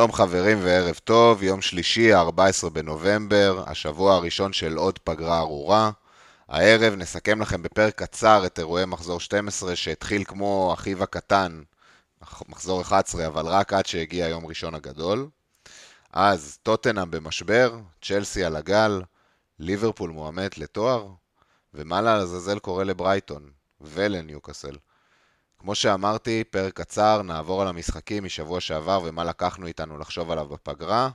שלום חברים וערב טוב, יום שלישי, ה-14 בנובמבר, השבוע הראשון של עוד פגרה ארורה. הערב נסכם לכם בפרק קצר את אירועי מחזור 12 שהתחיל כמו אחיו הקטן, מחזור 11, אבל רק עד שהגיע יום ראשון הגדול. אז טוטנאם במשבר, צ'לסי על הגל, ליברפול מועמדת לתואר, ומה לעזאזל קורה לברייטון ולניוקאסל. כמו שאמרתי, פרק קצר, נעבור על המשחקים משבוע שעבר ומה לקחנו איתנו לחשוב עליו בפגרה.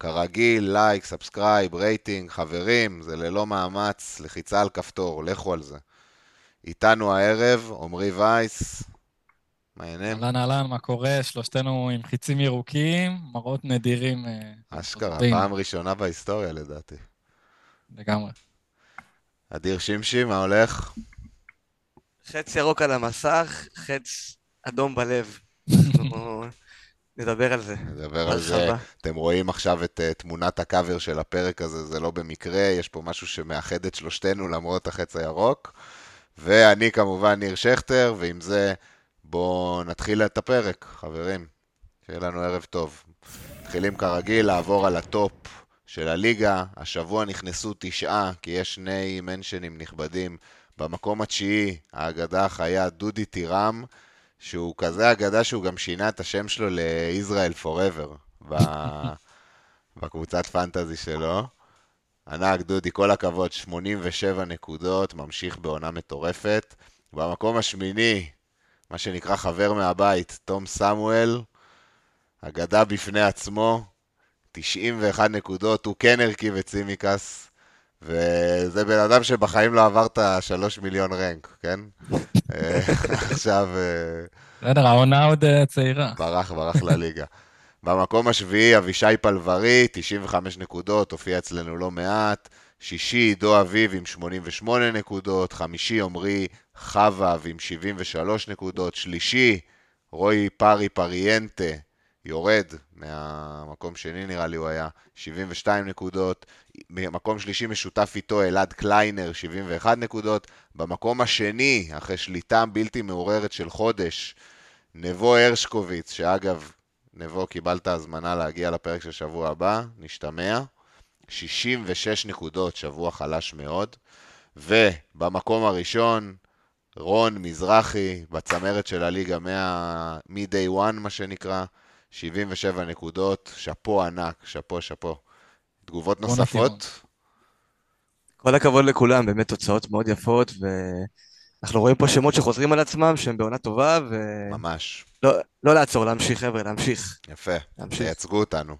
כרגיל, like, subscribe, rating, חברים, זה ללא מאמץ, לחיצה על כפתור, לכו על זה. איתנו הערב, עמרי וייס, מה העניינים? אהלן אהלן, מה קורה? שלושתנו עם חיצים ירוקים, מראות נדירים. אה, אשכרה, פעם ראשונה בהיסטוריה לדעתי. לגמרי. אדיר שמשי, מה הולך? חץ ירוק על המסך, חץ אדום בלב. נדבר על זה. נדבר על זה. אתם רואים עכשיו את uh, תמונת הקאבר של הפרק הזה, זה לא במקרה, יש פה משהו שמאחד את שלושתנו למרות החץ הירוק. ואני כמובן ניר שכטר, ועם זה בואו נתחיל את הפרק, חברים. שיהיה לנו ערב טוב. מתחילים כרגיל לעבור על הטופ של הליגה. השבוע נכנסו תשעה, כי יש שני מנשנים נכבדים. במקום התשיעי, האגדה החיה דודי טירם, שהוא כזה אגדה שהוא גם שינה את השם שלו לישראל פוראבר בקבוצת פנטזי שלו. ענק דודי, כל הכבוד, 87 נקודות, ממשיך בעונה מטורפת. במקום השמיני, מה שנקרא חבר מהבית, תום סמואל, אגדה בפני עצמו, 91 נקודות, הוא כן הרכיב את סימיקס, וזה בן אדם שבחיים לא עבר את השלוש מיליון רנק, כן? אה, עכשיו... אה, בסדר, העונה עוד אה, צעירה. ברח, ברח לליגה. במקום השביעי, אבישי פלברי, 95 נקודות, הופיע אצלנו לא מעט. שישי, עידו אביב עם 88 נקודות. חמישי, עמרי חווה עם 73 נקודות. שלישי, רועי פארי פריאנטה, יורד מהמקום שני נראה לי הוא היה, 72 נקודות. מקום שלישי משותף איתו אלעד קליינר, 71 נקודות. במקום השני, אחרי שליטה בלתי מעוררת של חודש, נבו הרשקוביץ, שאגב, נבו קיבלת הזמנה להגיע לפרק של שבוע הבא, נשתמע. 66 נקודות, שבוע חלש מאוד. ובמקום הראשון, רון מזרחי, בצמרת של הליגה מ-day one, מה שנקרא, 77 נקודות, שאפו ענק, שאפו, שאפו. תגובות נוספות? כל הכבוד לכולם, באמת תוצאות מאוד יפות, ואנחנו רואים פה שמות שחוזרים על עצמם, שהם בעונה טובה, ו... ממש. לא, לא לעצור, להמשיך, חבר'ה, להמשיך. יפה, להמשיך. תייצגו אותנו.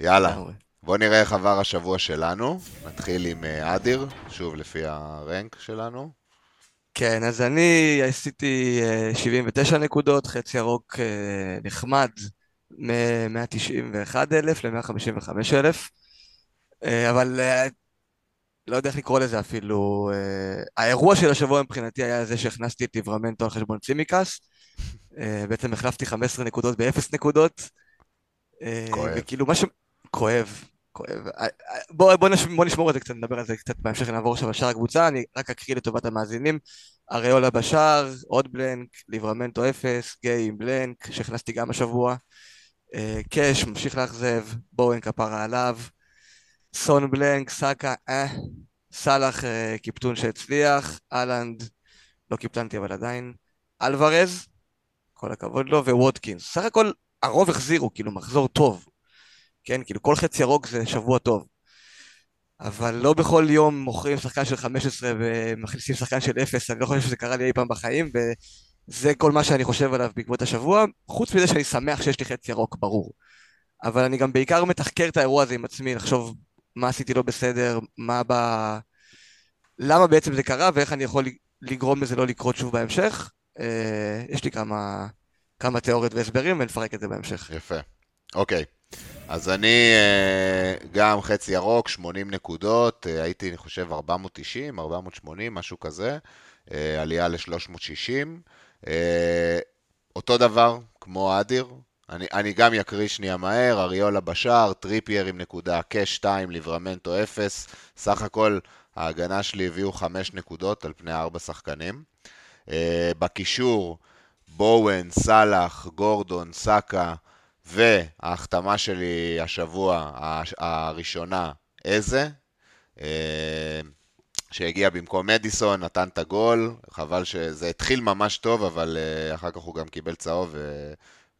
יאללה, בואו נראה איך עבר השבוע שלנו. נתחיל עם אה, אדיר, שוב לפי הרנק שלנו. כן, אז אני עשיתי 79 אה, נקודות, חצי ירוק אה, נחמד, מ-191,000 ל-155,000, אה, אבל לא יודע איך לקרוא לזה אפילו. האירוע של השבוע מבחינתי היה זה שהכנסתי את ליברמנטו על חשבון צימקס. בעצם החלפתי 15 נקודות ב-0 נקודות. כואב. וכאילו מה ש... כואב. אה, אה, בוא, בוא, נש, בוא נשמור על זה קצת, נדבר על זה קצת בהמשך, נעבור עכשיו לשאר הקבוצה, אני רק אקריא לטובת המאזינים. אריולה בשער, עוד בלנק, ליברמנטו אפס, גיי עם בלנק, שהכנסתי גם השבוע. אה, קאש, ממשיך לאכזב, בואן כפרה עליו. סון בלנק, סאקה, אה. סאלח, קיפטון שהצליח. אהלנד, לא קיפטנתי אבל עדיין. אלוורז, כל הכבוד לו, וווטקינס. סך הכל הרוב החזירו, כאילו מחזור טוב. כן? כאילו כל חץ ירוק זה שבוע טוב. אבל לא בכל יום מוכרים שחקן של 15 ומכניסים שחקן של 0, אני לא חושב שזה קרה לי אי פעם בחיים, וזה כל מה שאני חושב עליו בעקבות השבוע, חוץ מזה שאני שמח שיש לי חץ ירוק, ברור. אבל אני גם בעיקר מתחקר את האירוע הזה עם עצמי, לחשוב מה עשיתי לא בסדר, מה ב... למה בעצם זה קרה ואיך אני יכול לגרום לזה לא לקרות שוב בהמשך. אה, יש לי כמה, כמה תיאוריות והסברים ונפרק את זה בהמשך. יפה. אוקיי. אז אני אה, גם חץ ירוק, 80 נקודות, אה, הייתי, אני חושב, 490, 480, משהו כזה, אה, עלייה ל-360. אותו דבר, כמו אדיר, אני, אני גם אקריא שנייה מהר, אריולה בשער, טריפייר עם נקודה, קאש 2, ליברמנטו 0, סך הכל ההגנה שלי הביאו 5 נקודות על פני 4 שחקנים. בקישור, בואן, סאלח, גורדון, סאקה, וההחתמה שלי השבוע, הראשונה, איזה, אה, שהגיע במקום מדיסון, נתן את הגול, חבל שזה התחיל ממש טוב, אבל אה, אחר כך הוא גם קיבל צהוב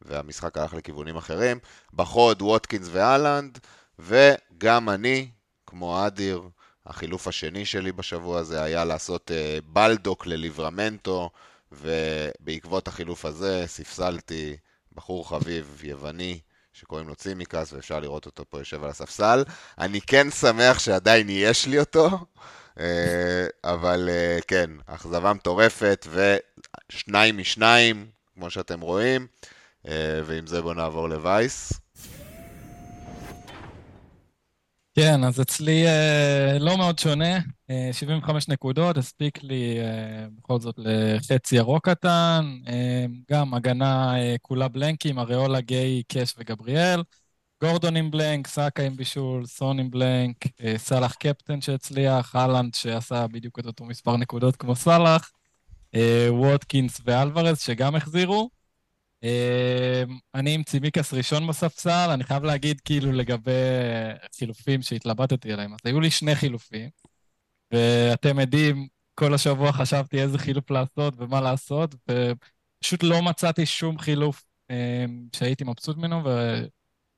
והמשחק הלך לכיוונים אחרים. בחוד, ווטקינס ואלנד, וגם אני, כמו אדיר, החילוף השני שלי בשבוע הזה היה לעשות אה, בלדוק לליברמנטו, ובעקבות החילוף הזה ספסלתי בחור חביב יווני שקוראים לו צימקס, ואפשר לראות אותו פה יושב על הספסל. אני כן שמח שעדיין יש לי אותו, אה, אבל אה, כן, אכזבה מטורפת, ושניים משניים, כמו שאתם רואים, ועם זה בואו נעבור לווייס. כן, אז אצלי אה, לא מאוד שונה, אה, 75 נקודות, הספיק לי אה, בכל זאת לחצי ירוק קטן, אה, גם הגנה אה, כולה בלנקים, אריולה, גיי, קאש וגבריאל, גורדון עם בלנק, סאקה עם בישול, סון עם בלנק, אה, סאלח קפטן שהצליח, אהלנד שעשה בדיוק את אותו מספר נקודות כמו סאלח, אה, ווטקינס ואלוורז שגם החזירו. אני עם צימיקס ראשון בספסל, אני חייב להגיד כאילו לגבי חילופים שהתלבטתי עליהם. אז היו לי שני חילופים, ואתם עדים, כל השבוע חשבתי איזה חילוף לעשות ומה לעשות, ופשוט לא מצאתי שום חילוף אמ, שהייתי מבסוט ממנו,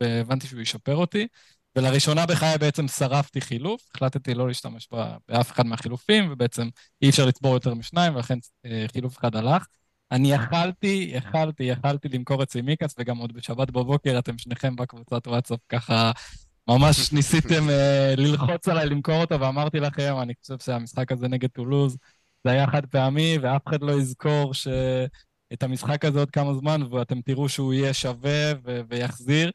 והבנתי שהוא ישפר אותי. ולראשונה בחיי בעצם שרפתי חילוף, החלטתי לא להשתמש באף אחד מהחילופים, ובעצם אי אפשר לצבור יותר משניים, ולכן אה, חילוף אחד הלך. אני יכלתי, יכלתי, יכלתי למכור את סימיקס, וגם עוד בשבת בבוקר אתם שניכם בקבוצת וואטסאפ ככה ממש ניסיתם uh, ללחוץ עליי למכור אותו, ואמרתי לכם, אני חושב שהמשחק הזה נגד טולוז זה היה חד פעמי, ואף אחד לא יזכור ש... את המשחק הזה עוד כמה זמן, ואתם תראו שהוא יהיה שווה ו- ויחזיר.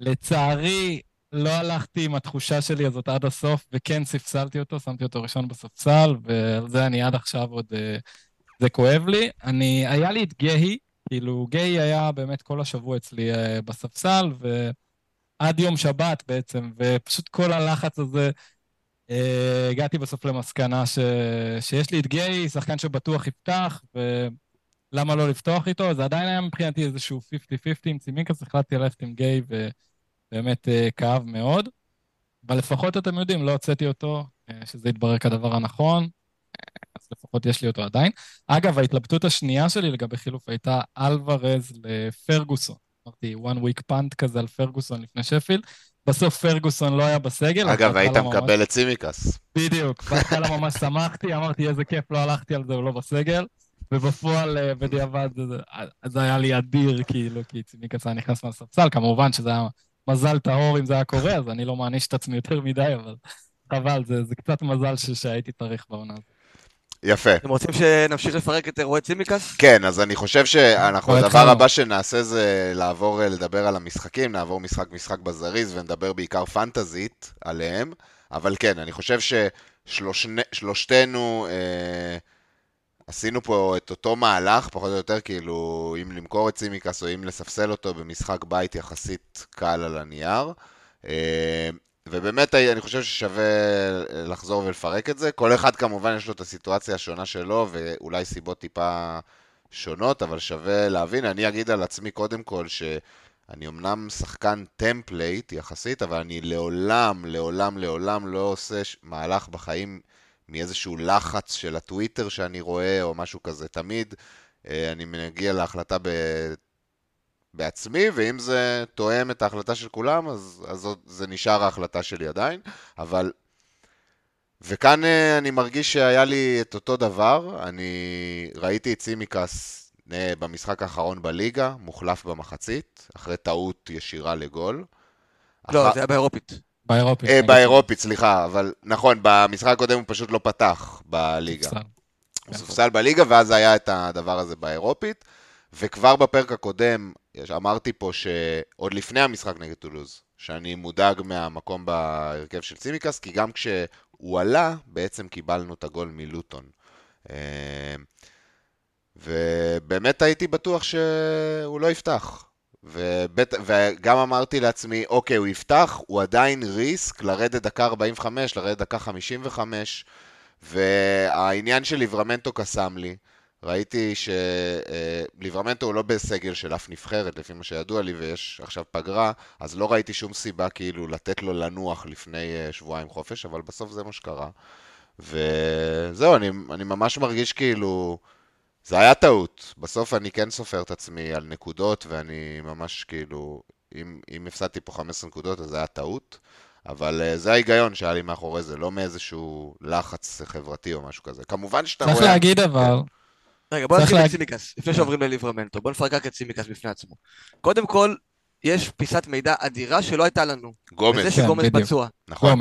לצערי, לא הלכתי עם התחושה שלי הזאת עד הסוף, וכן ספסלתי אותו, שמתי אותו ראשון בספסל, ועל זה אני עד עכשיו עוד... Uh, זה כואב לי. אני, היה לי את גהי, כאילו, גהי היה באמת כל השבוע אצלי uh, בספסל, ועד יום שבת בעצם, ופשוט כל הלחץ הזה, uh, הגעתי בסוף למסקנה ש... שיש לי את גהי, שחקן שבטוח יפתח, ולמה לא לפתוח איתו? זה עדיין היה מבחינתי איזשהו 50-50 עם צימינקס, החלטתי ללכת עם גהי, ובאמת uh, כאב מאוד. אבל לפחות אתם יודעים, לא הוצאתי אותו, שזה יתברר כדבר הנכון. אז לפחות יש לי אותו עדיין. אגב, ההתלבטות השנייה שלי לגבי חילוף הייתה אלוורז לפרגוסון. אמרתי, one week punt כזה על פרגוסון לפני שפילד. בסוף פרגוסון לא היה בסגל. אגב, היית מקבל ממש... את צימקס. בדיוק, בהתחלה ממש שמחתי, אמרתי, איזה כיף, לא הלכתי על זה, הוא לא בסגל. ובפועל, אה, בדיעבד, זה היה לי אדיר, כאילו, כי צימקס היה נכנס מהספסל, כמובן שזה היה מזל טהור אם זה היה קורה, אז אני לא מעניש את עצמי יותר מדי, אבל חבל, זה, זה קצת מזל שהייתי צריך בעונה הזאת. יפה. אתם רוצים שנמשיך לפרק את אירועי צימקס? כן, אז אני חושב שאנחנו, הדבר הבא שנעשה זה לעבור אה, לדבר על המשחקים, נעבור משחק-משחק בזריז ונדבר בעיקר פנטזית עליהם, אבל כן, אני חושב ששלושתנו אה, עשינו פה את אותו מהלך, פחות או יותר, כאילו, אם למכור את צימיקס או אם לספסל אותו במשחק בית יחסית קל על הנייר. אה, ובאמת אני חושב ששווה לחזור ולפרק את זה. כל אחד כמובן יש לו את הסיטואציה השונה שלו, ואולי סיבות טיפה שונות, אבל שווה להבין. אני אגיד על עצמי קודם כל שאני אמנם שחקן template יחסית, אבל אני לעולם, לעולם, לעולם לא עושה מהלך בחיים מאיזשהו לחץ של הטוויטר שאני רואה, או משהו כזה. תמיד אה, אני מגיע להחלטה בעצמי, ואם זה תואם את ההחלטה של כולם, אז, אז זה נשאר ההחלטה שלי עדיין, אבל... וכאן אה, אני מרגיש שהיה לי את אותו דבר, אני ראיתי את סימיקס אה, במשחק האחרון בליגה, מוחלף במחצית, אחרי טעות ישירה לגול. לא, אח... זה היה באירופית. באירופית. אה, באירופית, סליחה, אבל נכון, במשחק הקודם הוא פשוט לא פתח בליגה. הוא סופסל בליגה, ואז היה את הדבר הזה באירופית. וכבר בפרק הקודם אמרתי פה שעוד לפני המשחק נגד טולוז, שאני מודאג מהמקום בהרכב של צימקס, כי גם כשהוא עלה, בעצם קיבלנו את הגול מלוטון. אה, ובאמת הייתי בטוח שהוא לא יפתח. ובט... וגם אמרתי לעצמי, אוקיי, הוא יפתח, הוא עדיין ריסק לרדת דקה 45, לרדת דקה 55, והעניין של ליברמנטו קסם לי. ראיתי שליברמנטו הוא לא בסגל של אף נבחרת, לפי מה שידוע לי, ויש עכשיו פגרה, אז לא ראיתי שום סיבה כאילו לתת לו לנוח לפני אה, שבועיים חופש, אבל בסוף זה מה שקרה. וזהו, אני, אני ממש מרגיש כאילו... זה היה טעות. בסוף אני כן סופר את עצמי על נקודות, ואני ממש כאילו... אם, אם הפסדתי פה 15 נקודות, אז זה היה טעות. אבל uh, זה ההיגיון שהיה לי מאחורי זה, לא מאיזשהו לחץ חברתי או משהו כזה. כמובן שאתה צריך רואה... להגיד אבל, רגע, בוא נתחיל מצימקס, לפני שעוברים לליברמנטו. בוא נפרק רק את צימקס בפני עצמו. קודם כל, יש פיסת מידע אדירה שלא הייתה לנו. גומז, וזה כן, שגומז בדיוק. פצוע. נכון.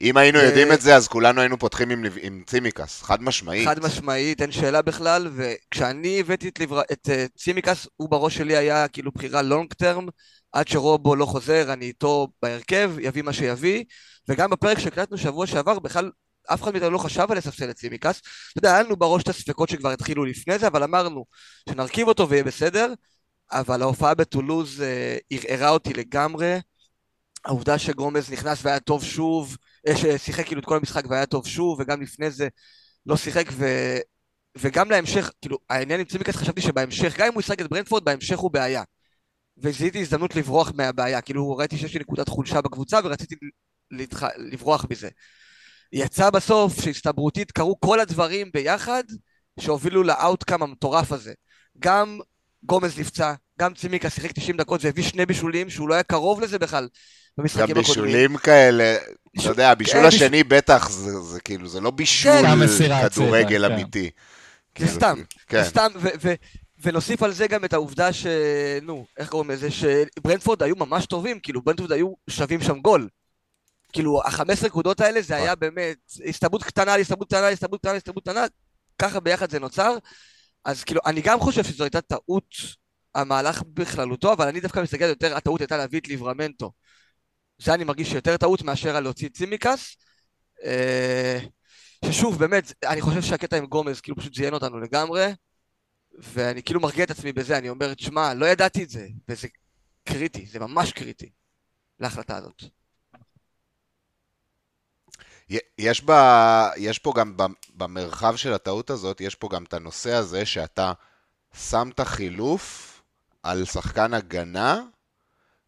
אם היינו ו- יודעים את זה, אז כולנו היינו פותחים עם, עם צימקס, חד משמעית. חד משמעית, אין שאלה בכלל, וכשאני הבאתי את, ליבר... את uh, צימקס, הוא בראש שלי היה כאילו בחירה לונג טרם, עד שרובו לא חוזר, אני איתו בהרכב, יביא מה שיביא, וגם בפרק שהקלטנו שבוע שעבר, בכלל אף אחד מאיתנו לא חשב על לספסל את צימקס. אתה יודע, היה לנו בראש את הספקות שכבר התחילו לפני זה, אבל אמרנו שנרכיב אותו ויהיה בסדר, אבל ההופעה בטולוז uh, ערערה אותי לגמרי. העובדה שגומז נכנס והיה טוב שוב, אה, ששיחק כאילו את כל המשחק והיה טוב שוב, וגם לפני זה לא שיחק, ו... וגם להמשך, כאילו, העניין עם צימקס חשבתי שבהמשך, גם אם הוא ישחק את ברנדפורד, בהמשך הוא בעיה. וזיהיתי הזדמנות לברוח מהבעיה, כאילו ראיתי שיש לי נקודת חולשה בקבוצה ורציתי להתח... לברוח מזה. יצא בסוף שהסתברותית קרו כל הדברים ביחד שהובילו לאאוטקאם המטורף הזה. גם גומז נפצע, גם צימקה שיחק 90 דקות והביא שני בישולים שהוא לא היה קרוב לזה בכלל גם במשחקים הקודמים. בישולים כאלה, אתה יודע, הבישול כן, השני בטח, זה זה כאילו, זה לא בישול כן. סתם כדורגל כן. אמיתי. זה כאילו, סתם, כן, זה סתם, ו- ו- ונוסיף על זה גם את העובדה ש... נו, איך קוראים לזה? שברנדפורד היו ממש טובים, כאילו ברנדפורד היו שווים שם גול. כאילו, ה-15 נקודות האלה זה היה באמת הסתברות קטנה, הסתברות קטנה, הסתברות קטנה, הסתברות קטנה, ככה ביחד זה נוצר. אז כאילו, אני גם חושב שזו הייתה טעות המהלך בכללותו, אבל אני דווקא מסתכל יותר, הטעות הייתה להביא את ליברמנטו. זה אני מרגיש יותר טעות מאשר על להוציא את צימקס. אה, ששוב, באמת, אני חושב שהקטע עם גומז כאילו פשוט זיין אותנו לגמרי, ואני כאילו מרגיע את עצמי בזה, אני אומר, תשמע, לא ידעתי את זה, וזה קריטי, זה ממש קריטי להחלטה הזאת. יש, בה, יש פה גם ב- במרחב של הטעות הזאת, יש פה גם את הנושא הזה שאתה שם את החילוף על שחקן הגנה,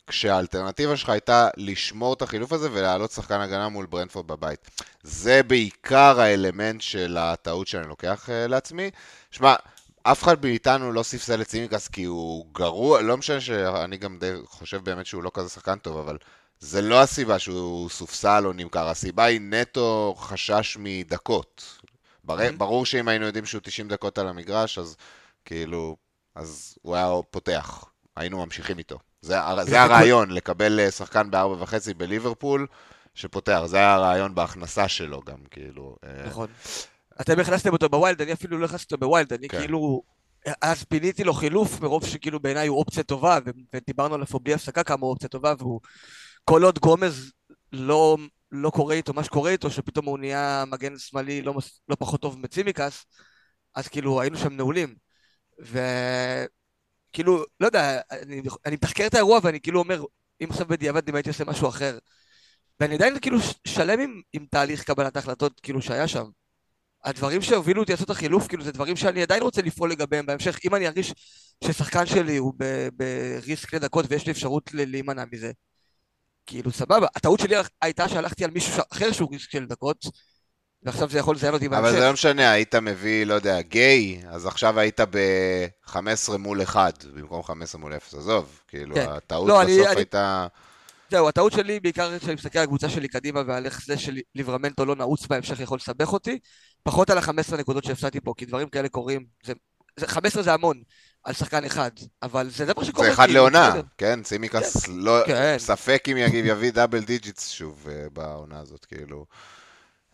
כשהאלטרנטיבה שלך הייתה לשמור את החילוף הזה ולהעלות שחקן הגנה מול ברנדפורד בבית. זה בעיקר האלמנט של הטעות שאני לוקח uh, לעצמי. שמע, אף אחד מאיתנו לא ספסל את צימקס כי הוא גרוע, לא משנה שאני גם די חושב באמת שהוא לא כזה שחקן טוב, אבל זה לא הסיבה שהוא סופסל או נמכר, הסיבה היא נטו חשש מדקות. בר... mhm. ברור שאם היינו יודעים שהוא 90 דקות על המגרש, אז כאילו, אז הוא היה פותח, היינו ממשיכים איתו. זה, זה הרעיון, לקבל אה, שחקן בארבע וחצי בליברפול, שפותח, זה היה הרעיון בהכנסה שלו גם, כאילו. אה, נכון. אתם הכנסתם אותו ב wild, אני אפילו לא הכנסתי אותו ב wild, אני כן. כאילו... אז פיניתי לו חילוף, מרוב שכאילו בעיניי הוא אופציה טובה, ודיברנו עליו פה בלי הפסקה כמה הוא אופציה טובה, והוא... כל עוד גומז לא, לא קורה איתו מה שקורה איתו, שפתאום הוא נהיה מגן שמאלי לא, לא פחות טוב מצימקס, אז כאילו היינו שם נעולים. וכאילו, לא יודע, אני, אני מתחקר את האירוע ואני כאילו אומר, אם עכשיו בדיעבד אם הייתי עושה משהו אחר. ואני עדיין כאילו שלם עם, עם תהליך קבלת ההחלטות כאילו שהיה שם. הדברים שהובילו אותי לעשות החילוף, כאילו זה דברים שאני עדיין רוצה לפעול לגביהם בהמשך. אם אני ארגיש ששחקן שלי הוא בריסק לדקות ויש לי אפשרות להימנע מזה, כאילו סבבה. הטעות שלי הייתה שהלכתי על מישהו אחר שהוא של דקות, ועכשיו זה יכול לזיין אותי בהמשך. אבל זה לא משנה, היית מביא, לא יודע, גיי, אז עכשיו היית ב-15 מול 1, במקום 15 מול 0, עזוב, כאילו, כן. הטעות לא, בסוף אני- הייתה... זהו, הטעות שלי בעיקר כשאני מסתכל על הקבוצה שלי קדימה ועל איך זה שליברמנטו לא נעוץ בהמשך יכול לסבך אותי, פחות על ה-15 נקודות שהפסדתי פה, כי דברים כאלה קורים, זה, זה, 15 זה המון על שחקן אחד, אבל זה דבר שקורה. זה אחד כאילו, לעונה. כן? צימיקס לא... כן. ספק אם יביא double digits שוב אה, בעונה הזאת, כאילו.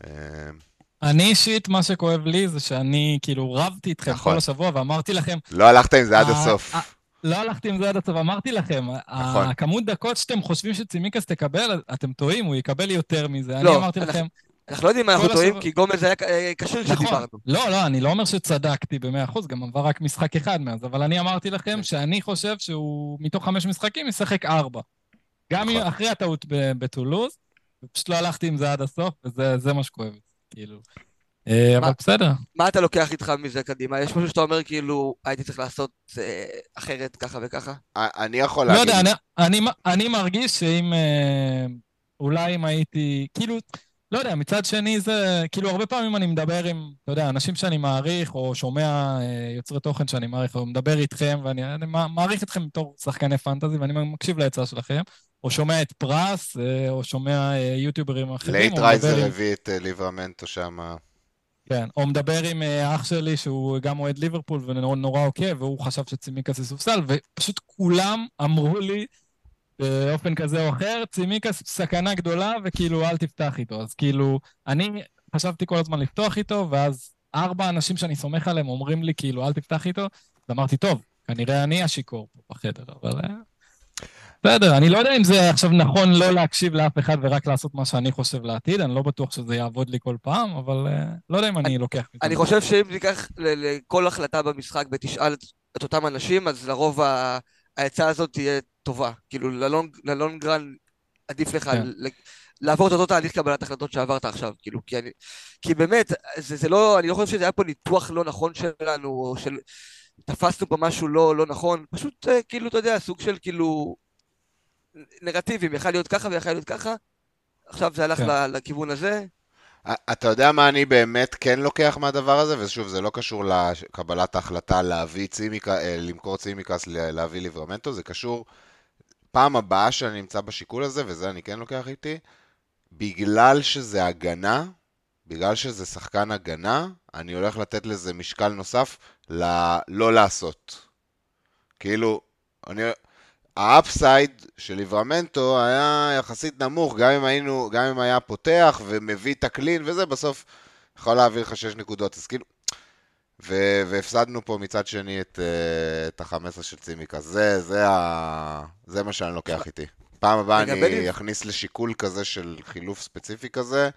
אה, אני אישית, מה שכואב לי זה שאני כאילו רבתי איתכם נכון. כל השבוע ואמרתי לכם, לא הלכת עם זה עד הסוף. לא הלכתי עם זה עד הסוף, אמרתי לכם, נכון. הכמות דקות שאתם חושבים שצימיקס תקבל, אתם טועים, הוא יקבל יותר מזה. אני לא, אמרתי אנחנו- לכם, אנחנו לא יודעים מה אנחנו טועים, כי גומז היה אה, כשיר נכון, כשדיברנו. לא, לא, אני לא אומר שצדקתי ב-100%, גם עבר רק משחק אחד מאז, אבל אני אמרתי לכם כן. שאני חושב שהוא מתוך חמש משחקים ישחק ארבע. גם נכון. אחרי הטעות ב- בטולוז, ופשוט לא הלכתי עם זה עד הסוף, וזה זה מה שכואב, כאילו. אה, אבל בסדר. מה אתה לוקח איתך מזה קדימה? יש משהו שאתה אומר כאילו, הייתי צריך לעשות אה, אחרת ככה וככה? אני יכול לא להגיד... יודע, אני- אני- אני מרגיש שאם... אה, אולי אם הייתי... כאילו, לא יודע, מצד שני זה... כאילו, הרבה פעמים אני מדבר עם, אתה יודע, אנשים שאני מעריך, או שומע אה, יוצרי תוכן שאני מעריך, או מדבר איתכם, ואני אני מע- מעריך אתכם בתור שחקני פנטזי, ואני מקשיב לעצה שלכם, או שומע את פרס, אה, או שומע אה, יוטיוברים אחרים, לייטרייזר. הביא את ליברמנטו שם. כן, או מדבר עם אח שלי שהוא גם אוהד ליברפול ונורא נורא עוקב, והוא חשב שצימיקס יסופסל, ופשוט כולם אמרו לי באופן כזה או אחר, צימיקס סכנה גדולה, וכאילו אל תפתח איתו. אז כאילו, אני חשבתי כל הזמן לפתוח איתו, ואז ארבע אנשים שאני סומך עליהם אומרים לי כאילו אל תפתח איתו, אז אמרתי, טוב, כנראה אני השיכור פה בחדר, אבל... אה, בסדר, אני לא יודע אם זה עכשיו נכון לא להקשיב לאף אחד ורק לעשות מה שאני חושב לעתיד, אני לא בטוח שזה יעבוד לי כל פעם, אבל אה, לא יודע אם אני לוקח. אני חושב שאם תיקח ל- לכל החלטה במשחק ותשאל את- אותם אנשים, אז לרוב ה- העצה הזאת תהיה טובה. כאילו, ללונג ללונג רן עדיף לך כן. ל- לעבור את אותו תהליך קבלת החלטות שעברת עכשיו. כאילו, כי אני... כי באמת, זה, זה לא... אני לא חושב שזה היה פה ניתוח לא נכון שלנו, או של... תפסנו פה משהו לא, לא נכון. פשוט, אה, כאילו, אתה יודע, סוג של כאילו... נרטיבים, יכל להיות ככה ויכל להיות ככה. עכשיו זה הלך כן. ל- לכיוון הזה. אתה יודע מה אני באמת כן לוקח מהדבר הזה? ושוב, זה לא קשור לקבלת ההחלטה להביא צימיקה, אה, למכור צימקס, ל- להביא ליברמנטו, זה קשור פעם הבאה שאני נמצא בשיקול הזה, וזה אני כן לוקח איתי, בגלל שזה הגנה, בגלל שזה שחקן הגנה, אני הולך לתת לזה משקל נוסף ללא לעשות. כאילו, אני... ה upside של ליברמנטו היה יחסית נמוך, גם אם היינו, גם אם היה פותח ומביא את ה clean וזה, בסוף יכול להעביר לך 6 נקודות. אז כאילו, ו- והפסדנו פה מצד שני את, אה, את ה-15 של צימיקה. זה, זה, ה- זה מה שאני לוקח איתי. פעם הבאה אני אכניס לשיקול כזה של חילוף ספציפי כזה,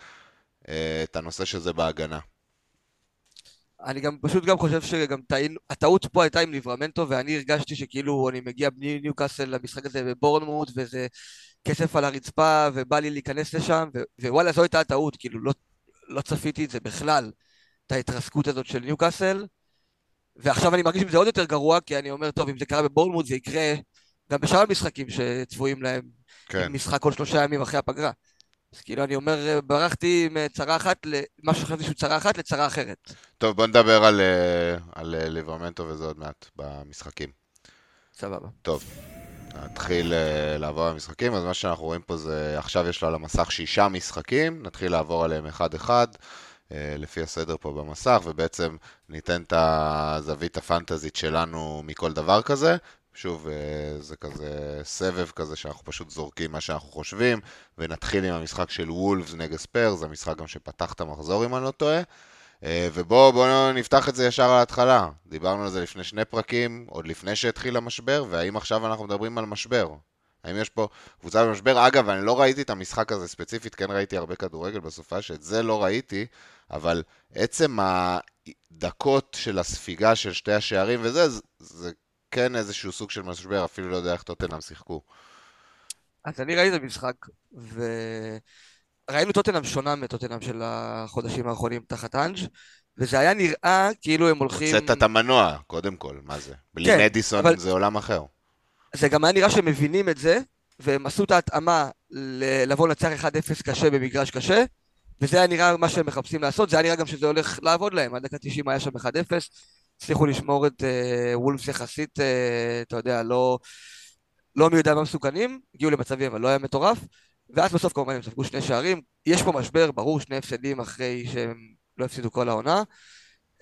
אה, את הנושא שזה בהגנה. אני גם פשוט גם חושב שגם טעינו, הטעות פה הייתה עם ליברמנטו, ואני הרגשתי שכאילו אני מגיע בני ניוקאסל למשחק הזה בבורנמוט, וזה כסף על הרצפה, ובא לי להיכנס לשם, ו- ווואלה, זו הייתה הטעות, כאילו לא, לא צפיתי את זה בכלל, את ההתרסקות הזאת של ניוקאסל, ועכשיו אני מרגיש עם זה עוד יותר גרוע, כי אני אומר, טוב, אם זה קרה בבורנמוט, זה יקרה גם בשאר המשחקים שצפויים להם, כן. משחק כל שלושה ימים אחרי הפגרה. אז כאילו, אני אומר, ברחתי מצרה אחת, למה שחשבתי שהוא צרה אחת, לצרה אחרת. טוב, בוא נדבר על, אה, על אה, ליברמנטו וזה עוד מעט במשחקים. סבבה. טוב, נתחיל אה, לעבור על המשחקים, אז מה שאנחנו רואים פה זה, עכשיו יש לו על המסך שישה משחקים, נתחיל לעבור עליהם אחד-אחד, אה, לפי הסדר פה במסך, ובעצם ניתן את הזווית הפנטזית שלנו מכל דבר כזה. שוב, אה, זה כזה סבב כזה שאנחנו פשוט זורקים מה שאנחנו חושבים, ונתחיל עם המשחק של וולפס נגד ספיירס, זה המשחק גם שפתח את המחזור אם אני לא טועה. אה, ובואו בואו נפתח את זה ישר על ההתחלה. דיברנו על זה לפני שני פרקים, עוד לפני שהתחיל המשבר, והאם עכשיו אנחנו מדברים על משבר? האם יש פה קבוצה במשבר? אגב, אני לא ראיתי את המשחק הזה ספציפית, כן ראיתי הרבה כדורגל בסופה, שאת זה לא ראיתי, אבל עצם הדקות של הספיגה של שתי השערים וזה, זה, זה כן איזשהו סוג של משבר, אפילו לא יודע איך טוטנאם שיחקו. אז אני ראיתי את המשחק, וראינו טוטנאם שונה מטוטנאם של החודשים האחרונים תחת אנג', וזה היה נראה כאילו הם הולכים... הוצאת את המנוע, קודם כל, מה זה? בלי כן, מדיסון אבל- זה עולם אחר. זה גם היה נראה שהם מבינים את זה, והם עשו את ההתאמה ל- לבוא לנצח 1-0 קשה במגרש קשה, וזה היה נראה מה שהם מחפשים לעשות, זה היה נראה גם שזה הולך לעבוד להם, עד דקה 90 היה שם 1-0, הצליחו לשמור את אה, וולפס יחסית, אה, אתה יודע, לא, לא מי יודע מה מסוכנים, הגיעו למצבים אבל לא היה מטורף, ואז בסוף כמובן הם ספגו שני שערים, יש פה משבר, ברור, שני הפסדים אחרי שהם לא הפסידו כל העונה.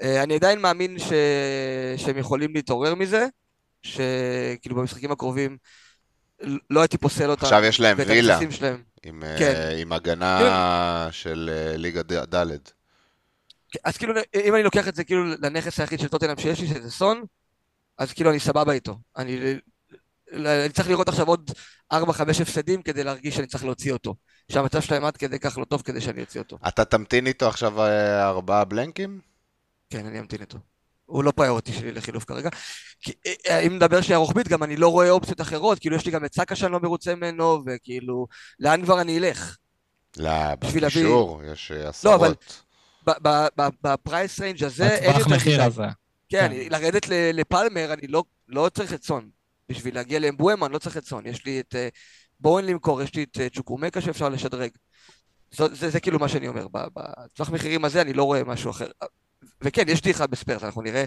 אה, אני עדיין מאמין ש... שהם יכולים להתעורר מזה, שכאילו במשחקים הקרובים לא הייתי פוסל אותם. עכשיו יש להם וילה. שלהם. עם, כן. אה, עם הגנה של אה, ליגה ד- ד'. אז כאילו, אם אני לוקח את זה כאילו לנכס היחיד של טוטנאם שיש לי, שזה סון, אז כאילו אני סבבה איתו. אני, אני צריך לראות עכשיו עוד 4-5 הפסדים כדי להרגיש שאני צריך להוציא אותו. שהמצב שלהם עד כדי כך לא טוב כדי שאני אוציא אותו. אתה תמתין איתו עכשיו אה, ארבעה בלנקים? כן, אני אמתין איתו. הוא לא פריוריטי שלי לחילוף כרגע. כי, אה, אם נדבר שנייה רוחבית, גם אני לא רואה אופציות אחרות, כאילו יש לי גם את סאקה שאני לא מרוצה ממנו, וכאילו, לאן כבר אני אלך? לא, בשביל להביא- בקישור, יש אה, לא, אבל- עשרות. ב price range הזה אין בטווח יותר מחיר מדי. הזה. כן, כן. לרדת ל- לפלמר, אני לא, לא צריך את סון. בשביל להגיע לאמבואמו, אני לא צריך את סון. יש לי את אה, בואן למכור, יש לי את אה, צ'וקוואמקה שאפשר לשדרג. זו, זה, זה כאילו מה שאני אומר. ב- בטווח מחירים הזה אני לא רואה משהו אחר. וכן, יש דעיכה בספרס, אנחנו נראה.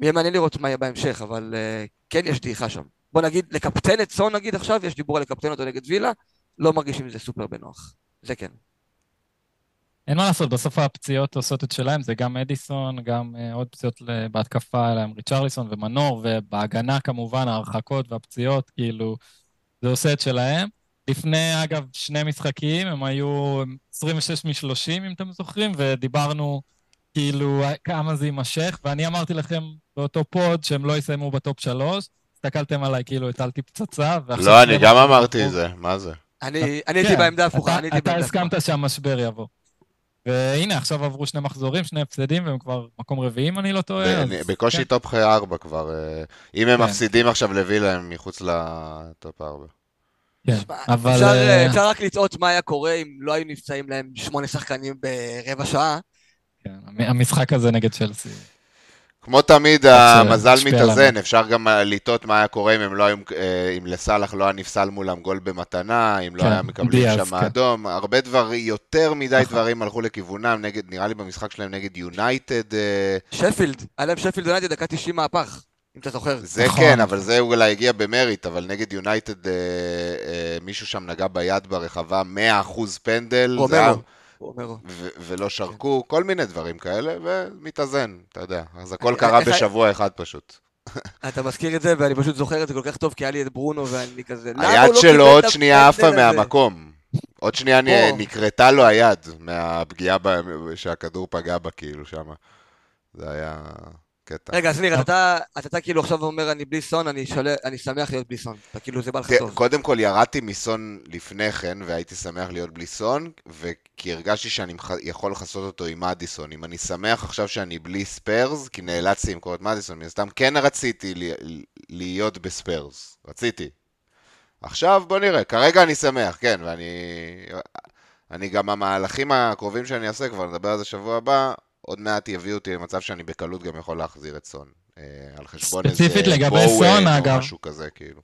יהיה מעניין לראות מה יהיה בהמשך, אבל אה, כן יש דעיכה שם. בוא נגיד, לקפטן את סון נגיד עכשיו, יש דיבור על לקפטן אותו נגד וילה, לא מרגיש עם זה סופר בנוח. זה כן. אין מה לעשות, בסוף הפציעות עושות את שלהם, זה גם מדיסון, גם uh, עוד פציעות בהתקפה, עם ריצ'רליסון ומנור, ובהגנה כמובן, ההרחקות והפציעות, כאילו, זה עושה את שלהם. לפני, אגב, שני משחקים, הם היו 26 מ-30, אם אתם זוכרים, ודיברנו כאילו כמה זה יימשך, ואני אמרתי לכם באותו pod שהם לא יסיימו ב top שלוש, הסתכלתם עליי כאילו הטלתי פצצה, ועכשיו... לא, אני גם אמרתי. את זה, מה זה? אני, הייתי כן, בעמדה ההפוכה, אתה- אני הייתי אתה בעמדה ההפוכה. הסכמת שהמשבר יבוא. והנה, עכשיו עברו שני מחזורים, שני הפסדים, והם כבר מקום רביעי, אם אני לא טועה. בקושי כן. top 4 כבר. אה, אם הם כן. מפסידים עכשיו לווילה, הם מחוץ ל top 4. כן, שמע, אבל... אפשר, אה, אפשר רק לתהות מה היה קורה אם לא היו נפצעים להם שמונה שחקנים ברבע שעה. כן, המ- המשחק הזה נגד צ'לסי. כמו תמיד, המזל מתאזן. אפשר גם אה, לטעות מה היה קורה אם הם לא היו, אה, אם לסאלח לא היה נפסל מולם גול במתנה, אם לא כן, היה מקבלים שם כן. אדום, הרבה דברים, יותר מדי נכון. דברים הלכו לכיוונם, נגד, נראה לי במשחק שלהם נגד יונייטד, אה, שפילד, היה להם שפילד יונייטד דקה 90 מהפך, אם אתה זוכר. זה נכון. כן, אבל זה אולי הגיע במריט, אבל נגד יונייטד אה, אה, מישהו שם נגע ביד ברחבה, 100% פנדל, זה רומרו. ו- ולא שרקו, כל מיני דברים כאלה, ומתאזן, אתה יודע. אז הכל אני- קרה איך- בשבוע אחד פשוט. אתה מזכיר את זה, ואני פשוט זוכר את זה כל כך טוב, כי היה לי את ברונו, ואני כזה... היד לא שלו עוד שנייה עפה הפנדל הזה?" מהמקום. עוד שנייה. נקרתה לו היד מהפגיעה ב- שהכדור פגע בה, כאילו, שמה. זה היה קטע. רגע, אז ניר, אתה, כאילו עכשיו אומר, אני בלי סון, אני, שול... אני שמח להיות בלי סון. אתה כאילו, זה בא לך טוב. קודם כל ירדתי מסון לפני כן, והייתי שמח להיות בלי סון, וכי הרגשתי שאני יכול לכסות אותו עם מדיסון. אם אני שמח עכשיו שאני בלי ספרס, כי נאלצתי למכור את מדיסון, מן הסתם כן רציתי להיות בספרס. רציתי. עכשיו בוא נראה, כרגע אני שמח, כן, ואני... אני גם המהלכים הקרובים שאני אעשה, כבר נדבר על זה שבוע הבא, עוד מעט יביאו אותי למצב שאני בקלות גם יכול להחזיר את סון. אה, על חשבון איזה ספציפית לגבי סון, או אגב. משהו כזה, כאילו.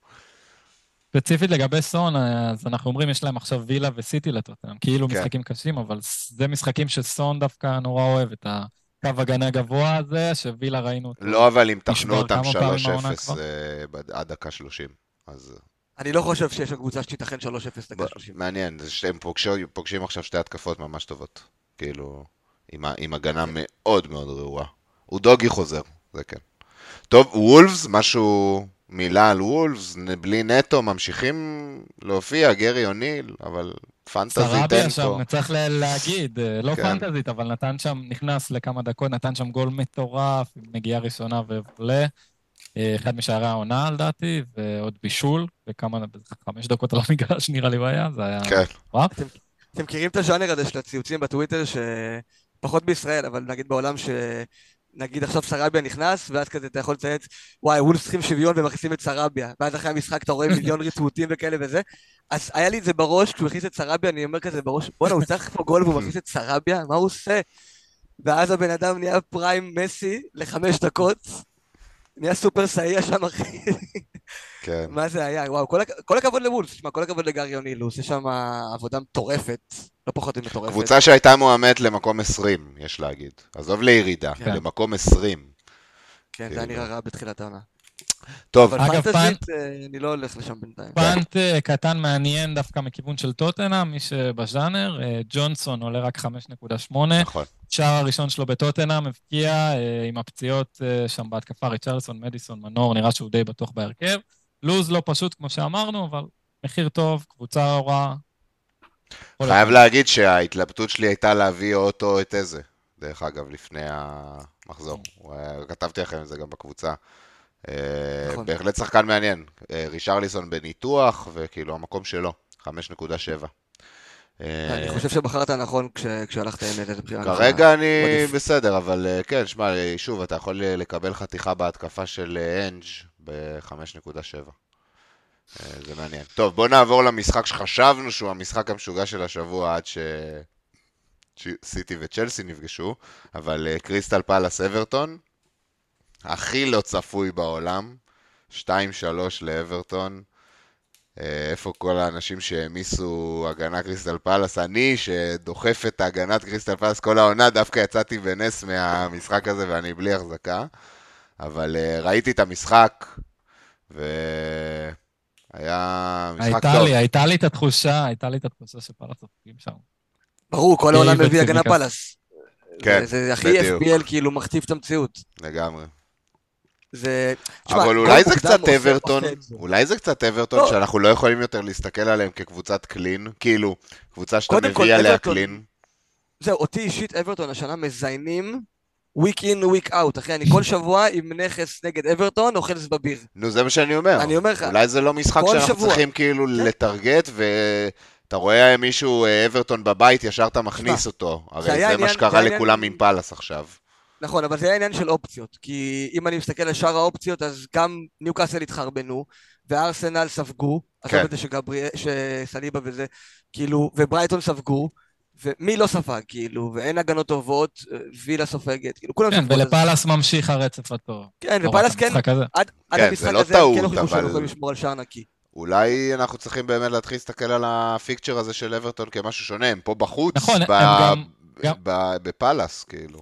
ספציפית לגבי סון, אז אנחנו אומרים, יש להם עכשיו וילה וסיטי לטוטנאם, כאילו כן. משחקים קשים, אבל זה משחקים שסון דווקא נורא אוהב, את הקו הגנה גבוה הזה, שווילה ראינו אותו. לא, אבל אם תחנו אותם כמה פעמים 3-0 העונה כבר? אה, עד דקה 30. אז אני לא חושב שיש שם קבוצה שתיתכן 3-0 דקה ב- 30. מעניין, פוגשים, פוגשים עכשיו שתי התקפות ממש טובות. כאילו, עם, עם הגנה מאוד מאוד רעועה. הוא דוגי חוזר, זה כן. טוב, וולפס, משהו, מילה על וולפס, בלי נטו, ממשיכים להופיע, גרי אוניל, אבל פנטזי סרביה תן שם, פה. צריך להגיד, אה, לא כן. פנטזית, אבל נתן שם, נכנס לכמה דקות, נתן שם גול מטורף, עם נגיעה ראשונה ועולה. אה, אחד משערי העונה לדעתי, ועוד בישול, וכמה, חמש דקות על המגרש נראה לי הוא היה, זה היה... כן, וואו. אתם מכירים את הז'אנר הזה של הציוצים בטוויטר, שפחות בישראל, אבל נגיד בעולם ש... נגיד עכשיו סרביה נכנס, ואז כזה אתה יכול לצייץ, וואי, וולס צריכים שוויון ומכניסים את סרביה. ואז אחרי המשחק אתה רואה מיליון ריטווטים וכאלה וזה. אז היה לי את זה בראש, כשהוא הכניס את סרביה, אני אומר כזה בראש, בואנה, הוא צריך פה גול והוא מכניס את סרביה? מה הוא עושה? ואז הבן אדם נהיה פריים מסי לחמש דקות. נהיה סופר סאייה שם, אחי. כן. מה זה היה? וואו, כל, הכ... כל הכבוד לוולס, תשמע, כל הכבוד לגרי אוניל, הוא עושה שם עבודה מטורפת, לא פחות ממטורפת. קבוצה שהייתה מועמדת למקום 20, יש להגיד. עזוב לירידה, כן. למקום 20. כן, זה היה. נראה רע בתחילת העונה. טוב, אבל אגב, פנטזית, אה, אני לא הולך לשם בינתיים. פאנט אה, קטן מעניין דווקא מכיוון של טוטנאם, מי שבז'אנר, אה, ג'ונסון עולה רק 5.8, נכון. שער הראשון שלו בטוטנאם, הבקיע אה, עם הפציעות שם בהתקפה, ריצ'רלסון, מדיסון, מנור, נראה שהוא די בטוח בהרכב. לוז לא פשוט כמו שאמרנו, אבל מחיר טוב, קבוצה הוראה. חייב להגיד שההתלבטות שלי הייתה להביא אוטו את איזה, דרך אגב, לפני המחזור. היה- כתבתי לכם את זה גם בקבוצה. אה, נכון. בהחלט שחקן מעניין. אה, רישרליסון בניתוח, וכאילו המקום שלו, 5.7. אה, אני חושב שבחרת נכון כש- כשהלכת עם איזה בחירה. נכונה. כרגע אני. בסדר, אבל אה, כן, שמע, אה, שוב, אתה יכול לקבל חתיכה בהתקפה של אה, אנג' ב-5.7. זה מעניין. טוב, בוא נעבור למשחק שחשבנו שהוא המשחק המשוגע של השבוע עד ש... סיטי וצ'לסי נפגשו, אבל אה, קריסטל פלאס אברטון, הכי לא צפוי בעולם, 2-3 לאברטון. אה, איפה כל האנשים שהעמיסו הגנה קריסטל פלאס? אני, שדוחף את הגנת קריסטל פלאס כל העונה, דווקא יצאתי בנס מהמשחק הזה ואני בלי החזקה. אבל אה, ראיתי את המשחק, והיה משחק הייתה טוב. לי, הייתה לי את התחושה, הייתה לי את התחושה שפאלאס צוחקים שם. ברור, כל העולם מביא הגנה. פלאס. כן, זה זה הכי בדיוק. FPL, כאילו, מכתיב את המציאות. לגמרי. זה... תשמע, אבל אולי זה קצת אברטון. אולי זה קצת אברטון לא. שאנחנו לא יכולים יותר להסתכל עליהם כקבוצת קלין, כאילו, קבוצה שאתה מביא עליה קלין. זהו, אותי אישית אברטון השנה מזיינים week in, week out, אחי, אני כל שבוע עם נכס נגד אברטון, אוכל זבביר. נו, זה מה שאני אומר. אני אומר לך, אולי זה לא משחק שאנחנו שבוע. צריכים כאילו כן. לטרגט, ואתה רואה מישהו, אה, אברטון בבית, ישר אתה מכניס שמע, אותו. זה הרי זה מה עניין- שקרה זה לכולם עניין- עם פאלאס עכשיו. נכון, אבל זה היה עניין של אופציות, כי אם אני מסתכל על שאר האופציות, אז גם ניוקאסל התחרבנו, וארסנל ספגו, עזוב כן. את זה שגבריאל, שסליבה וזה, כאילו, וברייטון ספגו, ומי לא ספג, כאילו, ואין הגנות טובות, וילה סופגת, כאילו, כולם כן, ספגו. אז- ולפאלאס ממשיך הרצף הטוב. כן, לא רק ופאלאס כן, המשחק הזה. עד עד כן, המשחק לא הזה, טעות, כן הוכיחו שהם אבל- יכולים לשמור על שער נקי. אולי אנחנו צריכים באמת להתחיל להסתכל על הפיקצ'ר הזה של אברטון כמשהו שונה, הם פה בחוץ, נכון, ב- הם גם- ב- גם- ב- בפאלאס, כאילו.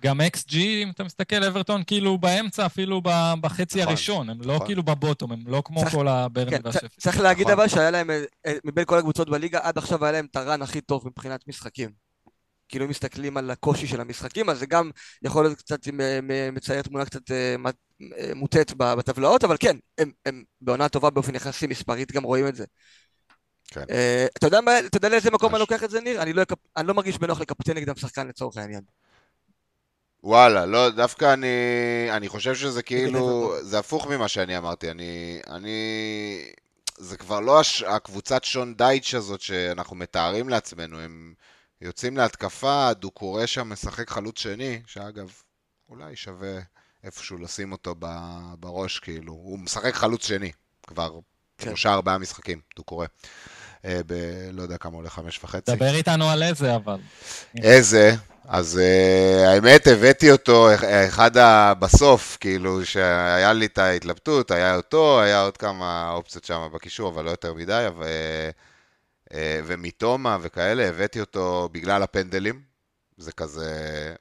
גם XG, אם אתה מסתכל, אברטון כאילו באמצע, אפילו בחצי נכון, הראשון, הם לא נכון. כאילו בבוטום, הם לא כמו צריך- כל הברני כן, והשפי. צריך להגיד נכון. אבל שהיה להם, אה, אה, מבין כל הקבוצות בליגה, עד עכשיו היה להם את הרן הכי טוב מבחינת משחקים. כאילו אם מסתכלים על הקושי של המשחקים, אז זה גם יכול להיות קצת אה, מצייר תמונה קצת מ- מוטית ב- בטבלאות, אבל כן, הם, הם בעונה טובה באופן יחסי, מספרית גם רואים את זה. כן. אה, אתה יודע מה- אתה יודע לאיזה מקום. אני לוקח את זה, ניר? אני לא, אני לא מרגיש בנוח לקפטן נגדם שחקן לצורך העניין. וואלה, לא, דווקא אני, אני חושב שזה כאילו. זה הפוך ממה שאני אמרתי, אני, אני, זה כבר לא הש, הקבוצת שון דייטש הזאת שאנחנו מתארים לעצמנו, הם יוצאים להתקפה, דוקורי שם משחק חלוץ שני, שאגב, אולי שווה איפשהו לשים אותו בראש, כאילו, הוא משחק חלוץ שני, כבר כן. שלושה ארבעה משחקים, דוקורי. אה, ב... לא יודע כמה עולה, חמש וחצי. דבר איתנו על איזה, אבל. איזה? אז uh, האמת, הבאתי אותו, אח- אחד ה... בסוף, כאילו, שהיה לי את ההתלבטות, היה אותו, היה עוד כמה אופציות שם בקישור, אבל לא יותר מדי, ו... ומתומה וכאלה, הבאתי אותו בגלל הפנדלים. זה כזה,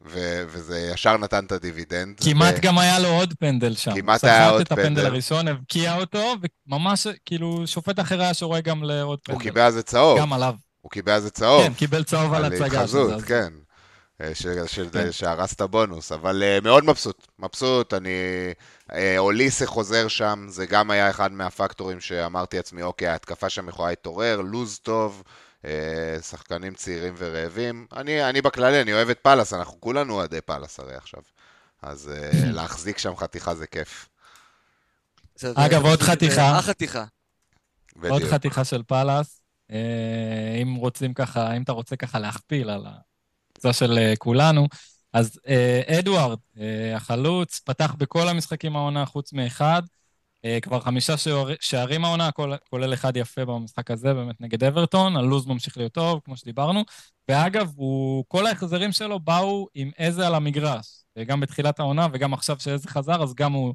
ו... וזה ישר נתן את הדיבידנד. כמעט ו... גם היה לו עוד פנדל שם. כמעט היה עוד סחט את הפנדל פנדל. הראשון, הבקיע אותו, וממש, כאילו, שופט אחר היה שורה גם לעוד פנדל. הוא קיבל על זה צהוב, גם עליו. הוא קיבל על זה צהוב. כן, קיבל צהוב על הצגה. התחזות, שזה- כן. אה, ש- של- כן. שהרס את הבונוס, אבל אה, מאוד מבסוט, מבסוט, אני... אה, אוליסה חוזר שם, זה גם היה אחד מהפקטורים שאמרתי לעצמי, אוקיי, ההתקפה שם יכולה להתעורר, לוז טוב, שחקנים צעירים ורעבים. אני, אני בכללי, אני אוהב את פאלאס, אנחנו כולנו אוהדי פאלאס הרי עכשיו. אז אה, להחזיק שם חתיכה זה כיף. אגב, עוד זה- חתיכה. החתיכה. עוד. חתיכה של פאלאס. אה, אם רוצים ככה, אם אתה רוצה ככה להכפיל על הקבוצה של אה, כולנו, אז אה, אדוארד, אה, החלוץ, פתח בכל המשחקים העונה חוץ מאחד. אה, כבר חמישה שער- שערים העונה, כל- כולל אחד יפה במשחק הזה, באמת נגד אברטון. הלוז ממשיך להיות טוב, כמו שדיברנו. ואגב, הוא, כל ההחזרים שלו באו עם איזה על המגרש. אה, גם בתחילת העונה וגם עכשיו שאיזה חזר, אז גם הוא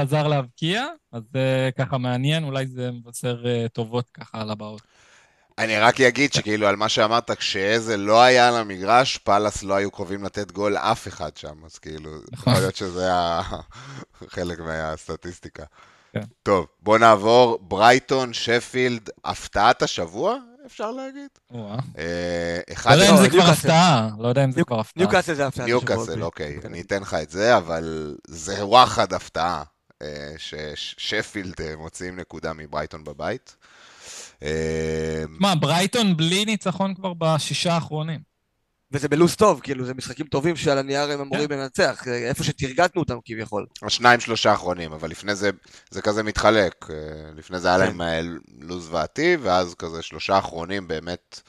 חזר להבקיע. אז זה ככה מעניין, אולי זה מבשר אה, טובות ככה על הבאות. אני רק אגיד שכאילו על מה שאמרת, כשאיזה לא היה על המגרש, פאלאס לא היו קרובים לתת גול לאף אחד שם, אז כאילו, נכון. יכול להיות שזה היה חלק מהסטטיסטיקה. כן. טוב, בוא נעבור, ברייטון, שפילד, הפתעת השבוע, אפשר להגיד? אה, לא. יודע אם לא, זה כבר. הפתעה, לא יודע אם זה כבר הפתעה. ניוקאסל זה הפתעה. ניוקאסל, אוקיי, אני אתן לך את זה, אבל זה וואחד הפתעה, אה, ששפילד אה, מוציאים נקודה מברייטון בבית. מה, ברייטון בלי ניצחון כבר בשישה האחרונים. וזה בלו"ז טוב, כאילו, זה משחקים טובים שעל הנייר הם אמורים כן. לנצח, איפה שתרגטנו אותם כביכול. השניים שלושה האחרונים, אבל לפני זה זה כזה מתחלק. אה, לפני זה היה כן. להם אה, לו"ז ועתי, ואז כזה שלושה אחרונים באמת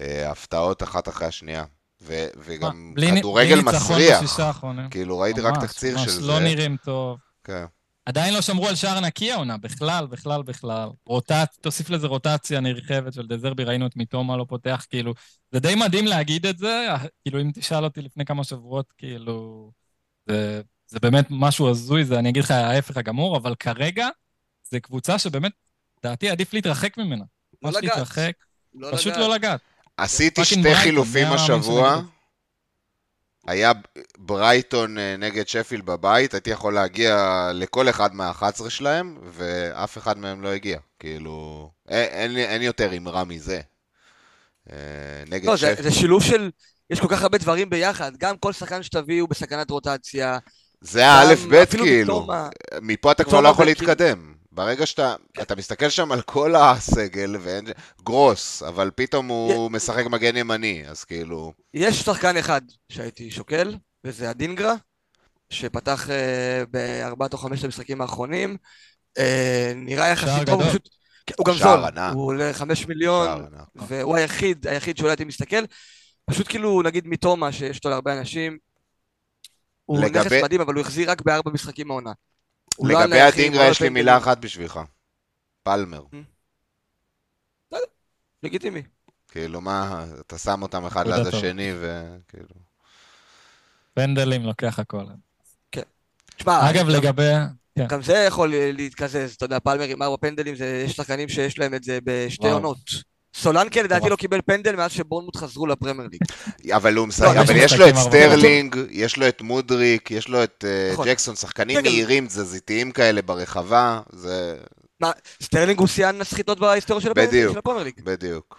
אה, הפתעות אחת אחרי השנייה. ו- וגם כדורגל מסריח. כאילו ראיתי רק ממש, תקציר ממש של לא זה. נראים טוב. כן. עדיין לא שמרו על שער נקי העונה, בכלל, בכלל, בכלל. רוטציה, תוסיף לזה רוטציה נרחבת של דזרבי, ראינו את מתומה לא פותח, כאילו, זה די מדהים להגיד את זה, כאילו, אם תשאל אותי לפני כמה שבועות, כאילו, זה, זה באמת משהו הזוי, זה, אני אגיד לך ההפך הגמור, אבל כרגע, זה קבוצה שבאמת, לדעתי, עדיף להתרחק ממנה. לא לגעת. להתרחק, לא פשוט לגעת. לא לגעת. עשיתי שתי חילופים השבוע. היה ברייטון אה, נגד שפילד בבית, הייתי יכול להגיע לכל אחד מה-11 שלהם, ואף אחד מהם לא הגיע. כאילו, אין, אין, אין יותר אמרה מזה. אה, נגד לא, זה, שפילד. זה שילוב של... יש כל כך הרבה דברים ביחד, גם כל שחקן שתביא הוא בסכנת רוטציה. זה האלף בית כאילו. מתומה- מפה אתה כבר לא יכול להתקדם. ברגע שאתה, אתה מסתכל שם על כל הסגל, ואין, גרוס, אבל פתאום הוא משחק מגן ימני, אז כאילו, יש שחקן אחד שהייתי שוקל, וזה הדינגרה, שפתח אה, בארבעת או חמשת המשחקים האחרונים. אה, נראה יחסית טוב. פשוט... כן, הוא גם זול. הוא עולה חמש מיליון. והוא היחיד, היחיד שאולי הייתי מסתכל. פשוט כאילו, נגיד מתומה, שיש אותו להרבה אנשים, הוא לגבי- נכס מדהים, אבל הוא החזיר רק בארבע משחקים העונה. לגבי הדינגרה יש לי. מילה אחת בשבילך. פלמר. לגיטימי. כאילו, מה, אתה שם אותם אחד ליד. השני, וכאילו... פנדלים לוקח הכל. תשמע, אגב, לגבי... כן. גם זה יכול להתקזז, אתה יודע, פלמר עם ארבע פנדלים, זה- יש שחקנים שיש להם את זה בשתי. עונות. סולנקה לדעתי. לא קיבל פנדל מאז שבורנמוט חזרו לפרמייר ליג. אבל הוא לא, אבל יש לו את. סטרלינג, יש לו את מודריק, יש לו את אה, נכון. ג'קסון, שחקנים כן, מהירים, תזזיתיים כאלה ברחבה, זה... מה, סטרלינג הוא שיאן הסחיטות בהיסטוריה של הפרמייר ליג. בדיוק.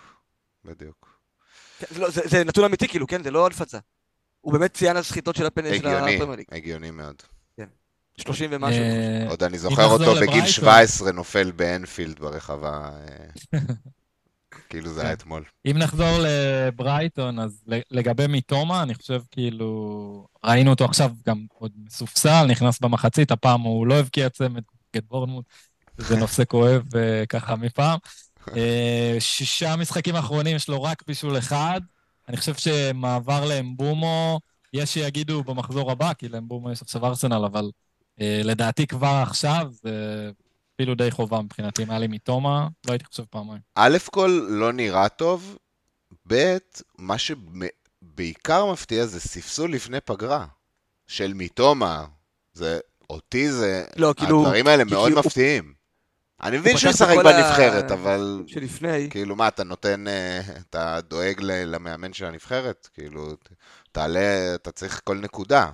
בדיוק. כן, זה לא- זה נתון אמיתי כאילו, כן? זה לא המצאה. הוא באמת שיאן הסחיטות של הגיוני, הפרמייר ליג. הגיוני מאוד. 30 ומשהו. אה, עוד אני זוכר אותו בגיל לברייטון. 17 נופל באנפילד ברחבה, אה, כאילו זה היה כן. אתמול. אם נחזור לברייטון, אז לגבי מתומה, אני חושב כאילו... ראינו אותו עכשיו גם עוד מסופסל, נכנס במחצית, הפעם הוא לא הבקיע צמד נגד בורנמוט, זה נושא כואב אה, ככה מפעם. אה, שישה משחקים האחרונים יש לו רק בישול אחד. אני חושב שמעבר לאמבומו, יש שיגידו במחזור הבא, כי לאמבומו יש עכשיו ארסנל, אבל אה, לדעתי כבר עכשיו זה אפילו די חובה מבחינתי. אם היה לי מתומה, לא הייתי חושב פעמיים. א' כל לא נראה טוב, ב' מה שבעיקר מפתיע זה ספסול לפני פגרה. של מתומה. זה, אותי זה, לא, כאילו... הדברים האלה כי- מאוד הוא- מפתיעים. אני מבין שהוא ישחק בכל ה- בנבחרת, אבל שלפני, כאילו מה, אתה נותן, אה, אתה דואג למאמן של הנבחרת? כאילו, תעלה, אתה צריך כל נקודה.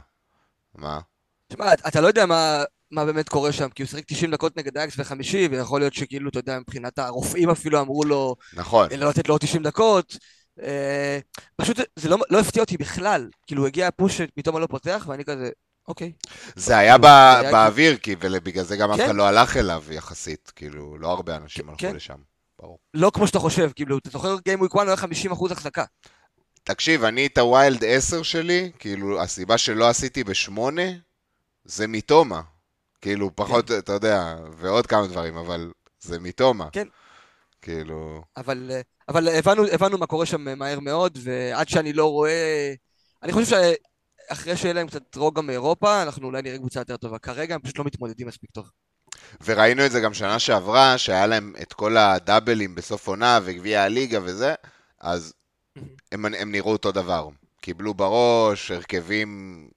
מה? תשמע, אתה לא יודע מה, מה באמת קורה שם, כי הוא שיחק 90 דקות נגד אייקס בחמישי, ויכול להיות שכאילו, אתה יודע, מבחינת הרופאים אפילו אמרו לו נכון. לא לתת לו עוד 90 דקות. אה, פשוט זה לא, לא הפתיע אותי בכלל. כאילו, הגיע הפוש שפתאום אני לא פותח, ואני כזה, אוקיי. זה היה כאילו, ב- זה היה באוויר, כי ובגלל זה גם אף כן. אחד לא הלך אליו יחסית. כאילו, לא הרבה אנשים כן, הלכו כן. לשם. ברור. לא כמו שאתה חושב, כאילו, אתה זוכר גיים וויק 1 היה 50% החזקה. תקשיב, אני את הווילד 10 שלי, כאילו, הסיבה שלא עשיתי בשמונה, זה מתומה. כאילו, פחות, אתה יודע, ועוד כמה דברים, אבל זה מתומה. כן. כאילו, אבל, אה, אבל הבנו, הבנו מה קורה שם מהר מאוד, ועד שאני לא רואה... אני חושב שאחרי שיהיה להם קצת רוגע מאירופה, אנחנו אולי נראה קבוצה יותר טובה. כרגע הם פשוט לא מתמודדים מספיק טוב. וראינו את זה גם שנה שעברה, שהיה להם את כל הדאבלים בסוף עונה וגביע הליגה וזה, אז הם, הם נראו אותו דבר. קיבלו בראש, הרכבים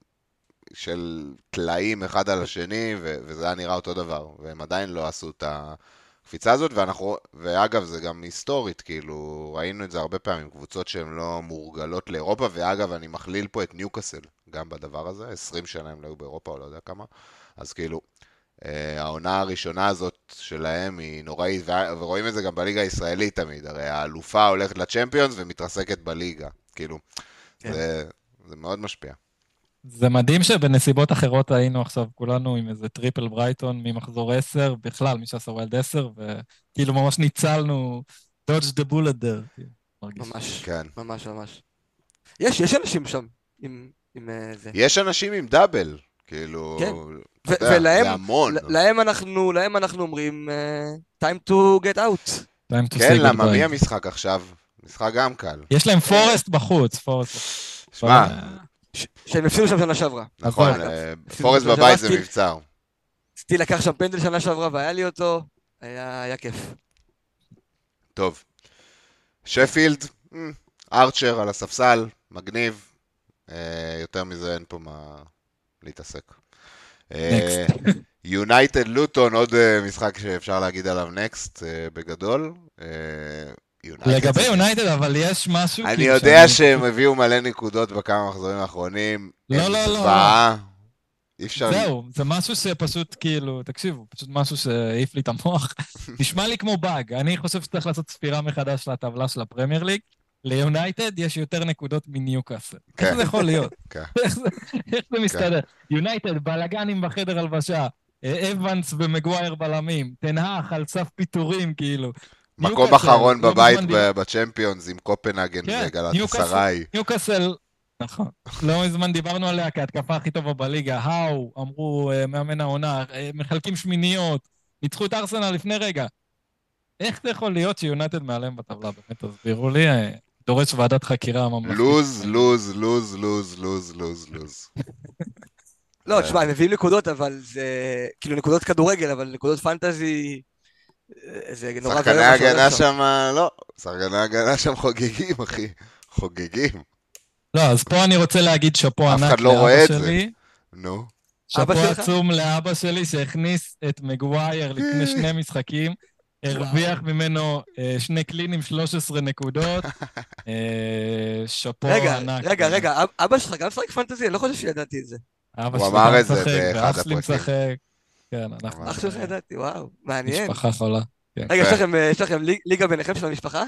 של טלאים אחד על השני, ו- וזה היה נראה אותו דבר. והם עדיין לא עשו את הקפיצה הזאת, ואנחנו, ואגב, זה גם היסטורית, כאילו, ראינו את זה הרבה פעמים, קבוצות שהן לא מורגלות לאירופה, ואגב, אני מכליל פה את ניוקאסל, גם בדבר הזה, 20 שנה הם לא היו באירופה, או לא יודע כמה, אז כאילו, אה, העונה הראשונה הזאת שלהם היא נוראית, ו- ורואים את זה גם בליגה הישראלית תמיד, הרי האלופה הולכת לצ'מפיונס ומתרסקת בליגה, כאילו, כן. זה, זה מאוד משפיע. זה מדהים שבנסיבות אחרות היינו עכשיו כולנו עם איזה triple ברייטון ממחזור 10, בכלל, מי שעשה wild 10, וכאילו ממש ניצלנו, dodged the bullet there. מרגיש. ממש, כן. ממש ממש. יש, יש אנשים שם עם, עם אה, זה. יש אנשים עם דאבל, כאילו, כן. אתה ו- יודע, ולהם- זה המון. להם אנחנו, להם אנחנו אומרים, אה, time to get out. Time to כן, למה? מי המשחק עכשיו? משחק גם קל. יש להם פורסט בחוץ, פורסט. שמע, שהם הפסידו שם שנה שעברה. נכון. אה, אפילו פורסט זה בבית זה מבצר. אצלי לקח שם פנדל שנה שעברה והיה לי אותו, היה, כיף. טוב. שפילד, אמ, ארצ'ר על הספסל, מגניב. אה, יותר מזה אין פה מה להתעסק. אה, יונייטד לוטון, עוד אה, משחק שאפשר להגיד עליו next בגדול. יונייטד לגבי יונייטד, אבל יש משהו... אני כאילו יודע שהם הביאו מלא נקודות בכמה מחזורים האחרונים. לא, לא, לא. אי אפשר... זהו, זה משהו שפשוט כאילו, תקשיבו, פשוט משהו שהעיף לי את המוח. נשמע לי כמו באג. אני חושב שצריך לעשות ספירה מחדש לטבלה של הפרמייר ליג. ליונייטד יש יותר נקודות מניוקאסל. איך כן. זה יכול להיות? כן. איך זה- זה מסתדר? יונייטד, בלאגנים בחדר הלבשה, אה, אבנס ומגווייר בלמים, תנהך על סף פיטורים, כאילו. מקום אחרון לא בבית בצ'מפיונס עם קופנהגן וגלת אסריי. ניוקאסל, נכון. לא מזמן דיברנו עליה כהתקפה הכי טובה בליגה. האו, אמרו, אה, מאמן העונה, אה, מחלקים שמיניות, ניצחו את ארסנל לפני רגע. איך זה יכול להיות שיונתד מעליהם בטבלה? באמת, תסבירו לי. אה, דורש ועדת חקירה ממלכתית. לוז, לוז, לוז, לוז, לוז, לוז, לוז. לא. תשמע, הם מביאים נקודות, אבל זה... כאילו נקודות כדורגל, אבל נקודות פנטזי... זה נורא שחקני ואיום מה שהולך הגנה שם. לא. שחקני הגנה שם חוגגים, אחי. חוגגים. לא, אז פה אני רוצה להגיד שאפו אף ענק אחד לא רואה את לאבא זה. שלי. נו. אבא שאפו שלך? עצום לאבא שלי שהכניס את מגווייר לפני שני משחקים. הרוויח ממנו אה, שני קלינים, 13 נקודות. אה, שאפו רגע, ענק. רגע, רגע, אב- אבא שלך גם משחק פנטזי? אני לא חושב שידעתי את זה. אבא הוא שלי אמר גם את זה משחק, באחד ואח שלי הפרקים. משחק. כן, אנחנו... אח שלך ידעתי, וואו, מעניין. משפחה חולה. רגע, יש לכם, אה, יש לכם לי- ליגה ביניכם של המשפחה?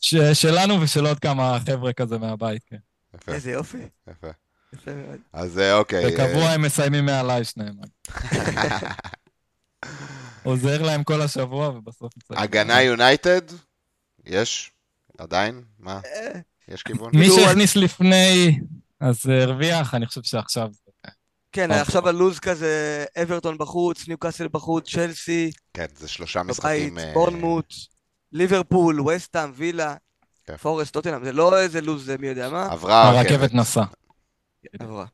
שלנו ושל עוד כמה חבר'ה כזה מהבית, כן. יפה, איזה יופי, יפה. יפה מאוד. אז אה, אוקיי. וקבוע אה, הם מסיימים מעליי שניהם. עוזר להם כל השבוע, ובסוף מסיימים. הגנה יונייטד? יש? עדיין? מה? יש כיוון? מי כאילו, שהכניס לפני, אז הרוויח, אני חושב שעכשיו... זה- כן, טוב. עכשיו הלוז כזה, אברטון בחוץ, ניוקאסל בחוץ, צ'לסי, כן, זה שלושה בבית, משחקים. אה, בורנמוט, ליברפול, וסטאם, וילה, כן. פורסט, טוטנאם, זה לא איזה לוז מי יודע מה, עברה הרכבת נסעה. עברה.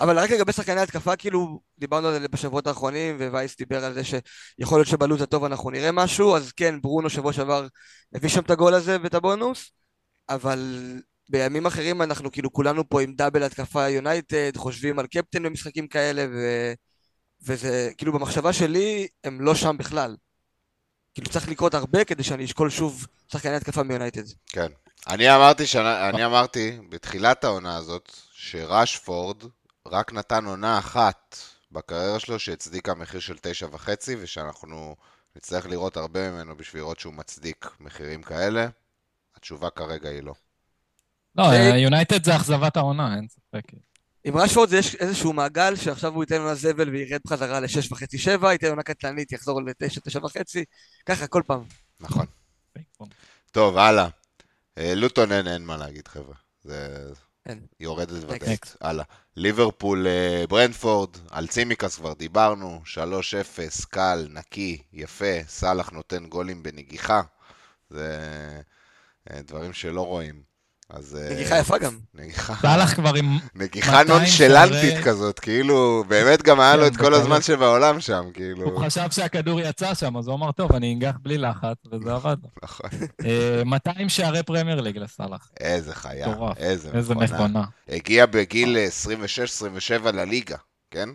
אבל רק לגבי שחקני התקפה, כאילו, דיברנו על זה בשבועות האחרונים, ווייס דיבר על זה שיכול להיות שבלוז הטוב אנחנו נראה משהו, אז כן, ברונו שבוע שעבר הביא שם את הגול הזה ואת הבונוס, אבל בימים אחרים אנחנו כאילו כולנו פה עם דאבל התקפה יונייטד, חושבים על קפטן במשחקים כאלה, ו... וזה, כאילו במחשבה שלי, הם לא שם בכלל. כאילו צריך לקרות הרבה כדי שאני אשקול שוב שחקני התקפה מיונייטד. כן. אני אמרתי, שנה, אני אמרתי בתחילת העונה הזאת, שרשפורד רק נתן עונה אחת בקריירה שלו שהצדיקה מחיר של תשע וחצי, ושאנחנו נצטרך לראות הרבה ממנו בשביל לראות שהוא מצדיק מחירים כאלה. התשובה כרגע היא לא. לא, יונייטד זה אכזבת העונה, אין ספק. עם רשפורד זה יש איזשהו מעגל שעכשיו הוא ייתן עונה זבל וירד לשש וחצי שבע, ייתן עונה קטלנית, יחזור לתשע, תשע וחצי, ככה כל פעם. נכון. טוב, הלאה. אה, לוטון אין, אין מה להגיד, חבר'ה. זה... אין. יורדת ודאית. Next. הלאה. ליברפול, אה, ברנדפורד, על צימקס כבר דיברנו, 3-0, קל, נקי, יפה, סאלח נותן גולים בנגיחה. זה אה, דברים שלא רואים. אז... אה, נגיחה יפה גם. נגיחה. סאלח כבר עם... נגיחה 200 נונשלנטית כזאת, כאילו, באמת גם היה לו כן, את כל בקלות. הזמן שבעולם שם, כאילו. הוא חשב שהכדור יצא שם, אז הוא אמר, טוב, אני אנגח בלי לחץ, וזה עבד. לו. נכון. אה, 200 שערי פרמייר ליג לסאלח. איזה חיה. איזה מכונה. הגיע בגיל 26-27 לליגה, כן?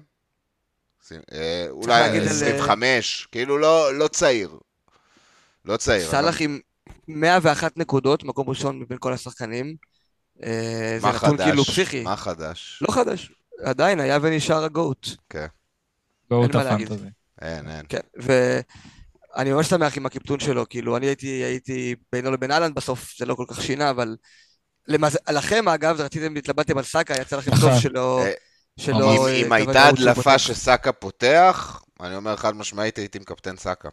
אה, אולי להגיד על- 25, כאילו לא לא צעיר. לא צעיר. סאלח עם 101 נקודות, מקום ראשון מבין כל השחקנים. אה, זה מה נתון חדש? כאילו פסיכי. מה חדש? לא חדש, עדיין היה ונשאר הגוט. גאות מה להגיד. הפנטזי. אין, אין. כן, ואני ממש שמח עם הקיפטון שלו, כאילו, אני הייתי, הייתי בינו לבין אהלנד, בסוף זה לא כל כך שינה, אבל... למז... לכם, אגב, רציתם, התלבטתם על סאקה, יצא לכם. טוב שלא... אה, שלא אם- אה, אם הייתה הדלפה. שסאקה פותח, אני אומר חד משמעית הייתי מקפטן סאקה.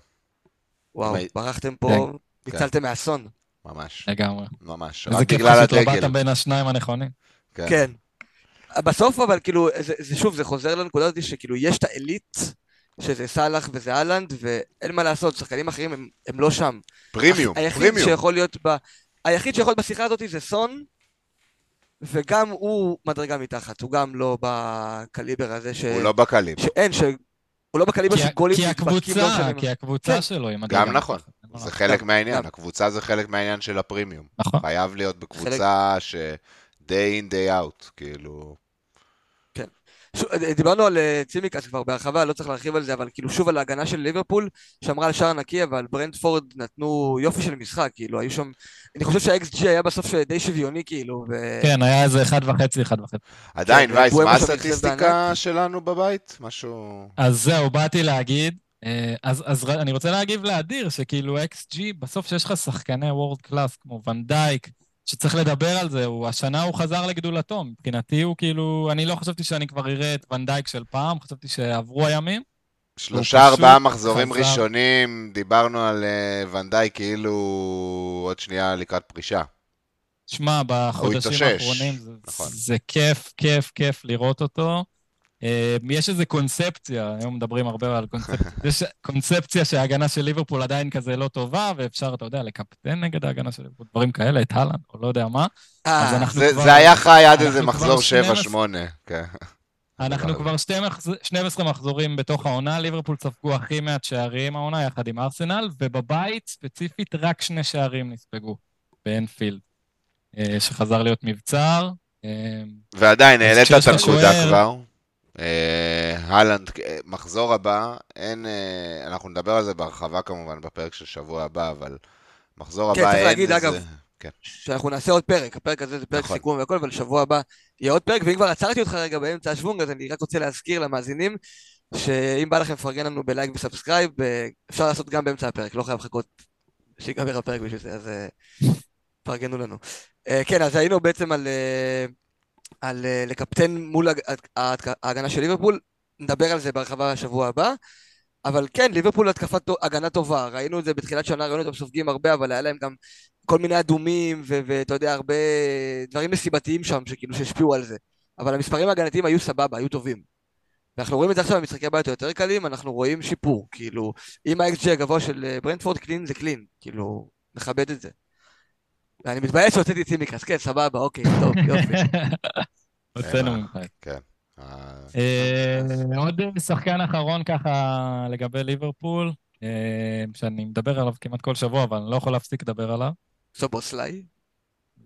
וואו, ברחתם פה, כן. ניצלתם מאסון. ממש, לגמרי. ממש. איזה רק כיף בגלל הדגל. לבטת בין השניים הנכונים. כן. כן. בסוף אבל כאילו, זה, זה שוב, זה חוזר לנקודה הזאת שכאילו יש את העילית, שזה סאלח וזה אהלנד, ואין מה לעשות, שחקנים אחרים הם, הם לא שם. פרימיום, היחיד פרימיום. שיכול להיות ב... היחיד שיכול להיות בשיחה הזאת זה סון, וגם הוא מדרגה מתחת, הוא גם לא בקליבר הזה ש... הוא לא בקלים. שאין, ש... הוא לא בקליבר כי של גולים כי לא הקבוצה. כי הקבוצה כן. שלו היא מדהימה. גם נכון. זה נכון. חלק מהעניין. הקבוצה זה חלק מהעניין של הפרימיום. נכון. חייב להיות בקבוצה ש... day in day out, כאילו... שוב, אה, דיברנו על אה, צימקס כבר בהרחבה, לא צריך להרחיב על זה, אבל כאילו שוב על ההגנה של ליברפול, שמרה על שער נקי, אבל ברנטפורד נתנו יופי של משחק, כאילו, היו שם... אני חושב שה-XG היה בסוף די שוויוני, כאילו, ו... כן, היה איזה אחד וחצי, אחד וחצי. עדיין, כן, וייס, מה הסטטיסטיקה. שלנו בבית? משהו... אז זהו, באתי להגיד, אז, אז ר- אני רוצה להגיב לאדיר, שכאילו XG, בסוף שיש לך שחקני world class כמו ונדייק, שצריך לדבר על זה, הוא, השנה הוא חזר לגדולתו, מבחינתי הוא כאילו, אני לא חשבתי שאני כבר אראה את ונדייק של פעם, חשבתי שעברו הימים. שלושה ארבעה מחזורים חזר. ראשונים, דיברנו על אה, ונדאי כאילו עוד שנייה לקראת פרישה. שמע, בחודשים האחרונים זה, נכון. זה כיף, כיף, כיף לראות אותו. אה, יש איזו קונספציה, היום מדברים הרבה על קונספציה, יש קונספציה שההגנה של ליברפול עדיין כזה לא טובה, ואפשר, אתה יודע, לקפטן נגד ההגנה של ליברפול, דברים כאלה, את הלנד, או לא יודע מה. אה, זה היה חי עד איזה מחזור 12. 7-8. כן. אנחנו כבר 12 12 מחזורים בתוך העונה, ליברפול ספגו הכי מעט שערים העונה, יחד עם ארסנל, ובבית, ספציפית, רק שני שערים נספגו, באנפילד, אה, שחזר להיות מבצר. אה, ועדיין, העלית את הנקודה כבר. אה, הלנד, אה, מחזור הבא, אין, אה, אנחנו נדבר על זה בהרחבה כמובן בפרק של שבוע הבא, אבל מחזור כן, הבא צריך אין להגיד, איזה... אגב, כן. שאנחנו נעשה עוד פרק, הפרק הזה זה פרק נכון. סיכום והכל, אבל שבוע הבא יהיה עוד פרק, ואם כבר עצרתי אותך רגע באמצע השוונג, אז אני רק רוצה להזכיר למאזינים, שאם בא לכם לפרגן לנו ב like ו subscribe, אפשר לעשות גם באמצע הפרק, לא חייב לחכות שיגמר הפרק בשביל זה, אז פרגנו לנו. כן, אז היינו בעצם על, על אה, לקפטן מול ההגנה של ליברפול, נדבר על זה בהרחבה בשבוע הבא. אבל כן, ליברפול התקפת הגנה טובה, ראינו את זה בתחילת שנה, ראינו אותם סופגים הרבה, אבל היה להם גם כל מיני אדומים, ואתה יודע, הרבה דברים מסיבתיים שם, שכאילו שהשפיעו על זה. אבל המספרים ההגנתיים היו סבבה, היו טובים. ואנחנו רואים את זה עכשיו במשחקי הבית היותר קלים, אנחנו רואים שיפור, כאילו, אם ה-XG הגבוה של אה, ברנדפורד קלין זה קלין, כאילו, מכבד את זה. ואני מתבייש שהוצאתי את צימקס, כן, סבבה, אוקיי, טוב, יופי. הוצאנו אה, ממך. כן. אה, אה, עוד שחקן אחרון ככה לגבי ליברפול, שאני מדבר עליו כמעט כל שבוע, אבל אני לא יכול להפסיק לדבר עליו. סובוסליי?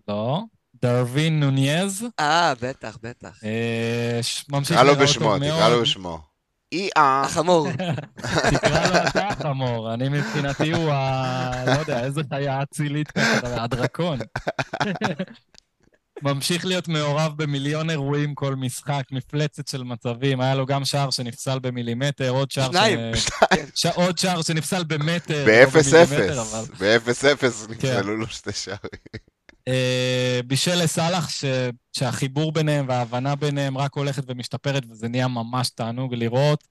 לא. דרווין נוניז, אה, בטח, בטח. אה, ש- ממשיך תקרא לו בשמו, תקרא לו מאוד. בשמו. אי-אה. החמור. תקרא לו אתה חמור, אני מבחינתי הוא ה... לא יודע, איזה חיה אצילית ככה, הדרקון. ממשיך להיות מעורב במיליון אירועים כל משחק, מפלצת של מצבים, היה לו גם שער שנפסל במילימטר, עוד שער שניים. ש... ש... עוד שער שנפסל במטר, לא באפס במילימטר, אפס. אבל... באפס אפס כן. נפסלו לו שתי שערים. אה, בישל לסאלח ש... שהחיבור ביניהם וההבנה ביניהם רק הולכת ומשתפרת, וזה נהיה ממש תענוג לראות.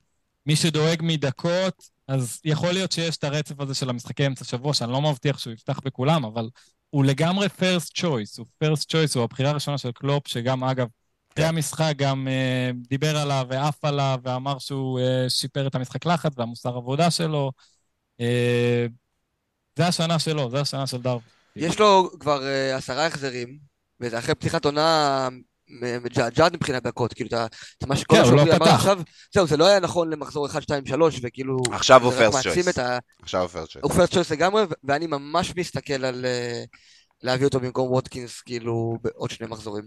מי שדואג מדקות, אז יכול להיות שיש את הרצף הזה של המשחקי אמצע שבוע, שאני לא מבטיח שהוא יפתח בכולם, אבל הוא לגמרי first choice, הוא first choice, הוא הבחירה הראשונה של קלופ, שגם, אגב, אחרי המשחק גם אה, דיבר עליו ועף עליו, ואמר שהוא אה, שיפר את המשחק לחץ והמוסר עבודה שלו. אה, זה השנה שלו, זה השנה של דרווין. יש לו כבר אה, עשרה החזרים, וזה אחרי פתיחת עונה מג'עג'עת מבחינת דקות, כאילו, אתה, אתה מה שכל כן, הוא לא אמר. עכשיו, זהו, זה לא היה נכון למחזור 1, 2, 3, וכאילו, עכשיו הוא. את ה... עכשיו הוא first choice. הוא פרסט צ'ויס לגמרי, ואני ממש מסתכל על אה, להביא אותו במקום ווטקינס, כאילו, בעוד שני מחזורים.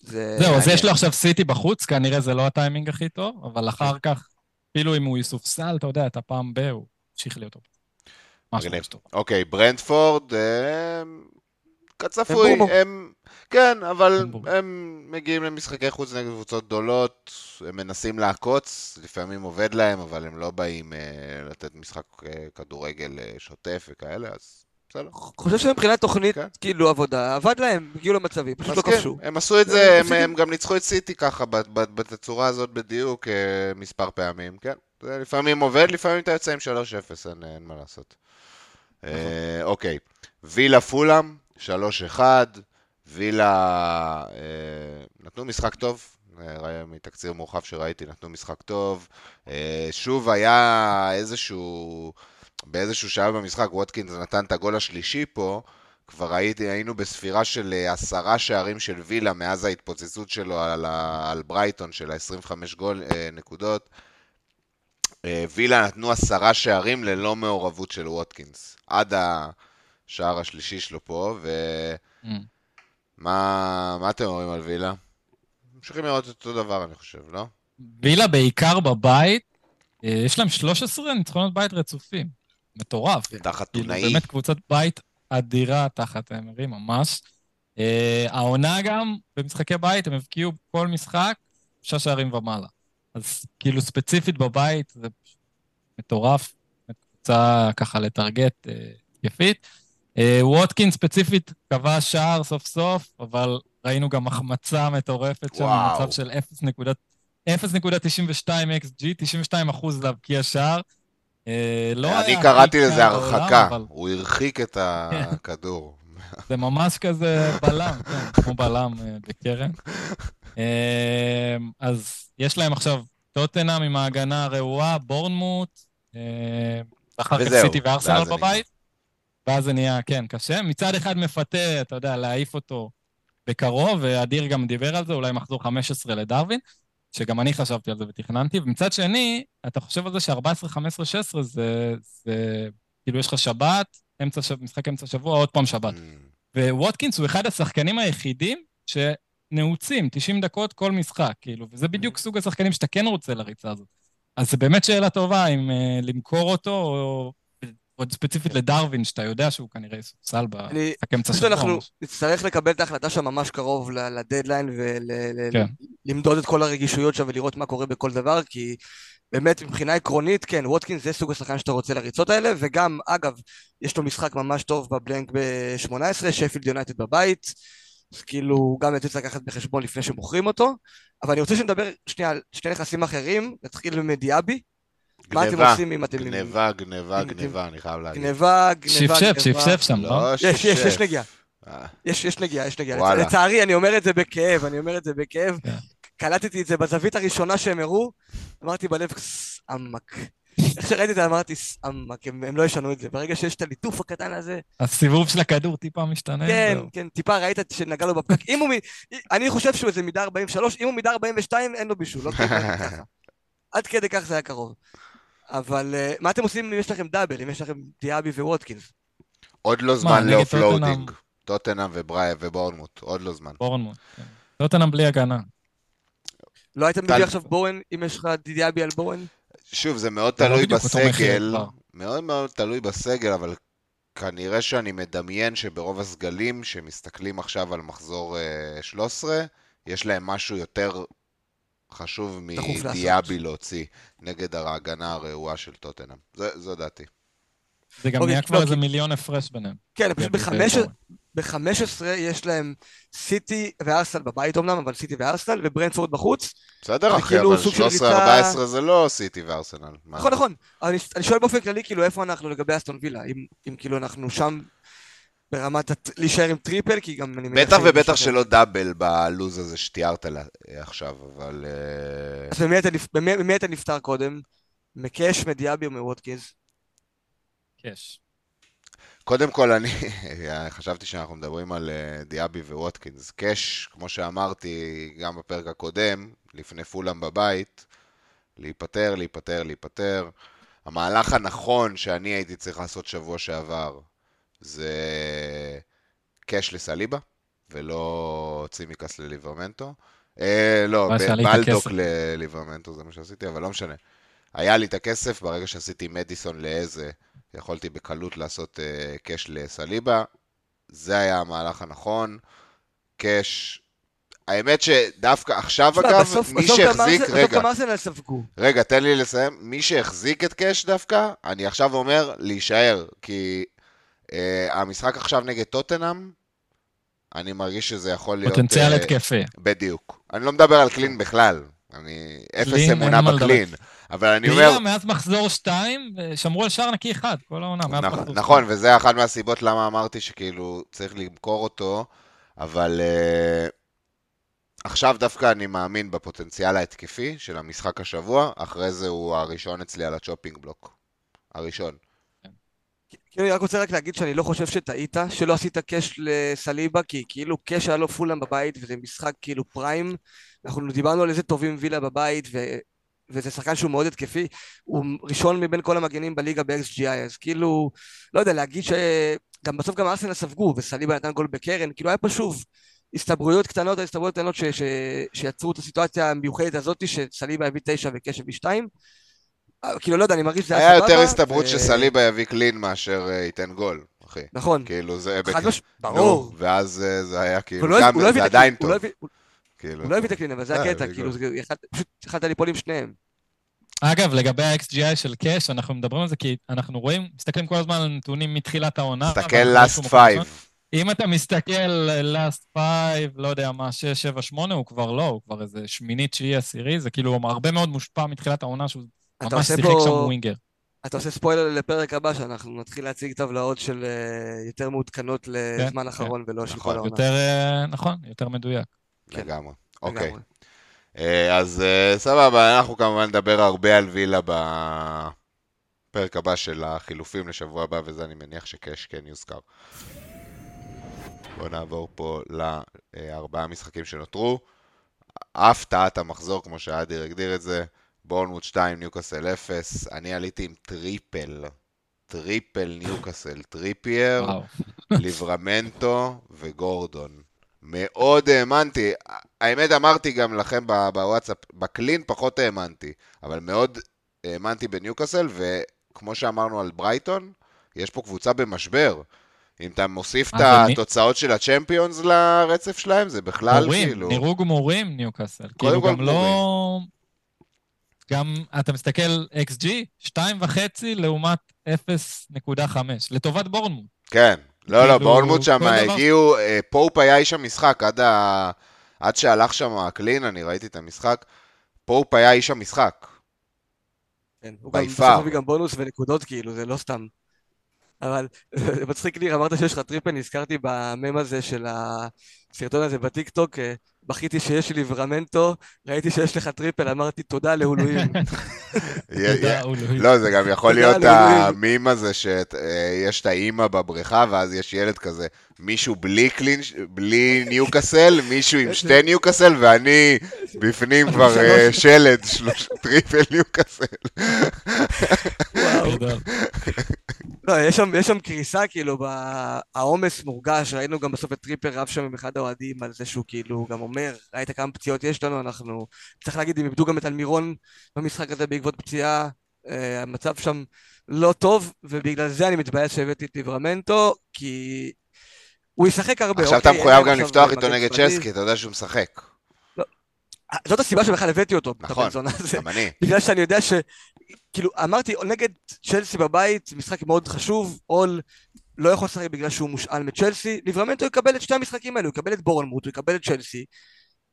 זה זהו, אז. יש לו עכשיו סיטי בחוץ, כנראה זה לא הטיימינג הכי טוב, אבל אחר כך, אפילו אם הוא יסופסל, אתה יודע, את הפעם ב, הוא ימשיך להיות טוב. מגניב. אוקיי, ברנדפורד, אה, כצפוי, הם. כן, אבל הם מגיעים למשחקי חוץ נגד קבוצות גדולות, הם מנסים לעקוץ, לפעמים עובד להם, אבל הם לא באים אה, לתת משחק אה, כדורגל שוטף וכאלה, אז בסדר. חושב שמבחינת תוכנית, כן. כאילו, עבודה, עבד להם, הגיעו למצבים, פשוט לא כן, כבשו. הם עשו את זה, הם, גם ניצחו את סיטי ככה, ב- ב- בתצורה הזאת בדיוק, מספר פעמים, כן. לפעמים עובד, לפעמים אתה יוצא עם 3-0, אין, אין מה לעשות. אה, אוקיי, וילה פולאם, 3-1, וילה אה, נתנו משחק טוב, אה, מתקציר מורחב שראיתי, נתנו משחק טוב. שוב היה איזשהו, באיזשהו שלב במשחק, ווטקינס נתן את הגול השלישי פה, כבר הייתי, היינו בספירה של עשרה שערים של וילה מאז ההתפוצצות שלו על, על ברייטון של ה-25 גול, נקודות. אה, וילה נתנו עשרה שערים ללא מעורבות של ווטקינס. עד השער השלישי שלו פה, ומה Mm. מה אתם אומרים על וילה? ממשיכים לראות אותו דבר, אני חושב, לא? וילה בעיקר בבית, אה, יש להם 13 ניצחונות בית רצופים. מטורף. תחת כאילו, תונאי. באמת קבוצת בית אדירה תחת אמרי, ממש. אה, העונה גם, במשחקי בית, הם הבקיעו כל משחק שישה שערים ומעלה. אז כאילו ספציפית בבית, זה מטורף. קבוצה ככה לטרגט אה, התקפית. אה, ווטקין ספציפית קבע שער סוף סוף, אבל ראינו גם החמצה מטורפת שם. במצב של 0.92 XG, 92 אחוז להבקיע שער. אה, לא אני קראתי לזה הרחקה, הוא הרחיק את הכדור. זה ממש כזה בלם, כן, כמו בלם אה, בקרן. אה, אז יש להם עכשיו טוטנאם עם ההגנה הרעועה, בורנמוט, אה, ואחר כך סיטי וארסנל בבית, ואז זה נהיה, כן, קשה. מצד אחד מפתה, אתה יודע, להעיף אותו בקרוב, ואדיר גם דיבר על זה, אולי מחזור 15 לדרווין, שגם אני חשבתי על זה ותכננתי, ומצד שני, אתה חושב על זה ש-14, 15, 16 זה, זה, כאילו יש לך שבת, אמצע, ש- משחק אמצע שבוע, עוד פעם שבת. Mm. וווטקינס הוא אחד השחקנים היחידים שנעוצים 90 דקות כל משחק, כאילו, וזה בדיוק סוג השחקנים שאתה כן רוצה לריצה הזאת. אז זה באמת שאלה טובה אם uh, למכור אותו, או עוד ספציפית לדרווין, שאתה יודע שהוא כנראה יסופסל אני במשחק אמצע שבוע. שאנחנו ממש. נצטרך לקבל את ההחלטה שם ממש קרוב ל- לדדליין כן. ולמדוד את כל הרגישויות שם ולראות מה קורה בכל דבר, כי באמת מבחינה עקרונית, כן, ווטקינס זה סוג השחקן שאתה רוצה לריצות האלה, וגם, אגב, יש לו משחק ממש טוב בבלנק ב-18, שפילד יונייטד בבית, אז כאילו, גם את זה צריך לקחת בחשבון לפני שמוכרים אותו, אבל אני רוצה שנדבר שנייה על שני נכסים אחרים, נתחיל מדיאבי, מה אתם עושים אם אתם... עם- גניבה, גניבה, עם- גניבה, אני חייב להגיד. גניבה, גניבה, גניבה. שפשף שם, לא? לא יש, יש, יש. נגיעה. אה, יש, יש נגיעה, יש נגיעה. לצערי, אני אומר את זה בכאב, אני אומר את זה בכאב. כן. קלטתי את זה בזווית הראשונה שהם הראו, אמרתי בלב, "ס, עמק. איך שראיתי את זה אמרתי, "ס, עמק, הם, הם לא ישנו את זה. ברגע שיש את הליטוף הקטן הזה, הסיבוב של הכדור טיפה משתנה. כן, זהו. כן, טיפה ראית שנגע לו בפקק. אם הוא, מ- אני חושב שהוא איזה מידה 43, אם הוא מידה 42, אין לו בישול, לא ככה. עד כדי כך זה היה קרוב. אבל אה, מה אתם עושים אם יש לכם double, אם יש לכם דיאבי וווטקינס? עוד לא זמן ל offloading. טוטנאם ובריי ובורנמוט, עוד לא זמן. בורנמוט. כן. טוטנאם בלי הגנה. לא היית מביא עכשיו בואן, אם יש לך דיאבי על בואן? שוב, זה מאוד לא תלוי בסגל, כבר. מאוד מאוד תלוי בסגל, אבל כנראה שאני מדמיין שברוב הסגלים שמסתכלים עכשיו על מחזור אה, 13, יש להם משהו יותר חשוב. מדיאבי להוציא נגד ההגנה הרעועה של טוטנאם. זה- זו דעתי. זה גם אוקיי, נהיה לא, כבר איזה כי- מיליון הפרש ביניהם. כן, פשוט דיאבי בחמש-. ב-15 יש להם סיטי וארסנל בבית אומנם, אבל סיטי וארסנל, וברנפורד בחוץ. בסדר, אחי, כאילו אבל סוג של 13-14 זה לא סיטי וארסנל. נכון, נכון. אני, אני שואל באופן כללי, כאילו, איפה אנחנו לגבי אסטון וילה? אם, אם כאילו אנחנו שם ברמת. להישאר עם triple, כי גם אני בטח ובטח שלא double בלוז הזה שתיארת לה- עכשיו, אבל... אה, אז ממי אתה, נפטר קודם? מקאש, מדיאבי או מווטקינס? קאש. קודם כל, אני חשבתי שאנחנו מדברים על אה, דיאבי וווטקינס. קאש, כמו שאמרתי גם בפרק הקודם, לפני פולאם בבית, להיפטר, להיפטר, להיפטר. המהלך הנכון שאני הייתי צריך לעשות שבוע שעבר זה קאש לסליבה, ולא צימקס לליברמנטו. אה, לא, בלדוק. לליברמנטו, זה מה שעשיתי, אבל לא משנה. היה לי את הכסף, ברגע שעשיתי מדיסון לאיזה, יכולתי בקלות לעשות uh, קאש לסליבה. זה היה המהלך הנכון. קאש... האמת שדווקא עכשיו, תשמע, אגב, בסוף- מי בסוף שהחזיק... ארסנל- רגע, בסוף גם ארסנל ספגו. רגע, תן לי לסיים. מי שהחזיק את קאש דווקא, אני עכשיו אומר להישאר, כי אה, המשחק עכשיו נגד טוטנאם, אני מרגיש שזה יכול להיות... פוטנציאל אה, התקפי. בדיוק. אני לא מדבר על clean בכלל. אני אפס אמונה מה לדבר. אבל אני אומר... מאז מחזור 2, שמרו על שער נקי אחד כל העונה. מאז נכ- מחזור נכון, שתיים. וזה אחת מהסיבות למה אמרתי שכאילו צריך למכור אותו, אבל אה, עכשיו דווקא אני מאמין בפוטנציאל ההתקפי של המשחק השבוע, אחרי זה הוא הראשון אצלי על ה chopping block. הראשון. כאילו, אני רק רוצה רק להגיד שאני לא חושב שטעית, שלא עשית קאש לסליבה, כי כאילו קאש היה לו פולאם בבית, וזה משחק כאילו פריים. אנחנו דיברנו על איזה טובים וילה בבית, וזה שחקן שהוא מאוד התקפי, הוא ראשון מבין כל המגנים בליגה ב-XGI, אז כאילו, לא יודע, להגיד ש... גם בסוף גם ארסנל ספגו, וסליבה נתן גול בקרן, כאילו היה פה שוב הסתברויות קטנות, הסתברויות קטנות ש... ש... שיצרו את הסיטואציה המיוחדת הזאת, שסליבה הביא תשע וקשב הביא שתיים. אה, כאילו, לא יודע, אני מרגיש שזה היה יותר הסתברות ו... שסליבה יביא קלין מאשר uh, ייתן גול, אחי. נכון. כאילו, זה... חד משמעית, ברור. ואז זה היה כאילו, גם, זה עדיין טוב. כאילו. הוא לא הביא את הקלין, אבל זה הקטע, כאילו, פשוט יכלת ליפול עם שניהם. אגב, לגבי ה-XGI של קאש, אנחנו מדברים על זה כי אנחנו רואים, מסתכלים כל הזמן על נתונים מתחילת העונה. מסתכל last five. אם אתה מסתכל last five, לא יודע מה, 6, 7, 8, הוא כבר לא, הוא כבר איזה שמינית, תשיעי, עשירי, זה כאילו הרבה מאוד מושפע מתחילת העונה שהוא ממש שיחק פה... שם ווינגר. אתה עושה ספוילר לפרק הבא, שאנחנו נתחיל להציג טבלאות של uh, יותר מעודכנות כן, לזמן כן, אחרון כן. ולא של נכון, כל העונה. יותר, uh, נכון, יותר מדויק. כן. לגמרי. אוקיי. אה, אז אה, סבבה, אנחנו כמובן נדבר הרבה על וילה בפרק הבא של החילופים לשבוע הבא, וזה אני מניח שקאש כן יוזכר. בואו נעבור פה לארבעה משחקים שנותרו. הפתעת המחזור, כמו שאדיר הגדיר את זה, בורנמוט 2, ניוקאסל 0, אני עליתי עם triple, triple ניוקאסל, טריפייר, ליברמנטו וגורדון. מאוד האמנתי, האמת אמרתי גם לכם בוואטסאפ, ב clean פחות האמנתי, אבל מאוד האמנתי בניוקאסל, וכמו שאמרנו על ברייטון, יש פה קבוצה במשבר. אם אתה מוסיף את התוצאות של הצ'מפיונס לרצף שלהם, זה בכלל מורים, כאילו... נראו גמורים ניוקאסל. כאילו גם לא... גם אתה מסתכל XG, 2.5 לעומת 0.5, לטובת בורנמוט. כן, לא, לא, כאילו, בורנמוט שם הגיעו, אה, פופ היה איש המשחק, עד, ה... עד שהלך שם ה clean, אני ראיתי את המשחק, פופ היה איש המשחק. כן, הוא גם בסוף גם בונוס ונקודות, כאילו, זה לא סתם. אבל מצחיק לי, אמרת שיש לך triple, נזכרתי במם הזה של הסרטון הזה בטיקטוק, אה, בכיתי שיש לי ליברמנטו, ראיתי שיש לך triple, אמרתי תודה לאלוהים. לא, זה גם יכול להיות המם הזה שיש את האימא בבריכה, ואז יש ילד כזה, מישהו בלי קלינש, בלי ניוקאסל, מישהו עם שתי ניוקאסל, ואני בפנים כבר אה, שלד, triple ניוקאסל. לא, יש שם, יש שם קריסה, כאילו, העומס מורגש, ראינו גם בסוף את טריפר רב שם עם אחד האוהדים על זה שהוא כאילו גם אומר, ראית כמה פציעות יש לנו, אנחנו... צריך להגיד, הם איבדו גם את אלמירון במשחק הזה בעקבות פציעה, אה, המצב שם לא טוב, ובגלל זה אני מתבאס שהבאתי את ליברמנטו, כי הוא ישחק הרבה. עכשיו אתה אוקיי, מחויב גם לפתוח איתו נגד צ'סקי, אתה יודע שהוא משחק. לא. זאת הסיבה שבכלל הבאתי אותו, נכון, גם אני. בגלל שאני יודע ש... כאילו, אמרתי, נגד צ'לסי בבית, משחק מאוד חשוב, אול לא יכול לשחק בגלל שהוא מושאל מצ'לסי, ליברמנטו יקבל את שתי המשחקים האלו, הוא יקבל את בורנמוט, הוא יקבל את צ'לסי,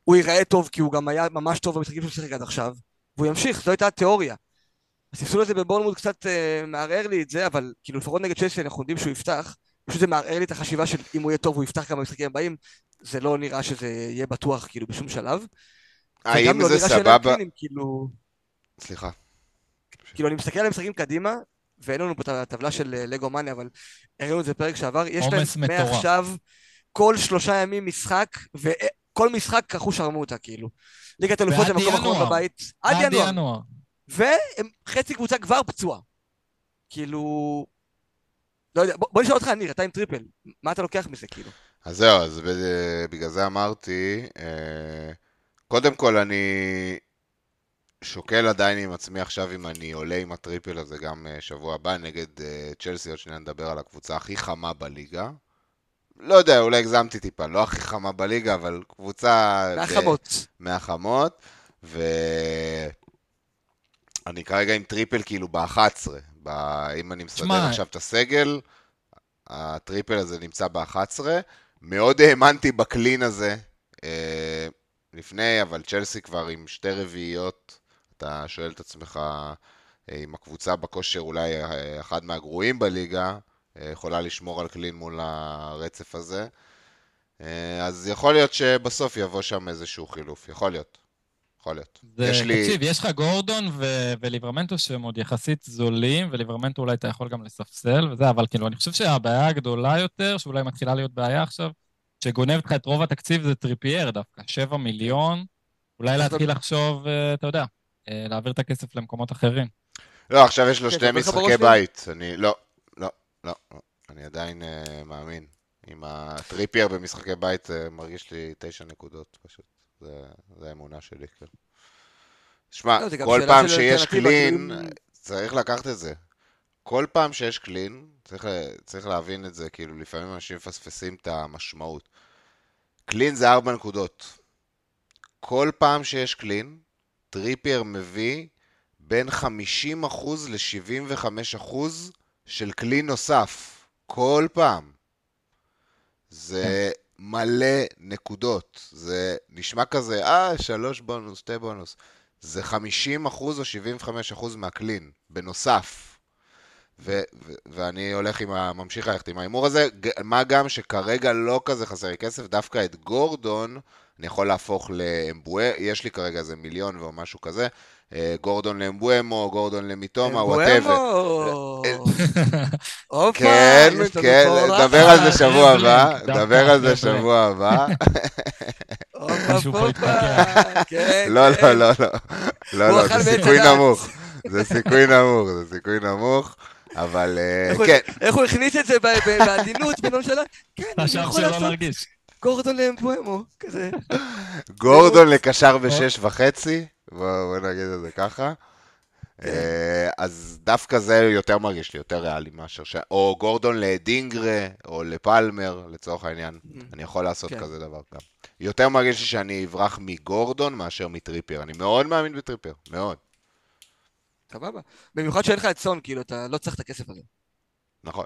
הוא ייראה טוב כי הוא גם היה ממש טוב במשחקים שהוא שיחק עד עכשיו, והוא ימשיך, זו הייתה התיאוריה. הספסול הזה בבורנמוט קצת uh, מערער לי את זה, אבל כאילו לפחות נגד צ'לסי אנחנו יודעים שהוא יפתח, פשוט זה מערער לי את החשיבה של אם הוא יהיה טוב הוא יפתח גם במשחקים הבאים, זה לא נראה שזה יהיה בטוח כאילו בשום שלב. האם זה לא סבבה? כאילו... סליחה. כאילו, אני מסתכל על המשחקים קדימה, ואין לנו פה את הטבלה של אה, Lego Mane, אבל הראינו את זה בפרק שעבר, יש להם מעכשיו כל שלושה ימים משחק, וכל משחק קחו שרמוטה, כאילו. ליגת אלופות זה מקום אחרון בבית. עד ינואר. ינואר. וחצי קבוצה כבר פצועה. כאילו... לא יודע, בוא נשאל אותך, ניר, אתה עם triple, מה אתה לוקח מזה, כאילו? אז זהו, אז בגלל זה אמרתי, אה, קודם כל אני שוקל עדיין עם עצמי עכשיו אם אני עולה עם ה triple הזה גם אה, שבוע הבא נגד אה, צ'לסי, עוד שניה נדבר על הקבוצה הכי חמה בליגה. לא יודע, אולי הגזמתי טיפה, לא הכי חמה בליגה, אבל קבוצה... מהחמות. מהחמות, ואני כרגע עם triple כאילו ב-11. ב... אם אני מסדר שמה... עכשיו את הסגל, ה triple הזה נמצא ב-11. מאוד האמנתי בקלין הזה. אה, לפני, אבל צ'לסי כבר עם שתי רביעיות אתה שואל את עצמך אה, אם הקבוצה בכושר אולי אה, אחד מהגרועים בליגה, אה, יכולה לשמור על קלין מול הרצף הזה. אז יכול להיות שבסוף יבוא שם איזשהו חילוף, יכול להיות. יכול להיות. זה, יש לי... תקשיב, יש לך גורדון ו- וליברמנטו שהם עוד יחסית זולים, וליברמנטו אולי אתה יכול גם לספסל וזה, אבל כאילו, אני חושב שהבעיה הגדולה יותר, שאולי מתחילה להיות בעיה עכשיו, שגונבת לך את רוב התקציב זה טריפייר דווקא, 7 מיליון, אולי להתחיל לחשוב, אתה יודע, להעביר את הכסף למקומות אחרים. לא, עכשיו יש לו כן, שני משחקי בית. אני, לא, לא, לא, לא. אני עדיין אה, מאמין. עם הטריפייר במשחקי בית זה מרגיש לי תשע נקודות פשוט. זה, האמונה שלי, כן. שמע, לא, כל פעם שיש clean, כאילו- צריך לקחת את זה. כל פעם שיש clean, צריך, צריך להבין את זה, כאילו לפעמים אנשים מפספסים את המשמעות. clean זה ארבע נקודות. כל פעם שיש clean, טריפייר מביא בין 50% ל-75% של clean נוסף. כל פעם. זה מלא נקודות. זה נשמע כזה, אה, שלוש בונוס, שתי בונוס. זה 50% או 75% מה clean, בנוסף. ו- ו- ואני הולך עם ה... ממשיך ללכת עם ההימור הזה, מה גם שכרגע לא כזה חסר לי כסף, דווקא את גורדון אני יכול להפוך לאמבואה, יש לי כרגע איזה מיליון או משהו כזה, אה, גורדון לאמבואמו, גורדון למיטומה, וואטאבר. בואמו! הופה, כן, כן, פה נדבר על זה. שבוע הבא, נדבר על זה שבוע הבא. כן, לא, לא, כן. לא, לא, לא, לא, אכל זה סיכוי. נמוך, זה סיכוי נמוך, זה סיכוי נמוך, אבל אה, כן, איך הוא הכניס את זה בעדינות, בנונשלנט? כן, אני יכול שלא לעשות להרגיש. גורדון לאמבואמו, כזה. גורדון לקשר בשש וחצי, בוא בוא נגיד את זה ככה. אה, אז דווקא זה יותר מרגיש לי, יותר ריאלי מאשר ש... או גורדון לדינגרה, או לפלמר, לצורך העניין. אני יכול לעשות כן. כזה דבר גם. יותר מרגיש לי שאני אברח מגורדון מאשר מטריפייר. אני מאוד מאמין בטריפייר, מאוד. סבבה. במיוחד שאין לך את סון, כאילו, אתה לא צריך את הכסף הזה. נכון.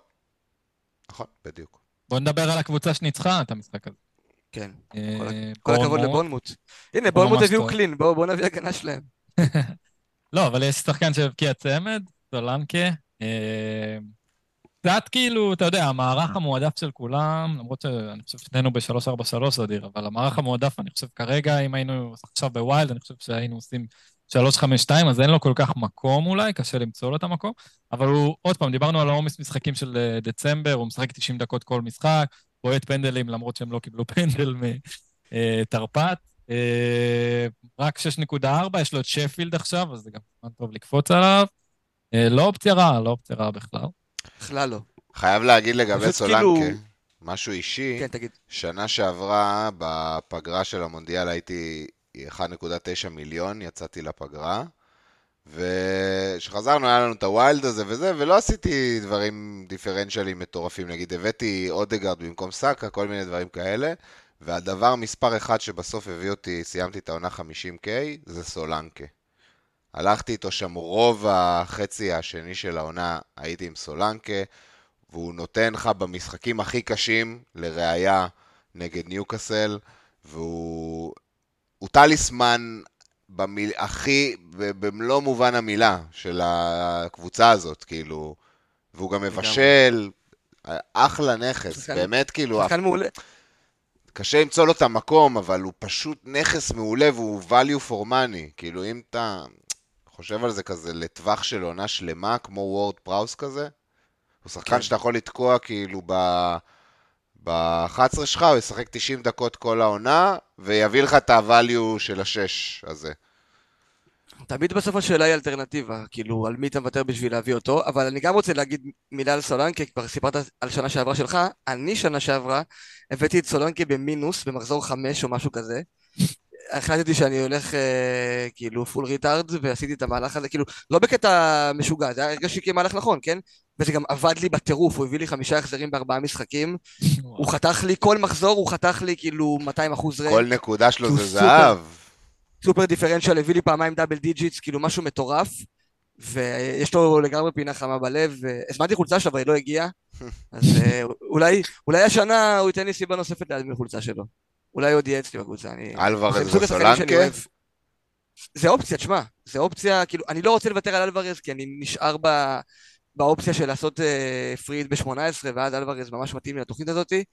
נכון, בדיוק. בוא נדבר על הקבוצה שניצחה את המשחק הזה. כן. אה, כל הכבוד בורנמוט. לבונמוט. הנה, בונמוט ממש הביאו. clean, בואו בואו נביא הגנה שלהם. לא, אבל יש שחקן שהבקיע צמד, סולנקה. אה, קצת כאילו, אתה יודע, המערך המועדף של כולם, למרות שאני חושב ששנינו ב-343 אדיר, אבל המערך המועדף, אני חושב כרגע, אם היינו עכשיו ב wild, אני חושב שהיינו עושים 352, אז אין לו כל כך מקום אולי, קשה למצוא לו את המקום, אבל הוא, עוד פעם, דיברנו על העומס משחקים של אה, דצמבר, הוא משחק 90 דקות כל משחק, בועט פנדלים למרות שהם לא קיבלו פנדל מתרפ"ט. אה, רק 6.4, יש לו את שפילד עכשיו, אז זה גם זמן טוב לקפוץ עליו. אה, לא אופציה רעה, לא אופציה רעה בכלל. בכלל לא. חייב להגיד לגבי סולנקה, כאילו- משהו אישי. כן, תגיד. שנה שעברה, בפגרה של המונדיאל, הייתי 1.9 מיליון, יצאתי לפגרה. וכשחזרנו, היה לנו את ה wild הזה וזה, ולא עשיתי דברים דיפרנציאליים מטורפים. נגיד, הבאתי אודגרד במקום סאקה, כל מיני דברים כאלה. והדבר מספר אחד שבסוף הביא אותי, סיימתי את העונה 50K, זה סולנקה. הלכתי איתו שם רוב החצי השני של העונה, הייתי עם סולנקה, והוא נותן לך במשחקים הכי קשים, לראיה, נגד ניוקאסל, והוא הוא טליסמן במיל... הכי, במלוא מובן המילה של הקבוצה הזאת, כאילו, והוא גם מבשל, אחלה נכס, שחקן- באמת, כאילו, שחקן מעולה. קשה למצוא לו את המקום, אבל הוא פשוט נכס מעולה והוא value for money. כאילו, אם אתה חושב על זה כזה לטווח של עונה שלמה, כמו וורד פראוס כזה, הוא שחקן כן. שאתה יכול לתקוע כאילו ב... ב-11 שלך, הוא ישחק 90 דקות כל העונה, ויביא לך את ה-value של השש הזה. תמיד בסוף השאלה היא אלטרנטיבה, כאילו, על מי אתה מוותר בשביל להביא אותו, אבל אני גם רוצה להגיד מילה על סולנקה, כבר סיפרת על שנה שעברה שלך, אני שנה שעברה הבאתי את סולנקה במינוס, במחזור חמש או משהו כזה. החלטתי שאני הולך אה, כאילו full retard, ועשיתי את המהלך הזה, כאילו, לא בקטע משוגע, זה היה הרגשתי כמהלך נכון, כן? וזה גם עבד לי בטירוף, הוא הביא לי חמישה החזרים בארבעה משחקים, הוא חתך לי, כל מחזור הוא חתך לי כאילו 200 אחוז rate. כל נקודה שלו שהוא זה סופר- זהב. סופר דיפרנציאל, הביא לי פעמיים double digits, כאילו משהו מטורף, ויש לו לגמרי פינה חמה בלב, הזמנתי חולצה שלו, אבל היא לא הגיעה, אז אה, אולי, אולי השנה הוא ייתן לי סיבה נוספת להזמין חולצה שלו. אולי עוד יהיה אצלי בקבוצה, אני... אלוורז וסולנקה? זה אופציה, תשמע, זה אופציה, כאילו, אני לא רוצה לוותר על אלוורז, כי אני נשאר ב... באופציה של לעשות אה, פריד ב-18, ואז אלוורז ממש מתאים לי לתוכנית הזאתי,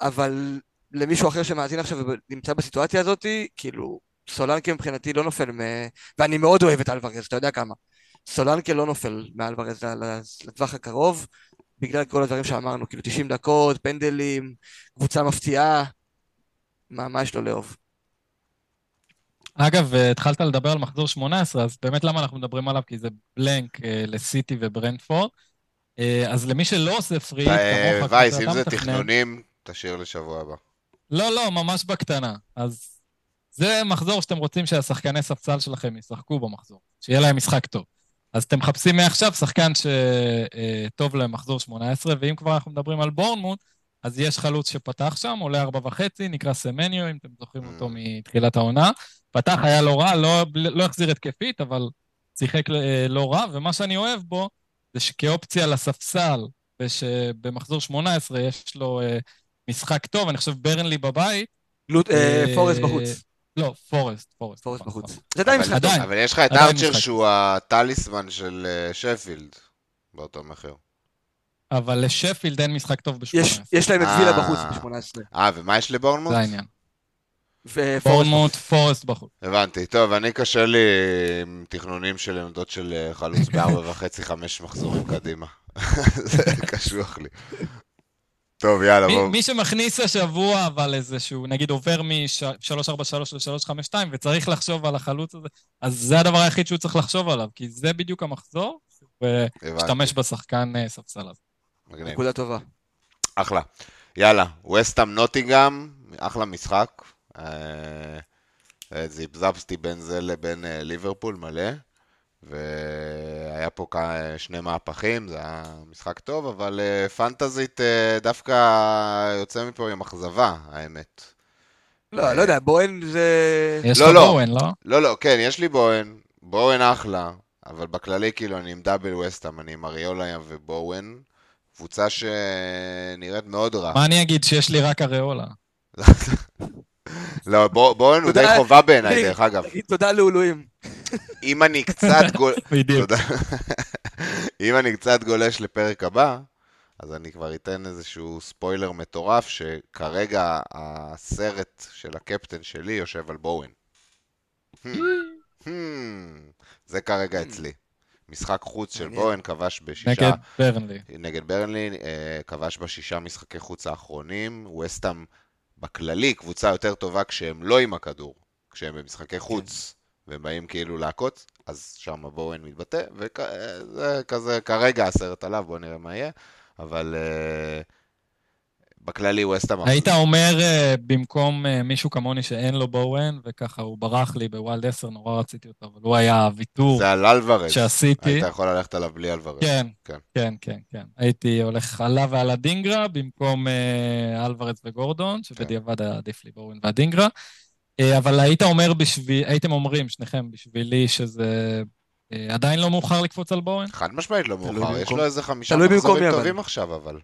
אבל למישהו אחר שמאזין עכשיו ונמצא בסיטואציה הזאתי, כאילו, סולנקה מבחינתי לא נופל מ... ואני מאוד אוהב את אלוורז, אתה יודע כמה. סולנקה לא נופל מאלוורז לטווח הקרוב, בגלל כל הדברים שאמרנו, כאילו 90 דקות, פנדלים, קבוצה מפתיעה, מה, מה יש לו לאהוב? אגב, אה, התחלת לדבר על מחזור 18, אז באמת למה אנחנו מדברים עליו? כי זה בלנק אה, לסיטי וברנדפורד. אה, אז למי שלא עושה פרי, אה, כמוך, וייס, אם זה מתכנן- תכנונים, תשאיר לשבוע הבא. לא, לא, ממש בקטנה. אז זה מחזור שאתם רוצים שהשחקני ספסל שלכם ישחקו במחזור, שיהיה להם משחק טוב. אז אתם מחפשים מעכשיו שחקן שטוב למחזור 18, ואם כבר אנחנו מדברים על בורנמוט, אז יש חלוץ שפתח שם, עולה ארבע וחצי, נקרא סמניו, אם אתם זוכרים אותו Mm. מתחילת העונה. פתח, היה לא רע, לא, לא החזיר התקפית, אבל שיחק אה, לא רע, ומה שאני אוהב בו, זה שכאופציה לספסל, ושבמחזור 18 יש לו אה, משחק טוב, אני חושב ברנלי בבית. לוט- אה, אה, פורסט בחוץ. לא, פורסט, פורסט. פורסט נכון, בחוץ. נכון. זה עדיין אבל- משחק טוב. עדיין. אבל יש לך את עדיין ארצ'ר. שהוא הטליסמן של אה, שפילד, באותו מחיר. אבל לשפילד אין משחק טוב ב-18. יש- יש להם את וילה אה. בחוץ ב-18. אה, ומה יש לבורנמוט? זה העניין. בורנמוט, פורסט בחוץ. הבנתי. טוב, אני קשה לי עם תכנונים של עמדות של אה, חלוץ בארבע וחצי, חמש מחזורים קדימה. זה קשוח לי. טוב, יאללה, מי- בואו. מי שמכניס השבוע, אבל איזשהו, נגיד עובר מ-343 ל-352 וצריך לחשוב על החלוץ הזה, אז זה הדבר היחיד שהוא צריך לחשוב עליו, כי זה בדיוק המחזור, ולהשתמש. בשחקן אה, ספסל הזה. מגניב. נקודה טובה. אחלה. יאללה, וסטאם נוטינגאם, אחלה משחק. אה, אה, זיפזפסתי בין זה לבין אה, ליברפול מלא. והיה פה שני מהפכים, זה היה משחק טוב, אבל פנטזית דווקא יוצא מפה עם אכזבה, האמת. לא, לא יודע, בוהן זה... יש לא, לו לא. בואן, לא? לא, לא, כן, יש לי בואן, בואן אחלה, אבל בכללי כאילו אני עם דאבל וסטאם, אני עם אריולה ובואן, קבוצה שנראית מאוד רע. מה אני אגיד שיש לי רק אריולה? לא, בוא- בואן הוא די. חובה בעיניי, דרך אגב. תודה לאלוהים. אם אני קצת גול... בדיוק. תודה. אם אני קצת גולש לפרק הבא, אז אני כבר אתן איזשהו ספוילר מטורף, שכרגע הסרט של הקפטן שלי יושב על בואן. Hmm. Hmm. זה כרגע אצלי. משחק חוץ של. בואן, כבש בשישה... נגד ברנלי. נגד ברנלי, אה, כבש בשישה משחקי חוץ האחרונים. וסטאם בכללי קבוצה יותר טובה כשהם לא עם הכדור, כשהם במשחקי חוץ, והם באים כאילו לעקוץ, אז שם בואן מתבטא, וזה כזה כרגע הסרט עליו, בואו נראה מה יהיה, אבל אה, בכללי וסטאם... היית אומר אה, במקום אה, מישהו כמוני שאין לו בואן, וככה הוא ברח לי בוואלד 10, נורא רציתי אותו, אבל הוא היה הוויתור זה על אלוורז. שעשיתי. היית יכול ללכת עליו בלי אלוורז. כן, כן. כן, כן, כן. הייתי הולך עליו ועל הדינגרה במקום אה, אלוורז וגורדון, שבדיעבד היה עדיף לי בואוין והדינגרה. אבל היית אומר בשביל, הייתם אומרים, שניכם, בשבילי, שזה עדיין לא מאוחר לקפוץ על בואוין? חד משמעית לא מאוחר, יש לו איזה חמישה מחזורים. טובים עכשיו, אבל...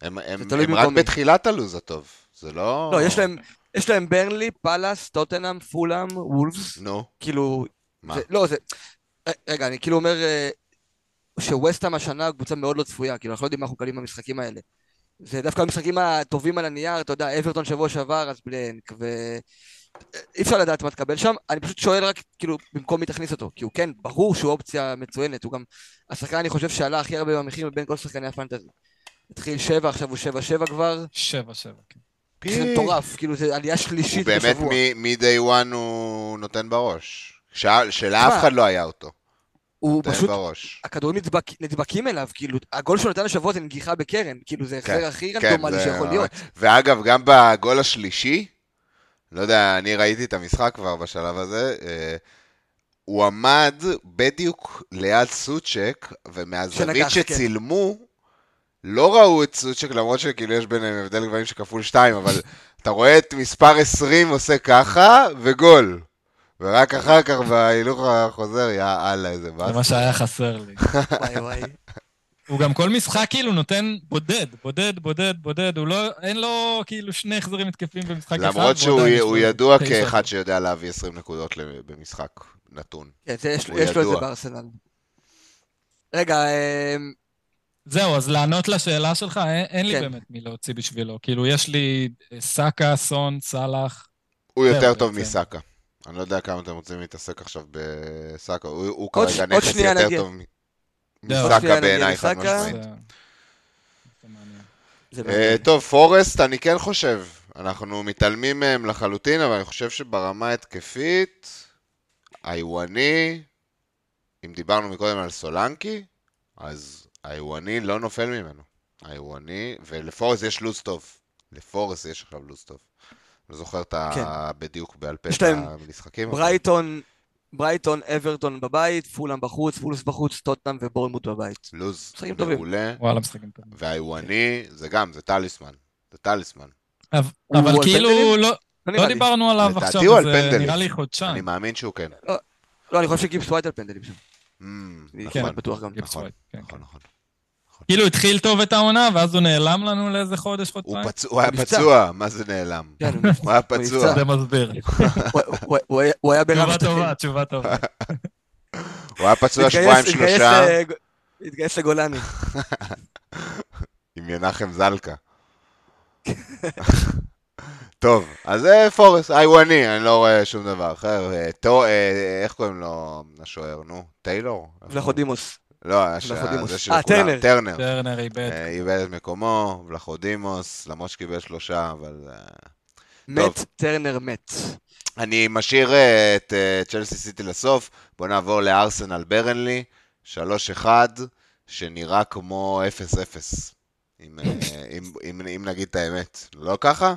הם, הם, הם רק. בתחילת הלו"ז הטוב, זה לא... לא, יש להם- יש להם ברנלי, פאלאס, טוטנאם, פולאם, וולפס, נו, כאילו... מה? זה- לא, זה... ר- רגע, אני כאילו אומר אה, שווסטהאם השנה קבוצה מאוד לא צפויה, כאילו אנחנו לא יודעים מה אנחנו מקבלים במשחקים האלה. זה דווקא המשחקים הטובים על הנייר, אתה יודע, אברטון שבוע שעבר, אז בלנק, ו... אי אפשר לדעת מה תקבל שם, אני פשוט שואל רק, כאילו, במקום מי תכניס אותו, כי הוא כן, ברור שהוא אופציה מצוינת, הוא גם השחקן, אני חושב, שעלה הכי הרבה במחיר מבין כל שחקני הפנטזי. התחיל שבע, עכשיו הוא שבע שבע כבר, שבע, שבע, כן. זה מטורף, כאילו, זה עלייה הוא שלישית באמת בשבוע. מ-day one הוא נותן בראש. שלאף אחד לא היה אותו. הוא פשוט, בראש. הכדורים נדבק, נדבקים אליו, כאילו, הגול שהוא נתן השבוע זה נגיחה בקרן, כאילו, זה כן, ההחזר הכי כן, רנדומלי שיכול להיות. ואגב, גם בגול השלישי, לא יודע, אני ראיתי את המשחק כבר בשלב הזה, אה, הוא עמד בדיוק ליד סוצ'ק, ומהזווית שנגח, כן. לא ראו את סוצ'ק, למרות שכאילו יש ביניהם הבדל גבוהים שכפול שתיים, אבל אתה רואה את מספר 20 עושה ככה, וגול. ורק אחר כך בהילוך החוזר, יא אללה, איזה זה באס. מה שהיה חסר לי. וואי וואי. הוא גם כל משחק כאילו נותן בודד, בודד, בודד, בודד, הוא לא, אין לו כאילו שני החזרים התקפים במשחק אחד. למרות שהוא ידוע. כאחד שיודע להביא 20 נקודות במשחק נתון. כן, זה יש לו את זה. בארסנל. רגע, אמ, זהו, אז לענות לשאלה שלך, אין, אין לי כן. באמת מי להוציא בשבילו. כאילו, יש לי אה, סאקה, סון, סאלח. הוא יותר טוב בעצם. מסאקה. אני לא יודע כמה אתם רוצים להתעסק עכשיו בסאקה, הוא הוא עוד כרגע ש- נכס יותר נגיע. טוב מסאקה בעיניי, חד. משמעית. זה אה. טוב, פורסט, אני כן חושב. אנחנו מתעלמים מהם לחלוטין, אבל אני חושב שברמה התקפית, איוואני, אם דיברנו מקודם על סולנקי, אז איוואני לא נופל ממנו. איוואני, ולפורסט יש לו"ז טוב. לפורסט יש עכשיו לו"ז טוב. לא זוכר את ה... כן. בדיוק בעל פה את המשחקים. ברייטון, ברייטון, אברטון בבית, פולאם בחוץ, וולבס בחוץ, טוטנאם ובורנמוט בבית. לו"ז משחקים טובים. מעולה, וואלה, משחקים טובים. והאיוואני זה גם, זה טליסמן. זה טליסמן. אבל כאילו? לא- לא לא. דיברנו עליו עכשיו, זה. נראה לי אני חודשיים. מאמין שהוא כן. לא, אני חושב שגיבס ווייט על פנדלים שם. Mm, אני נכון, בטוח גם. גיבס נכון, כן, נכון, כן. נכון. כאילו התחיל טוב את העונה, ואז הוא נעלם לנו לאיזה חודש, חודשיים. הוא היה. פצוע, מה זה נעלם? כן, הוא היה פצוע. זה מסביר. הוא- היה- ברב תשובה. טובה, תשובה טובה. הוא היה פצוע שבועיים שלושה התגייס לגולני. עם מנחם זלקה. טוב, אז זה פורס, איוואני, אני לא רואה שום דבר אחר. אה, אה, איך קוראים לו השוער, נו? טיילור? ולחודימוס. לא. זה של אה, כולם, טרנר. טרנר. טרנר איבד. אה, איבד את מקומו, ולחודימוס, למרות שקיבל שלושה, אבל... אה, מת, טרנר מת. אני משאיר אה, את אה, צ'לסי סיטי לסוף, בואו נעבור לארסנל ברנלי, 3-1, שנראה כמו 0-0. אם, אה, אם, אם, אם נגיד את האמת. לא ככה?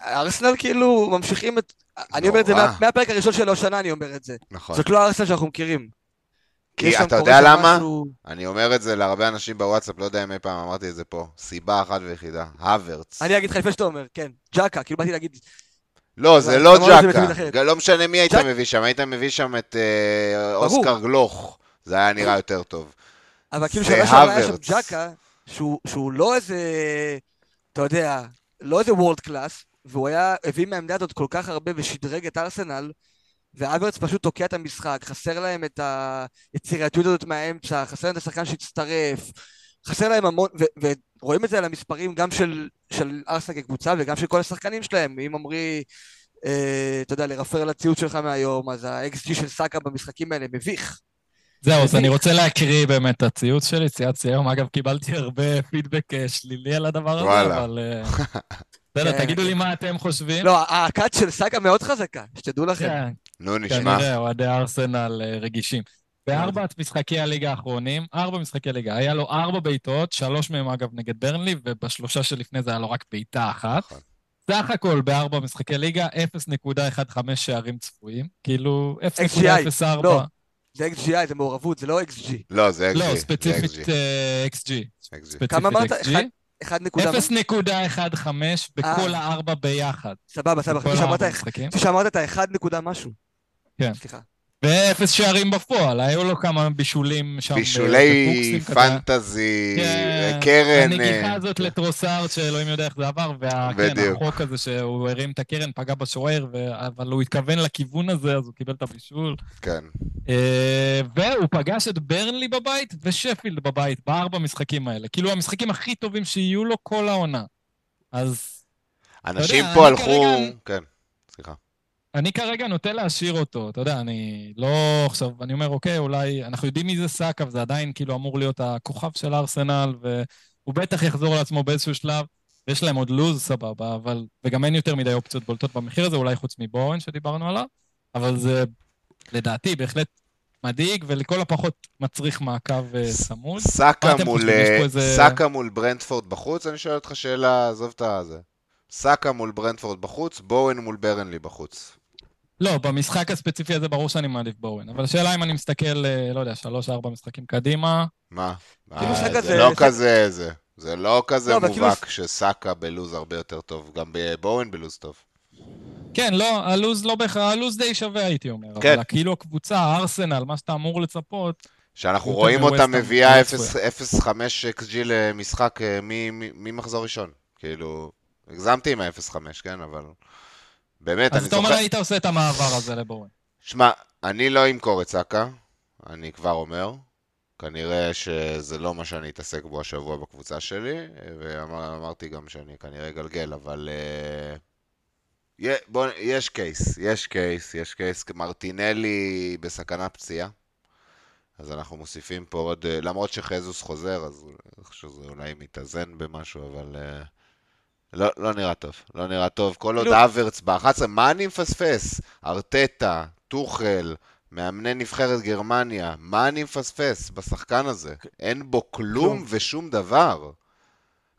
ארסנל כאילו ממשיכים את... אני אומר את זה מהפרק הראשון של השנה, אני אומר את זה. נכון. זאת לא הארסנל שאנחנו מכירים. כי אתה יודע למה? משהו- אני אומר את זה להרבה אנשים בוואטסאפ, לא יודע אם אי פעם אמרתי את זה פה. סיבה אחת ויחידה, הוורץ. אני אגיד לך לפני שאתה אומר, כן. ג'קה, כאילו באתי להגיד, לא, זה לא ג'קה. לא משנה מי היית מביא שם, היית מביא שם את אה. אוסקר גלוך. זה היה נראה יותר טוב. אבל כאילו זה שנה שעברה היה שם. ג'קה, שהוא שהוא לא איזה, אתה יודע, לא איזה וולד קלאס, והוא היה, הביא מהעמדה הזאת כל כך הרבה ושדרג את ארסנל, ואברץ פשוט תוקע את המשחק, חסר להם את היצירתיות הזאת מהאמצע, חסר להם את השחקן שהצטרף, חסר להם המון, ו- ורואים את זה על המספרים גם של, של ארסנל כקבוצה וגם של כל השחקנים שלהם, אם עמרי, אה, אתה יודע, לרפר לציוץ שלך מהיום, אז ה-XG של סאקה במשחקים האלה מביך. זהו, אז אני רוצה להקריא באמת את הציוץ שלי, צייצתי היום, אגב, קיבלתי הרבה פידבק אה, שלילי על הדבר הזה, וואלה. אבל... אה, בסדר, כן. תגידו לי מה אתם חושבים. לא, הקאט של סאקה מאוד חזקה, שתדעו לכם. נו, נשמע. כנראה, אוהדי ארסנל אה, רגישים. בארבעת משחקי הליגה האחרונים, ארבע משחקי ליגה, היה לו ארבע בעיטות, שלוש מהם אגב נגד ברנלי, ובשלושה שלפני זה היה לו רק בעיטה אחת. נכון. סך הכל בארבע משחקי ליגה, 0.15 שערים צפויים, כאילו XGI, 0.04. לא. זה XGI, זה מעורבות, זה לא XG. לא, זה XG. לא, ספציפית XG. אה, XG. כמה אמרת? XG. אחד- אחד נקודה... מה? 0.15 בכל אה. הארבע ביחד. סבבה, סבבה, שאמרת-. חשבתי שאמרת את האחד נקודה משהו. כן. סליחה. ואפס שערים בפועל, היו לו כמה בישולים שם. בישולי בבוקסים כזה. פנטזי, כן, קרן. הנגיחה אה, הזאת לטרוסארד, שאלוהים יודע איך זה עבר, וכן, בדיוק. החוק הזה שהוא הרים את הקרן, פגע בשוער, אבל הוא התכוון לכיוון הזה, אז הוא קיבל את הבישול. כן. אה, והוא פגש את ברנלי בבית ושפילד בבית, בארבע משחקים האלה. כאילו המשחקים הכי טובים שיהיו לו כל העונה. אז אנשים יודע, פה הלכו... כרגע- כן, סליחה. אני כרגע נוטה להשאיר אותו, אתה יודע, אני לא עכשיו, אני אומר, אוקיי, אולי, אנחנו יודעים מי זה סאקה, וזה עדיין כאילו אמור להיות הכוכב של ארסנל, והוא בטח יחזור לעצמו באיזשהו שלב, ויש להם עוד לוז, סבבה, אבל, וגם אין יותר מדי אופציות בולטות במחיר הזה, אולי חוץ מבורן שדיברנו עליו, אבל זה, לדעתי, בהחלט מדאיג, ולכל הפחות מצריך מעקב אה, צמוד. מה סאקה מול, פה איזה- מול ברנדפורד בחוץ, אני שואל אותך שאלה, עזוב את הזה. סאקה מול ברנדפורד בחוץ, בואן מול ברנלי בחוץ. לא, במשחק הספציפי הזה ברור שאני מעדיף בורן, אבל השאלה אם אני מסתכל, אה, לא יודע, שלוש-ארבע משחקים קדימה, מה? כאילו זה זה- לא כזה, זה. זה לא כזה לא, כאילו- מובהק שסאקה בלוז הרבה יותר טוב, גם בבואן בלוז טוב. כן, לא, הלוז לא בהכרח, הלוז די שווה הייתי אומר. כן. אבל כאילו הקבוצה, הארסנל, מה שאתה אמור לצפות, שאנחנו רואים אותה מביאה לא 0.5 XG למשחק אה, ממחזור ראשון. כאילו, הגזמתי עם ה-0.5, כן, אבל... באמת, אז אני אתה אומר זוכר... היית עושה את המעבר הזה לבורן. שמע, אני לא אמכור את סאקה, אני כבר אומר. כנראה שזה לא מה שאני אתעסק בו השבוע בקבוצה שלי, ואמרתי גם שאני כנראה אגלגל, אבל... יה- בוא, יש קייס, יש קייס, יש קייס. מרטינלי בסכנה פציעה, אז אנחנו מוסיפים פה עוד... אה, למרות שחזוס חוזר, אז אני חושב שזה אולי מתאזן במשהו, אבל... אה, לא, לא נראה טוב, לא נראה טוב. כל עוד כאילו- אברץ ב-11, מה אני מפספס? ארטטה, טוחל, מאמני נבחרת גרמניה, מה אני מפספס בשחקן הזה? אין בו כלום. ושום דבר.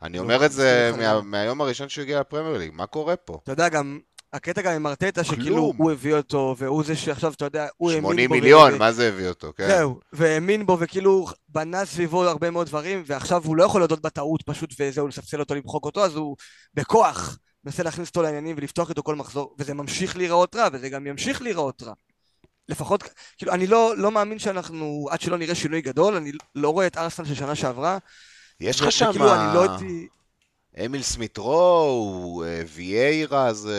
אני אומר את זה. מהיום הראשון שהוא הגיע לפרמייר ליג, מה קורה פה? אתה יודע, גם, הקטע גם עם ארטטה, שכאילו. הוא הביא אותו, והוא זה שעכשיו, אתה יודע, הוא האמין בו. 80 ו- מיליון, מה זה הביא אותו, כן? זהו, והאמין בו, וכאילו בנה סביבו הרבה מאוד דברים, ועכשיו הוא לא יכול להודות בטעות פשוט, וזהו, לספסל אותו, למחוק אותו, אז הוא בכוח מנסה להכניס אותו לעניינים ולפתוח איתו כל מחזור, וזה ממשיך להיראות רע, וזה גם ימשיך להיראות רע. לפחות, כאילו, אני לא, לא מאמין שאנחנו, עד שלא נראה שינוי גדול, אני לא רואה את ארסנל של שנה שעברה. יש לך שם וכאילו, אני לא הייתי... אמיל סמית רו, ויירה, זה...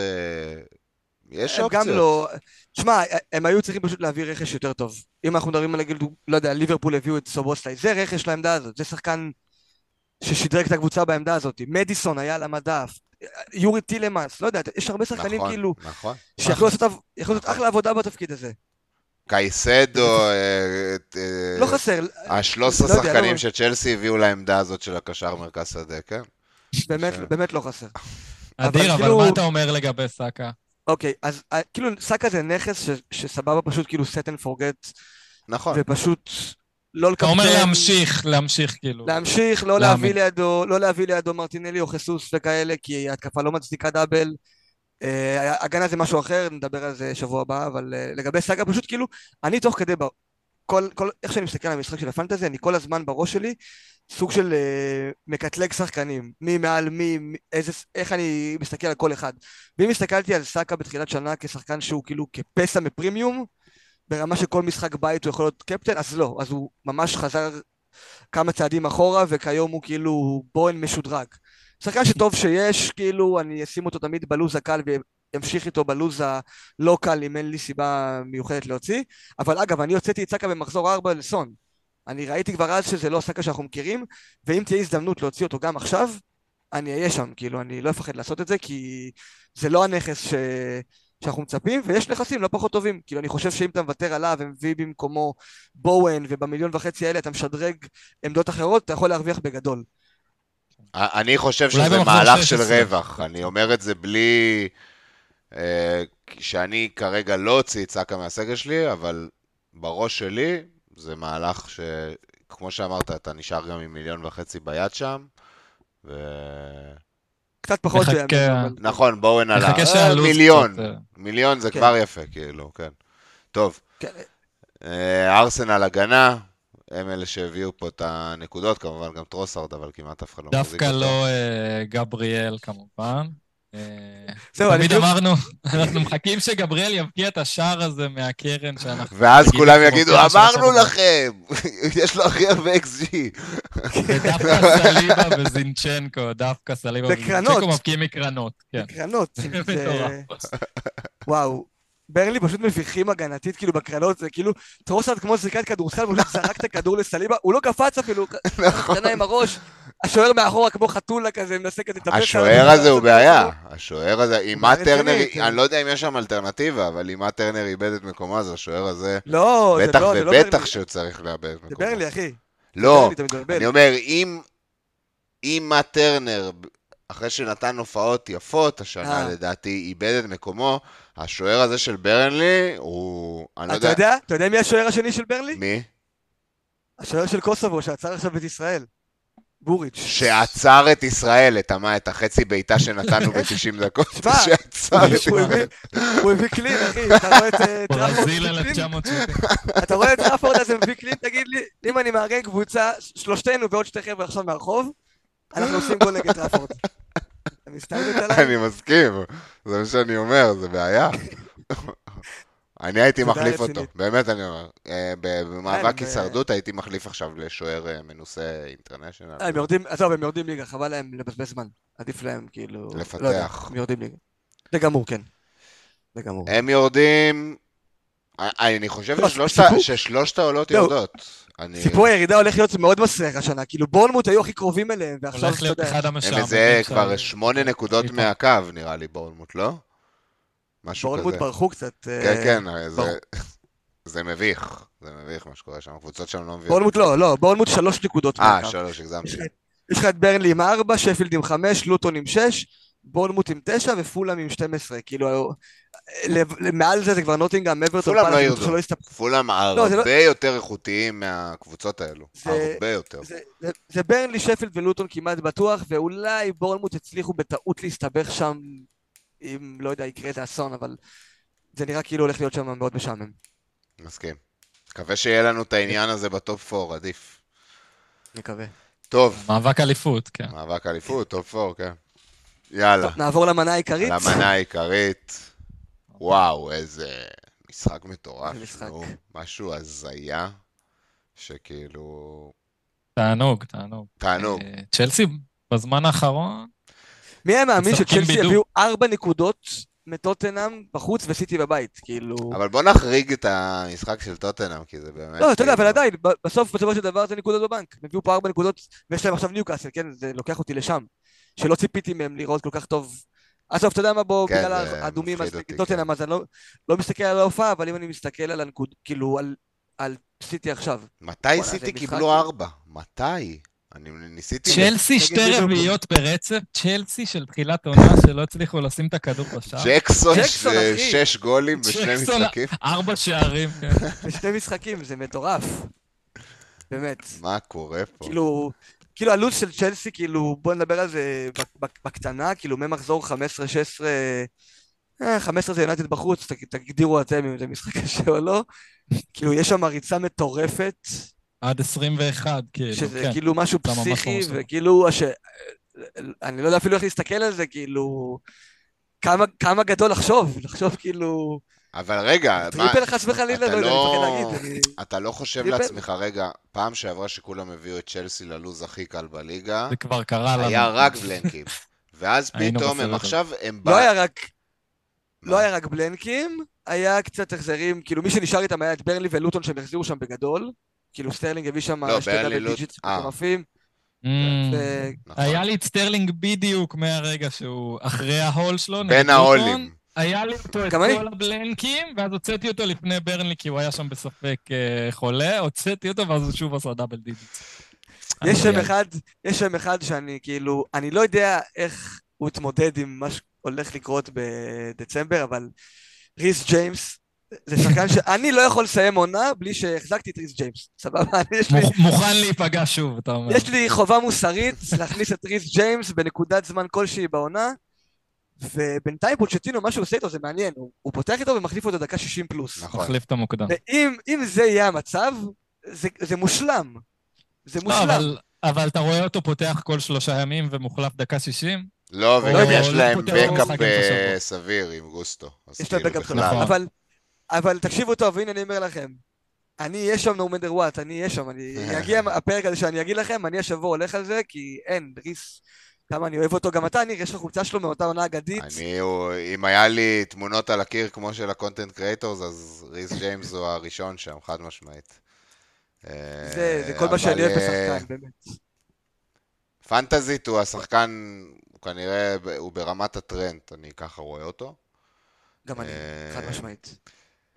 יש הם אופציות. גם לא... שמע, הם היו צריכים פשוט להביא רכש יותר טוב. אם אנחנו מדברים על, לא יודע, ליברפול הביאו את סובוסטי, זה רכש לעמדה הזאת, זה שחקן ששדרג את הקבוצה בעמדה הזאת. מדיסון היה על המדף, יורי טילמאס, לא יודע, יש הרבה שחקנים נכון, כאילו, נכון. שיכולו לעשות, עב- יכלו לעשות אחלה עבודה בתפקיד הזה. קייסדו, אה, אה, לא חסר, השלוש לא יודע, שחקנים לא- שצ'לסי הביאו לעמדה הזאת של הקשר מרכז שדה, כן? באמת, בסדר. באמת לא חסר. אדיר, אבל כאילו- מה אתה אומר לגבי סאקה? אוקיי, אז אה, כאילו סאקה זה נכס ש- שסבבה פשוט כאילו set and forget, נכון. ופשוט לא אתה לקפטן. אומר להמשיך, להמשיך כאילו. להמשיך, לא להאמין. להביא לידו, לא להביא לידו מרטינלי או חיסוס וכאלה, כי ההתקפה לא מצדיקה דאבל. אה, הגנה זה משהו אחר, נדבר על זה שבוע הבא, אבל אה, לגבי סאגה, פשוט כאילו, אני תוך כדי, כל, כל, איך שאני מסתכל על המשחק של הפנטזי, אני כל הזמן בראש שלי סוג של אה, מקטלג שחקנים, מי מעל מי, איזה, איך אני מסתכל על כל אחד. ואם הסתכלתי על סאקה בתחילת שנה כשחקן שהוא כאילו כפסע מפרימיום, ברמה שכל משחק בית הוא יכול להיות קפטן, אז לא, אז הוא ממש חזר כמה צעדים אחורה, וכיום הוא כאילו בוהן משודרג. שחקן שטוב שיש, כאילו, אני אשים אותו תמיד בלוז הקל וימשיך איתו בלוז הלא קל אם אין לי סיבה מיוחדת להוציא. אבל אגב, אני הוצאתי את סאקה במחזור 4 לסון. אני ראיתי כבר אז שזה לא סאקה שאנחנו מכירים, ואם תהיה הזדמנות להוציא אותו גם עכשיו, אני אהיה שם, כאילו, אני לא אפחד לעשות את זה, כי זה לא הנכס ש... שאנחנו מצפים, ויש נכסים לא פחות טובים. כאילו, אני חושב שאם אתה מוותר עליו ומביא במקומו בואן, ובמיליון וחצי האלה אתה משדרג עמדות אחרות, אתה יכול להרוויח בגדול. אני חושב שזה מהלך של 16. רווח. אני אומר את זה בלי... אה, שאני כרגע לא אוציא את סאקה מהסגל שלי, אבל בראש שלי זה מהלך ש... כמו שאמרת, אתה נשאר גם עם מיליון וחצי ביד שם. ו... קצת פחות מחכה- אבל... נכון, בואו נעלה. נחכה אה, שהלו"ז מיליון. קצת, אה, מיליון זה כן. כבר יפה, כאילו, כן. טוב. כן. אה, ארסנל הגנה, הם אלה שהביאו פה את הנקודות, כמובן גם טרוסארד, אבל כמעט אף אחד לא מחזיק דווקא אותו. לא אה, גבריאל כמובן. אה, זהו, אני תמיד כאילו- אמרנו, אנחנו מחכים שגבריאל יבקיע את השער הזה מהקרן שאנחנו... ואז נגיד כולם יגידו, אמרנו השבוע." לכם, יש לו הכי הרבה XG. ודווקא סליבה וזינצ'נקו, דווקא סליבה. וזינצ'נקו מבקיעים מקרנות. כן, קרנות. זה זה- מטורף. וואו. ברלי פשוט מביכים הגנתית, כאילו בקרנות, זה כאילו, טרוסרד כמו זריקת כדורסל, הוא פשוט זרק את הכדור לסליבה, הוא לא קפץ אפילו, נכון. קטנה עם הראש, השוער מאחורה כמו חתולה כזה, מנסה כזה לטפס השוער הזה הוא בעיה. השוער הזה, אם מאט טרנר, רצינית, כן. אני לא יודע אם יש שם אלטרנטיבה, אבל אם מאט טרנר איבד את מקומו, אז השוער הזה, לא, זה בטח לא, לא ובטח. שהוא צריך לאבד את מקומו. ברלי, אחי. לא. אני אומר, אם, אם מאט טרנר, אחרי שנתן הופעות יפות השנה, אה. לדעתי, איבד את מקומו, השוער הזה של ברנלי, הוא... אני לא אתה יודע... אתה יודע מי השוער השני של ברנלי? מי? השוער של קוסובו, שעצר עכשיו את ישראל. מוריץ'. שעצר את ישראל, את המה, את החצי בעיטה שנתנו ב-90 דקות, שעצר את ישראל. הוא הביא clean, אחי, אתה רואה את אה, טראפורד ברזיל מביא clean? 1970. אתה רואה את טראפורד הזה מביא clean, תגיד לי, אם אני מארגן קבוצה, שלושתנו ועוד שתי חבר'ה עכשיו מהרחוב, אנחנו עושים גול נגד טראפורד. אתה מסתלבט עליי? אני מסכים, זה מה שאני אומר, זה בעיה. אני הייתי מחליף אותו. באמת אני אומר. אה, במאבק כן, הישרדות הייתי מחליף עכשיו לשוער אה, מנוסה international. אה, הם יורדים, עזוב, הם יורדים ליגה, חבל להם לבזבז זמן. עדיף להם, כאילו... לפתח. לא יודע, הם יורדים ליגה. זה גמור, כן. זה גמור. הם יורדים... אה, אני חושב לא, ששלושת העולות לא. יורדות. אני- סיפור הירידה הולך להיות מאוד מסריח השנה, כאילו בורנמוט היו הכי קרובים אליהם, ועכשיו, הולך אתה להיות יודע, אחד הם המשעממים. איזה של- כבר שמונה נקודות חיפה. מהקו, נראה לי, בורנמוט, לא? משהו בורנמוט כזה. ברחו קצת. כן, אה, כן, אה, זה-. זה מביך. זה מביך מה שקורה שם. הקבוצות שם לא מביאות. בורנמוט לא, לא, בורנמוט שלוש נקודות אה. שלוש, הגזמתי. יש לך את ברנלי עם ארבע, שפילד עם חמש, לוטון עם שש, בורנמוט עם 9 ופולאם עם 12, כאילו, ל- מעל זה זה כבר נוטינגאם, אברטון, פולאם לא ירדו. פולאם לא, זה לא- הרבה יותר איכותיים מהקבוצות האלו. הרבה יותר. זה ברנלי, שפילד ולוטון כמעט בטוח, ואולי בורנמוט הצליחו בטעות להסתבך שם, אם לא יודע, יקרה איזה אסון, אבל זה נראה כאילו הולך להיות שם מאוד משעמם. מסכים. מקווה שיהיה לנו את העניין הזה בטופ 4, עדיף. מקווה. טוב, מאבק אליפות, כן. מאבק אליפות, top 4, כן. יאללה, טוב, נעבור למנה העיקרית. למנה העיקרית. וואו, איזה משחק מטורף. משחק. נו, משהו הזיה, שכאילו... תענוג, תענוג. תענוג. אה, צ'לסי בזמן האחרון, מי היה מאמין שצ'לסי. יביאו ארבע נקודות מטוטנאם בחוץ וסיטי בבית, כאילו... אבל בוא נחריג את המשחק של טוטנאם, כי זה באמת... לא, אתה יודע, כאילו- אבל עדיין, ב- בסוף, בסופו של דבר זה נקודות בבנק. הם הביאו פה ארבע נקודות, ויש להם עכשיו ניוקאסל, כן? זה לוקח אותי לשם. שלא ציפיתי מהם לראות כל כך טוב. עזוב, אתה יודע מה, בוא, כן, בגלל זה האדומים, אז נגד טוטנאם, אז אני לא- לא מסתכל על ההופעה, אבל אם אני מסתכל על הנקוד, כאילו, על- סיטי עכשיו. מתי סיטי קיבלו ארבע? מתי? אני ניסיתי... צ'לסי שתי. רביעיות ברצף, צ'לסי של תחילת עונה שלא הצליחו לשים את הכדור בשער. ג'קסון, אחי. שש גולים בשני משחקים? ארבע שערים, כן. בשני משחקים, זה מטורף. באמת. מה קורה פה? כאילו, כאילו הלו"ז של צ'לסי, כאילו, בוא נדבר על זה בק- בק- בקטנה, כאילו ממחזור 15-16, אה, 15 זה יונתד בחוץ, ת- תגדירו אתם אם זה משחק קשה או לא. כאילו, יש שם ריצה מטורפת, עד 21, כאילו, שזה כן. כאילו משהו פסיכי, טוב. וכאילו, הש... אני לא יודע אפילו איך להסתכל על זה, כאילו, כמה, כמה גדול לחשוב, לחשוב כאילו, אבל רגע, מה- triple חס וחלילה, אתה לא יודע, אני לא- מפחד להגיד. אני- אתה לא חושב triple? לעצמך, רגע, פעם שעברה שכולם הביאו את צ'לסי ללוז הכי קל בליגה, זה כבר קרה לנו. היה רק בלנקים. ואז פתאום הם עכשיו, הם לא בא- היה רק... מה? לא היה רק בלנקים, היה קצת החזרים, כאילו מי שנשאר איתם היה את ברנלי ולוטון שהם החזירו שם בגדול, כאילו סטרלינג הביא שם לא, שתי double digits אה. מטורפים, Mm. נכון. היה לי את סטרלינג בדיוק מהרגע שהוא אחרי ה haul שלו. בין. ההולים. היה לי אותו את. כל הבלנקים, ואז הוצאתי אותו לפני ברנלי, כי הוא היה שם בספק אה, חולה, הוצאתי אותו, ואז הוא שוב עשה double digit. יש שם אחד, יש שם אחד שאני כאילו, אני לא יודע איך הוא התמודד עם מה שהולך לקרות בדצמבר, אבל ריס ג'יימס, זה שחקן שאני לא יכול לסיים עונה בלי שהחזקתי את ריס ג'יימס, סבבה? אני- יש לי- מוכ- מוכן להיפגע שוב, אתה אומר. יש לי חובה מוסרית להכניס את ריס ג'יימס בנקודת זמן כלשהי בעונה, ובינתיים פוצ'טינו, מה שהוא עושה איתו זה מעניין, הוא, הוא פותח איתו ומחליף אותו דקה 60 פלוס. נכון. מחליף את המוקדם. ואם אם זה יהיה המצב, זה, זה מושלם. זה לא, מושלם. אבל- אבל אתה רואה אותו פותח כל שלושה ימים ומוחלף דקה 60? לא, לא וגם יש לא להם בקאפ אה, בשבוע. סביר עם גוסטו. יש להם כאילו בקאפ. נכון. אבל, אבל תקשיבו טוב, הנה אני אומר לכם. אני אהיה שם no matter what, אני אהיה שם, אני יגיע הפרק הזה שאני אגיד לכם, אני השבוע הולך על זה, כי אין, ריס, כמה אני אוהב אותו, גם אתה, ניר, יש לך חולצה שלו מאותה עונה אגדית. אני, הוא- אם היה לי תמונות על הקיר כמו של ה content creators, אז ריס ג'יימס הוא הראשון שם, חד משמעית. אה, זה, זה כל מה שאני אוהב אה, בשחקן, באמת. פנטזית הוא השחקן, הוא כנראה, הוא ברמת הטרנט, אני ככה רואה אותו. גם אני, אה, חד משמעית.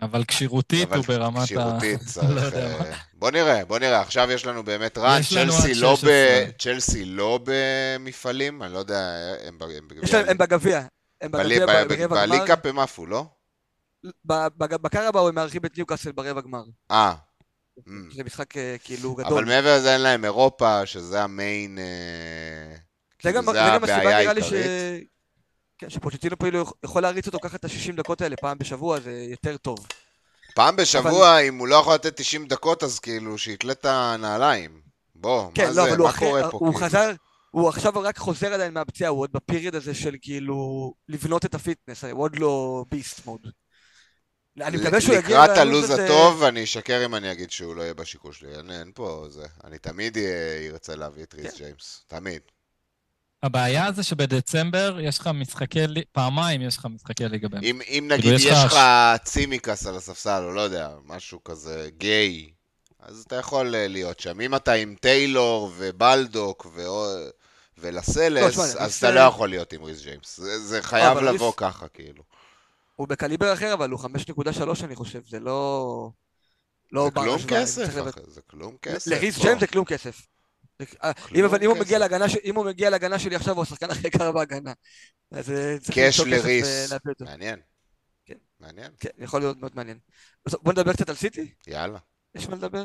אבל כשירותית אבל הוא ברמת ה... כשירותית לא צריך... יודע אה, בוא נראה, בוא נראה, עכשיו יש לנו באמת רן, צ'לסי לא, ב... 16. צ'לסי לא במפעלים, אני לא יודע, הם, ב- הם בגביע. הם בלי- בגביע ברבע גמר. בליקאפ הם עפו, לא? ב- בג- בקרבאו הם מארחים את ניוקאסל ברבע גמר. אה, Mm. זה משחק אה, כאילו אבל גדול. מעבר לזה אין להם אירופה, שזה המיין... זה הבעיה נראה לי ש... העיקרית. כן, שפוצ'טינו כאילו יכול להריץ אותו ככה את ה-60 דקות האלה פעם בשבוע, זה יותר טוב. פעם בשבוע, אם הוא לא יכול לתת 90 דקות, אז כאילו, שיתלה את הנעליים. בוא, כן, מה לא, זה, אבל מה אחרי, קורה פה? הוא כאילו? חזר, הוא עכשיו רק חוזר עדיין מהפציעה, הוא עוד ב period הזה של כאילו לבנות את ה fitness, הוא עוד לא beast mode. אני מקווה שהוא יגיע לקראת הלו"ז הזה- הטוב, אני אשקר אם אני אגיד שהוא לא יהיה בשיקול שלי. אין, אין פה זה. אני תמיד אהיה- ארצה להביא את ריס כן. ג'יימס. תמיד. הבעיה זה שבדצמבר יש לך משחקי, פעמיים יש לך משחקי ליגה באמת. אם, אם נגיד יש יש לך לך צימיקאס על הספסל, או לא יודע, משהו כזה גיי, אז אתה יכול אה, להיות שם. אם אתה עם טיילור ובלדוק ו... לא, ולסלס, שמע, אז אתה לא יכול להיות עם ריס ג'יימס. זה, זה חייב לבוא ריס- ככה, כאילו. הוא בקליבר אחר, אבל הוא 5.3 אני חושב, זה לא... לא זה כלום כסף, זה כלום כסף. לריס. ג'יימס זה כלום כסף. אה, אם אבל אם הוא. מגיע להגנה אם הוא מגיע להגנה שלי עכשיו, הוא השחקן הכי יקר בהגנה. אז אה, צריך קאש לריס. אותו. מעניין. כן. מעניין. כן, יכול להיות מאוד מעניין. בוא נדבר קצת על סיטי, יאללה. יש מה לדבר?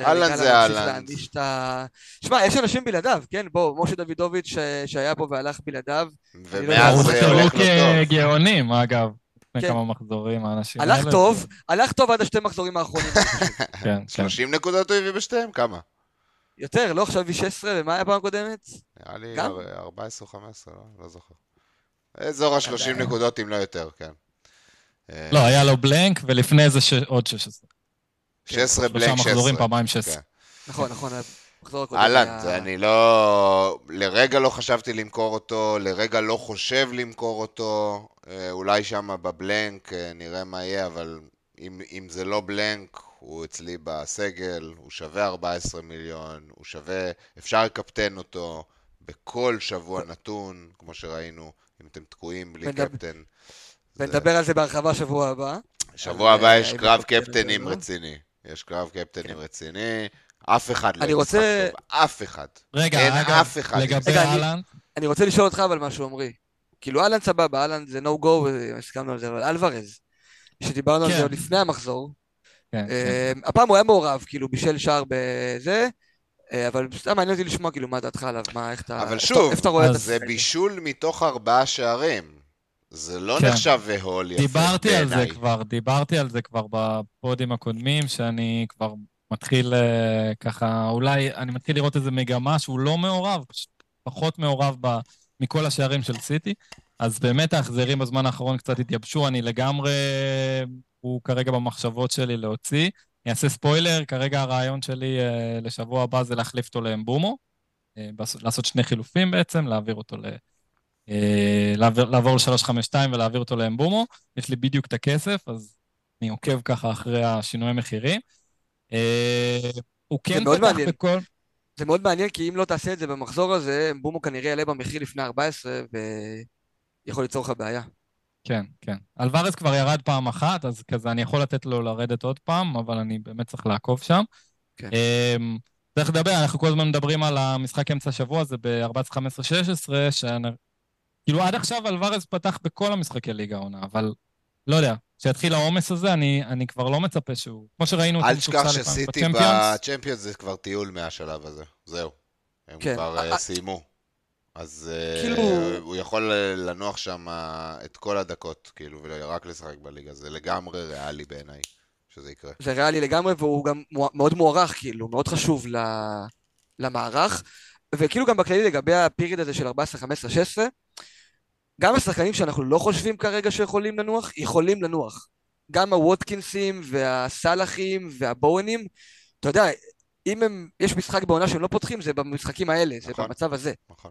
אהלן ארלינג זה אהלן. שמע, יש אנשים בלעדיו, כן? בוא, משה דוידוביץ' ש- שהיה פה והלך בלעדיו. לא ומאז זה הולך לו טוב. כגאונים, אגב. לפני כן. כמה מחזורים, האנשים הלך האלה. טוב, הלך טוב עד השתי מחזורים האחרונים. כן, כן. 30 נקודות הוא הביא בשתיהם? כמה? יותר, לא עכשיו V16, ומה היה פעם הקודמת? נראה לי גם? 14 או 15, לא? לא זוכר. אזור ה-30 עדיין. נקודות, אם לא יותר, כן. אה, לא, היה לו בלנק, ולפני זה ש- עוד 16. 16 שלושה בלנק 16. מחזורים, פעמיים 16. כן. נכון, נכון, אהלן, היה- אני לא... לרגע לא חשבתי למכור אותו, לרגע לא חושב למכור אותו, אה, אולי שם בבלנק אה, נראה מה יהיה, אבל אם, אם זה לא בלנק, הוא אצלי בסגל, הוא שווה 14 מיליון, הוא שווה... אפשר לקפטן אותו בכל שבוע נתון, כמו שראינו, אם אתם תקועים בלי ונדבר- קפטן. זה- ונדבר על זה בהרחבה שבוע הבא. שבוע הבא יש קרב קפטנים לא? רציני. יש קרב קפטנים רציני. אף אחד לא אני ישחק רוצה- טוב. אף אחד. רגע, אין אגב, אף אחד. לגבי אהלן, אני רוצה לשאול אותך אבל משהו, עמרי. כאילו, אהלן סבבה, אהלן זה no go, והסכמנו על זה, אבל אלוורז, שדיברנו על כן. זה עוד לפני המחזור, כן, כן. אה, הפעם הוא היה מעורב, כאילו, בישל שער בזה, אה, אבל סתם מעניין אותי לשמוע, כאילו, מה דעתך עליו, מה, איך אתה... אבל שוב, איפה אתה רואה את אז זה? בישול מתוך ארבעה שערים. זה לא כן. נחשב והול יפה דיברתי על זה. כבר, דיברתי על זה כבר בפודים הקודמים, שאני כבר מתחיל אה, ככה, אולי אני מתחיל לראות איזה מגמה שהוא לא מעורב, פחות מעורב ב, מכל השערים של סיטי. אז באמת ההחזרים בזמן האחרון קצת התייבשו, אני לגמרי, הוא כרגע במחשבות שלי להוציא. אני אעשה ספוילר, כרגע הרעיון שלי אה, לשבוע הבא זה להחליף אותו לאמבומו, אה, בס- לעשות שני חילופים בעצם, להעביר אותו ל... אה, לעבור, לעבור ל-352 ולהעביר אותו לאמבומו. יש לי בדיוק את הכסף, אז אני עוקב ככה אחרי השינויי מחירים. אה, הוא כן פתח מעניין. בכל... זה מאוד מעניין, כי אם לא תעשה את זה במחזור הזה, בומו כנראה יעלה במחיר לפני 14, ויכול ליצור לך בעיה. כן, כן. אלוורז כבר ירד פעם אחת, אז כזה אני יכול לתת לו לרדת עוד פעם, אבל אני באמת צריך לעקוב שם. כן. אמ, צריך לדבר, אנחנו כל הזמן מדברים על המשחק אמצע השבוע, זה ב-14, 15, 16, שאני... כאילו עד עכשיו אלוורז פתח בכל המשחקי ליגה העונה, אבל לא יודע, כשיתחיל העומס הזה, אני, אני כבר לא מצפה שהוא... כמו שראינו אל תשכח שסיטי בצ'מפיונס. זה כבר טיול מהשלב הזה. זהו. הם כן. כבר אה, אה, סיימו. אז אה, כאילו- הוא יכול אה, לנוח שם את כל הדקות, כאילו, ורק לשחק בליגה. זה לגמרי ריאלי בעיניי, שזה יקרה. זה ריאלי לגמרי, והוא גם מאוד מוערך, כאילו, מאוד חשוב ל- למערך. וכאילו גם בכללי לגבי הפיריד הזה של 14, 15, 16, גם השחקנים שאנחנו לא חושבים כרגע שיכולים לנוח, יכולים לנוח. גם הווטקינסים והסאלחים והבואנים, אתה יודע, אם הם, יש משחק בעונה שהם לא פותחים, זה במשחקים האלה, זה נכון. במצב הזה. נכון.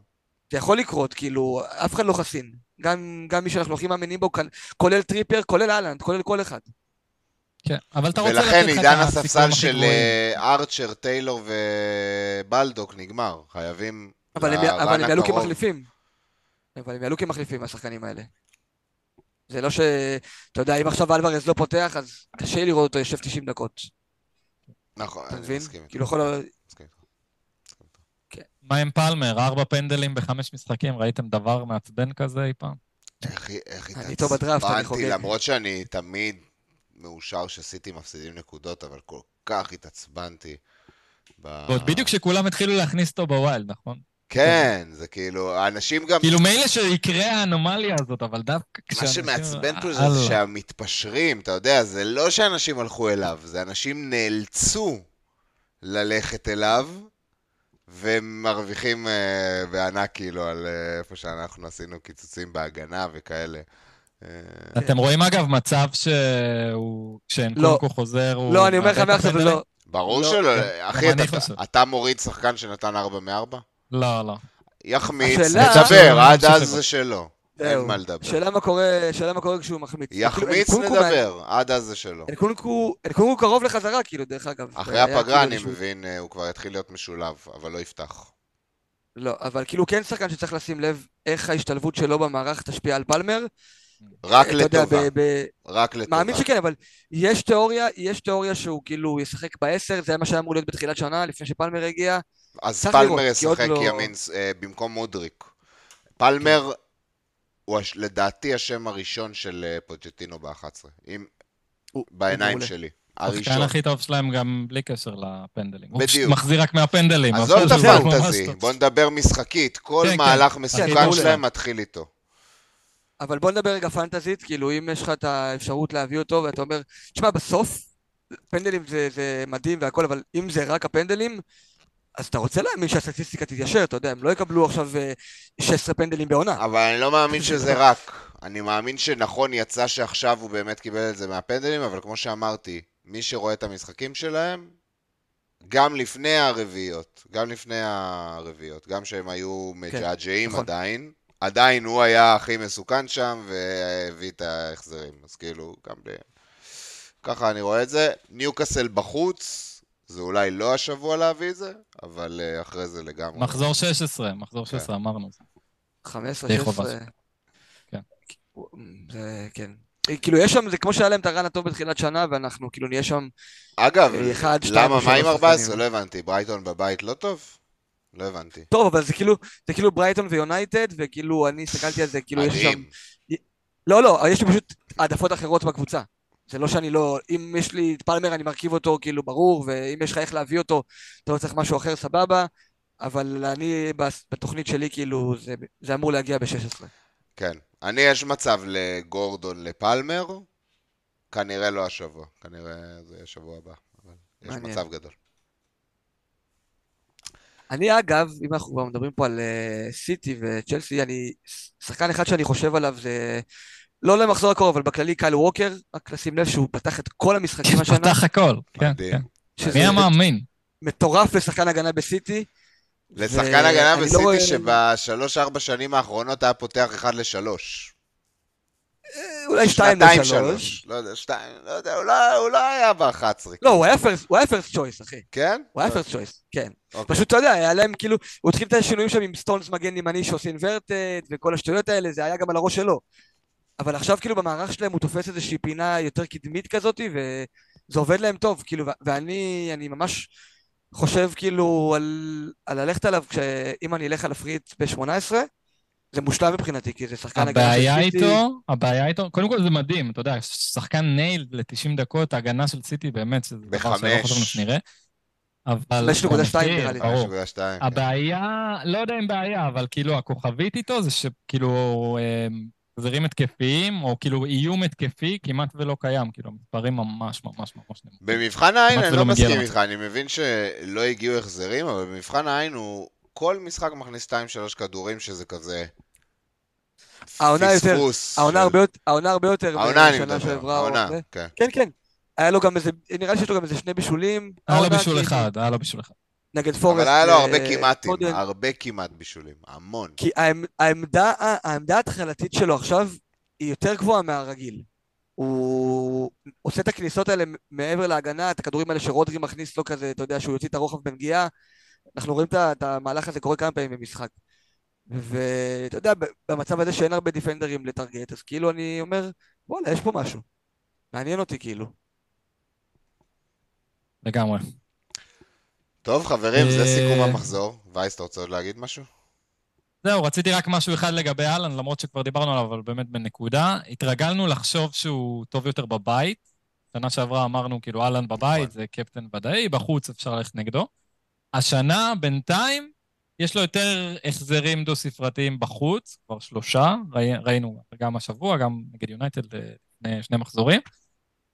זה יכול לקרות, כאילו, אף אחד לא חסין. גם, גם מי שאנחנו הכי מאמינים בו, כאן, כולל טריפר, כולל אהלנד, כולל כל אחד. כן, אבל אתה רוצה לתת ולכן לך את עידן הספסל של. אה, ארצ'ר, טיילור ובלדוק נגמר. חייבים אבל הם, אבל הם יעלו. כמחליפים. אבל הם יעלו כמחליפים, השחקנים האלה. זה לא ש... אתה יודע, אם עכשיו אלוורז לא פותח, אז קשה לי לראות אותו יושב 90 דקות. נכון, אני? מסכים. כאילו יכול... מה עם פלמר? ארבע פנדלים בחמש משחקים, ראיתם דבר מעצבן כזה אי פעם? איך איך אני איתו בדראפט, אני התעצבנתי, חוגג. למרות שאני תמיד מאושר שסיטי מפסידים נקודות, אבל כל כך התעצבנתי. ב- ועוד בדיוק כשכולם התחילו להכניס אותו בווילד, נכון? כן, זה כאילו, האנשים גם... כאילו מילא שיקרה האנומליה הזאת, אבל דווקא מה כשאנשים... שמעצבן פה זה. שהמתפשרים, אתה יודע, זה לא שאנשים הלכו אליו, זה אנשים נאלצו ללכת אליו, והם מרוויחים אה, בענק כאילו על אה, איפה שאנחנו עשינו קיצוצים בהגנה וכאלה. אה, אתם רואים אגב מצב שהוא... כשאנקונקו חוזר, הוא... לא, אני אומר לך מעכשיו? לא. ברור לא, שלא, כן. אחי, אתה- מוריד שחקן שנתן 4 מ-4? לא, לא. יחמיץ, נדבר, שהוא עד אז. זה שלו. אין. מה לדבר. שאלה מה קורה, שאלה מה קורה כשהוא מחמיץ. יחמיץ, כאילו, אנקונקו נדבר, עד אז זה שלו. אנקונקו קרוב לחזרה, כאילו, דרך אגב. אחרי היה הפגרה, כאילו אני מבין, אה, הוא כבר יתחיל להיות משולב, אבל לא יפתח. לא, אבל כאילו כן שחקן שצריך לשים לב איך ההשתלבות שלו במערך תשפיע על פלמר. רק אתה יודע, לטובה, ב- ב- רק לטובה. מאמין שכן, אבל יש תיאוריה, יש תיאוריה שהוא כאילו ישחק בעשר, זה מה שהיה אמור להיות בתחילת שנה, לפני שפלמר הגיע. אז פלמר לראות, ישחק לא- ימין אה, במקום מודריק. פלמר הוא הש- לדעתי השם הראשון של אה, פוצ'טינו ב-11. אם... הוא- בעיניים הוא. שלי. השחקן הראשון. הכי טוב שלהם גם בלי קשר לפנדלים. הוא בדיוק. מחזיר רק מהפנדלים. עזוב את הפנטזי. בוא נדבר משחקית. כל כן, כן. מהלך כן, מסוכן ברור. שלהם מתחיל איתו. אבל בוא נדבר רגע פנטזית, כאילו אם יש לך את האפשרות להביא אותו ואתה אומר, תשמע בסוף, פנדלים זה, זה מדהים והכל, אבל אם זה רק הפנדלים, אז אתה רוצה להאמין שהסטטיסטיקה תתיישר, אתה יודע, הם לא יקבלו עכשיו אה, 16 פנדלים בעונה. אבל אני לא מאמין שזה רק. אני מאמין שנכון יצא שעכשיו הוא באמת קיבל את זה מהפנדלים, אבל כמו שאמרתי, מי שרואה את המשחקים שלהם, גם לפני הרביעיות, גם לפני הרביעיות, גם שהם היו מג'עג'עים נכון. עדיין, עדיין הוא היה הכי מסוכן שם והביא את ההחזרים. אז כאילו, גם ב... ככה אני רואה את זה. ניוקאסל בחוץ, זה אולי לא השבוע להביא את זה, אבל אה, אחרי זה לגמרי. מחזור 16, מחזור כן. 16, אמרנו. 15, די 16. חובה. כן. זה, כן. כאילו יש שם, זה כמו שהיה להם את הרן הטוב בתחילת שנה, ואנחנו כאילו נהיה שם אגב, אה, אחד, שתיים, למה, מה עם שלוש 14? שחקנים. לא הבנתי. ברייטון בבית לא טוב? לא הבנתי. טוב, אבל זה כאילו, זה כאילו ברייטון ויונייטד, וכאילו אני הסתכלתי על זה, כאילו יש שם... לא, לא, יש לי פשוט העדפות אחרות בקבוצה. זה לא שאני לא... אם יש לי את פלמר, אני מרכיב אותו, כאילו, ברור, ואם יש לך איך להביא אותו, אתה לא צריך משהו אחר, סבבה, אבל אני, בתוכנית שלי, כאילו, זה, זה אמור להגיע ב-16. כן. אני, יש מצב לגורדון לפלמר, כנראה לא השבוע. כנראה זה יהיה שבוע הבא. אבל יש מעניין. מצב גדול. אני, אגב, אם אנחנו כבר מדברים פה על אה, סיטי וצ'לסי, אני... שחקן אחד שאני חושב עליו זה... לא למחזור הקרוב, אבל בכללי קייל ווקר, רק לשים לב שהוא פתח את כל המשחקים השנה, פתח הכל, כן. כן. מי היה מאמין? מטורף לשחקן הגנה בסיטי. לשחקן הגנה לא בסיטי שבשלוש-ארבע שנים האחרונות היה פותח אחד לשלוש. אה, אולי שתיים לשלוש. לא יודע, שתיים, לא יודע, אולי הוא לא היה ב-11. לא, הוא היה first, הוא היה first choice, אחי. כן? הוא היה first choice, כן. אוקיי. פשוט, אתה יודע, היה להם כאילו, הוא התחיל את השינויים שם עם סטונס מגן ימני שעושה inverted, וכל השטויות האלה, זה היה גם על הראש שלו. אבל עכשיו כאילו במערך שלהם הוא תופס איזושהי פינה יותר קדמית כזאת, וזה עובד להם טוב, כאילו, ואני אני ממש חושב כאילו על, על ללכת עליו, כשאם אני אלך על הפריט ב-18, זה מושלם מבחינתי, כי זה שחקן הגנה של הבעיה סיטי. איתו, הבעיה איתו, קודם כל זה מדהים, אתה יודע, שחקן נייל ל-90 דקות, ההגנה של סיטי באמת, זה דבר שלא בחמש. חשבנו שנראה. אבל... 5.2 אני מסכים, נראה לי. ברור. 5.2. כן. הבעיה, לא יודע אם בעיה, אבל כאילו הכוכבית איתו זה שכאילו אה, חזרים התקפיים, או כאילו איום התקפי כמעט ולא קיים, כאילו מספרים ממש ממש ממש נמוכים. במבחן העין אני לא מגיע מסכים. איתך, אני מבין שלא הגיעו החזרים, אבל במבחן העין הוא כל משחק מכניס 2-3 כדורים שזה כזה העונה יותר- פספוס. העונה הרבה יותר- העונה הרבה יותר העונה אני מדבר, העונה, כן. כן, כן. היה לו גם איזה, נראה לי שיש לו גם איזה שני בישולים. היה לו בישול אחד, היה לו בישול אחד. נגד פורסט. אבל היה לו אה, הרבה כמעטים, קודם. הרבה כמעט בישולים, המון. כי העמ- העמדה, העמדה ההתחלתית שלו עכשיו היא יותר גבוהה מהרגיל. הוא עושה את הכניסות האלה מעבר להגנה, את הכדורים האלה שרודרי מכניס לו כזה, אתה יודע, שהוא יוציא את הרוחב בנגיעה. אנחנו רואים את המהלך הזה קורה כמה פעמים במשחק. ואתה יודע, במצב הזה שאין הרבה דיפנדרים לטרגט, אז כאילו אני אומר, וואלה, יש פה משהו. מעניין אותי כאילו. לגמרי. טוב, חברים, זה אה, סיכום המחזור. וייס, אתה רוצה עוד להגיד משהו? זהו, רציתי רק משהו אחד לגבי אהלן, למרות שכבר דיברנו עליו, אבל באמת בנקודה. התרגלנו לחשוב שהוא טוב יותר בבית. שנה שעברה אמרנו, כאילו, אהלן בבית, נכון. זה קפטן ודאי, בחוץ אפשר ללכת נגדו. השנה, בינתיים, יש לו יותר החזרים דו-ספרתיים בחוץ, כבר שלושה, ראי, ראינו גם השבוע, גם נגד יונייטד אה, לפני שני מחזורים.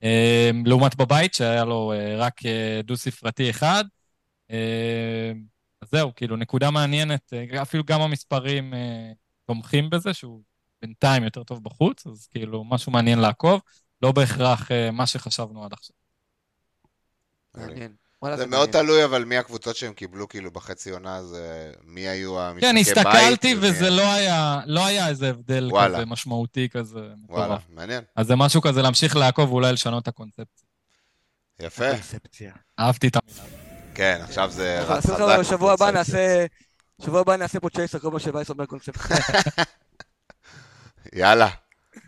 אה, לעומת בבית, שהיה לו אה, רק אה, דו-ספרתי אחד. אה, אז זהו, כאילו, נקודה מעניינת, אה, אפילו גם המספרים אה, תומכים בזה, שהוא בינתיים יותר טוב בחוץ, אז כאילו, משהו מעניין לעקוב, לא בהכרח מה שחשבנו עד עכשיו. מעניין. זה מאוד. תלוי, אבל מי הקבוצות שהם קיבלו כאילו בחצי עונה, זה מי היו המשחקי כן, בית. הסתכלתי, ומי- וזה לא היה, לא היה איזה הבדל וואלה. כזה משמעותי כזה וואלה. מעניין. אז זה משהו כזה להמשיך לעקוב ואולי לשנות את הקונספציה. יפה. קונספציה. אהבתי את המילה. כן, עכשיו זה רץ חזק. בשבוע הבא. נעשה... שבוע הבא נעשה פה צ'ייסר, כל מה שווייס אומר קונספציה. יאללה,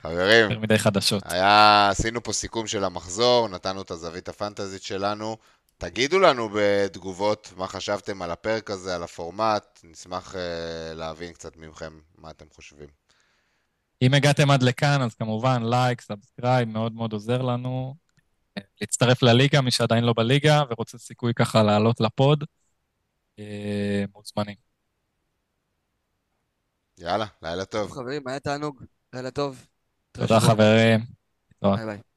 חברים. יותר מדי חדשות. היה, עשינו פה סיכום של המחזור, נתנו את הזווית הפנטזית שלנו. תגידו לנו בתגובות מה חשבתם על הפרק הזה, על הפורמט, נשמח uh, להבין קצת מכם מה אתם חושבים. אם הגעתם עד לכאן, אז כמובן לייק, subscribe, מאוד מאוד עוזר לנו. להצטרף לליגה, מי שעדיין לא בליגה ורוצה סיכוי ככה לעלות ל pod, אה, מוזמנים. יאללה, לילה טוב. חברים, היה תענוג, לילה טוב. תודה חברים. ביי ביי.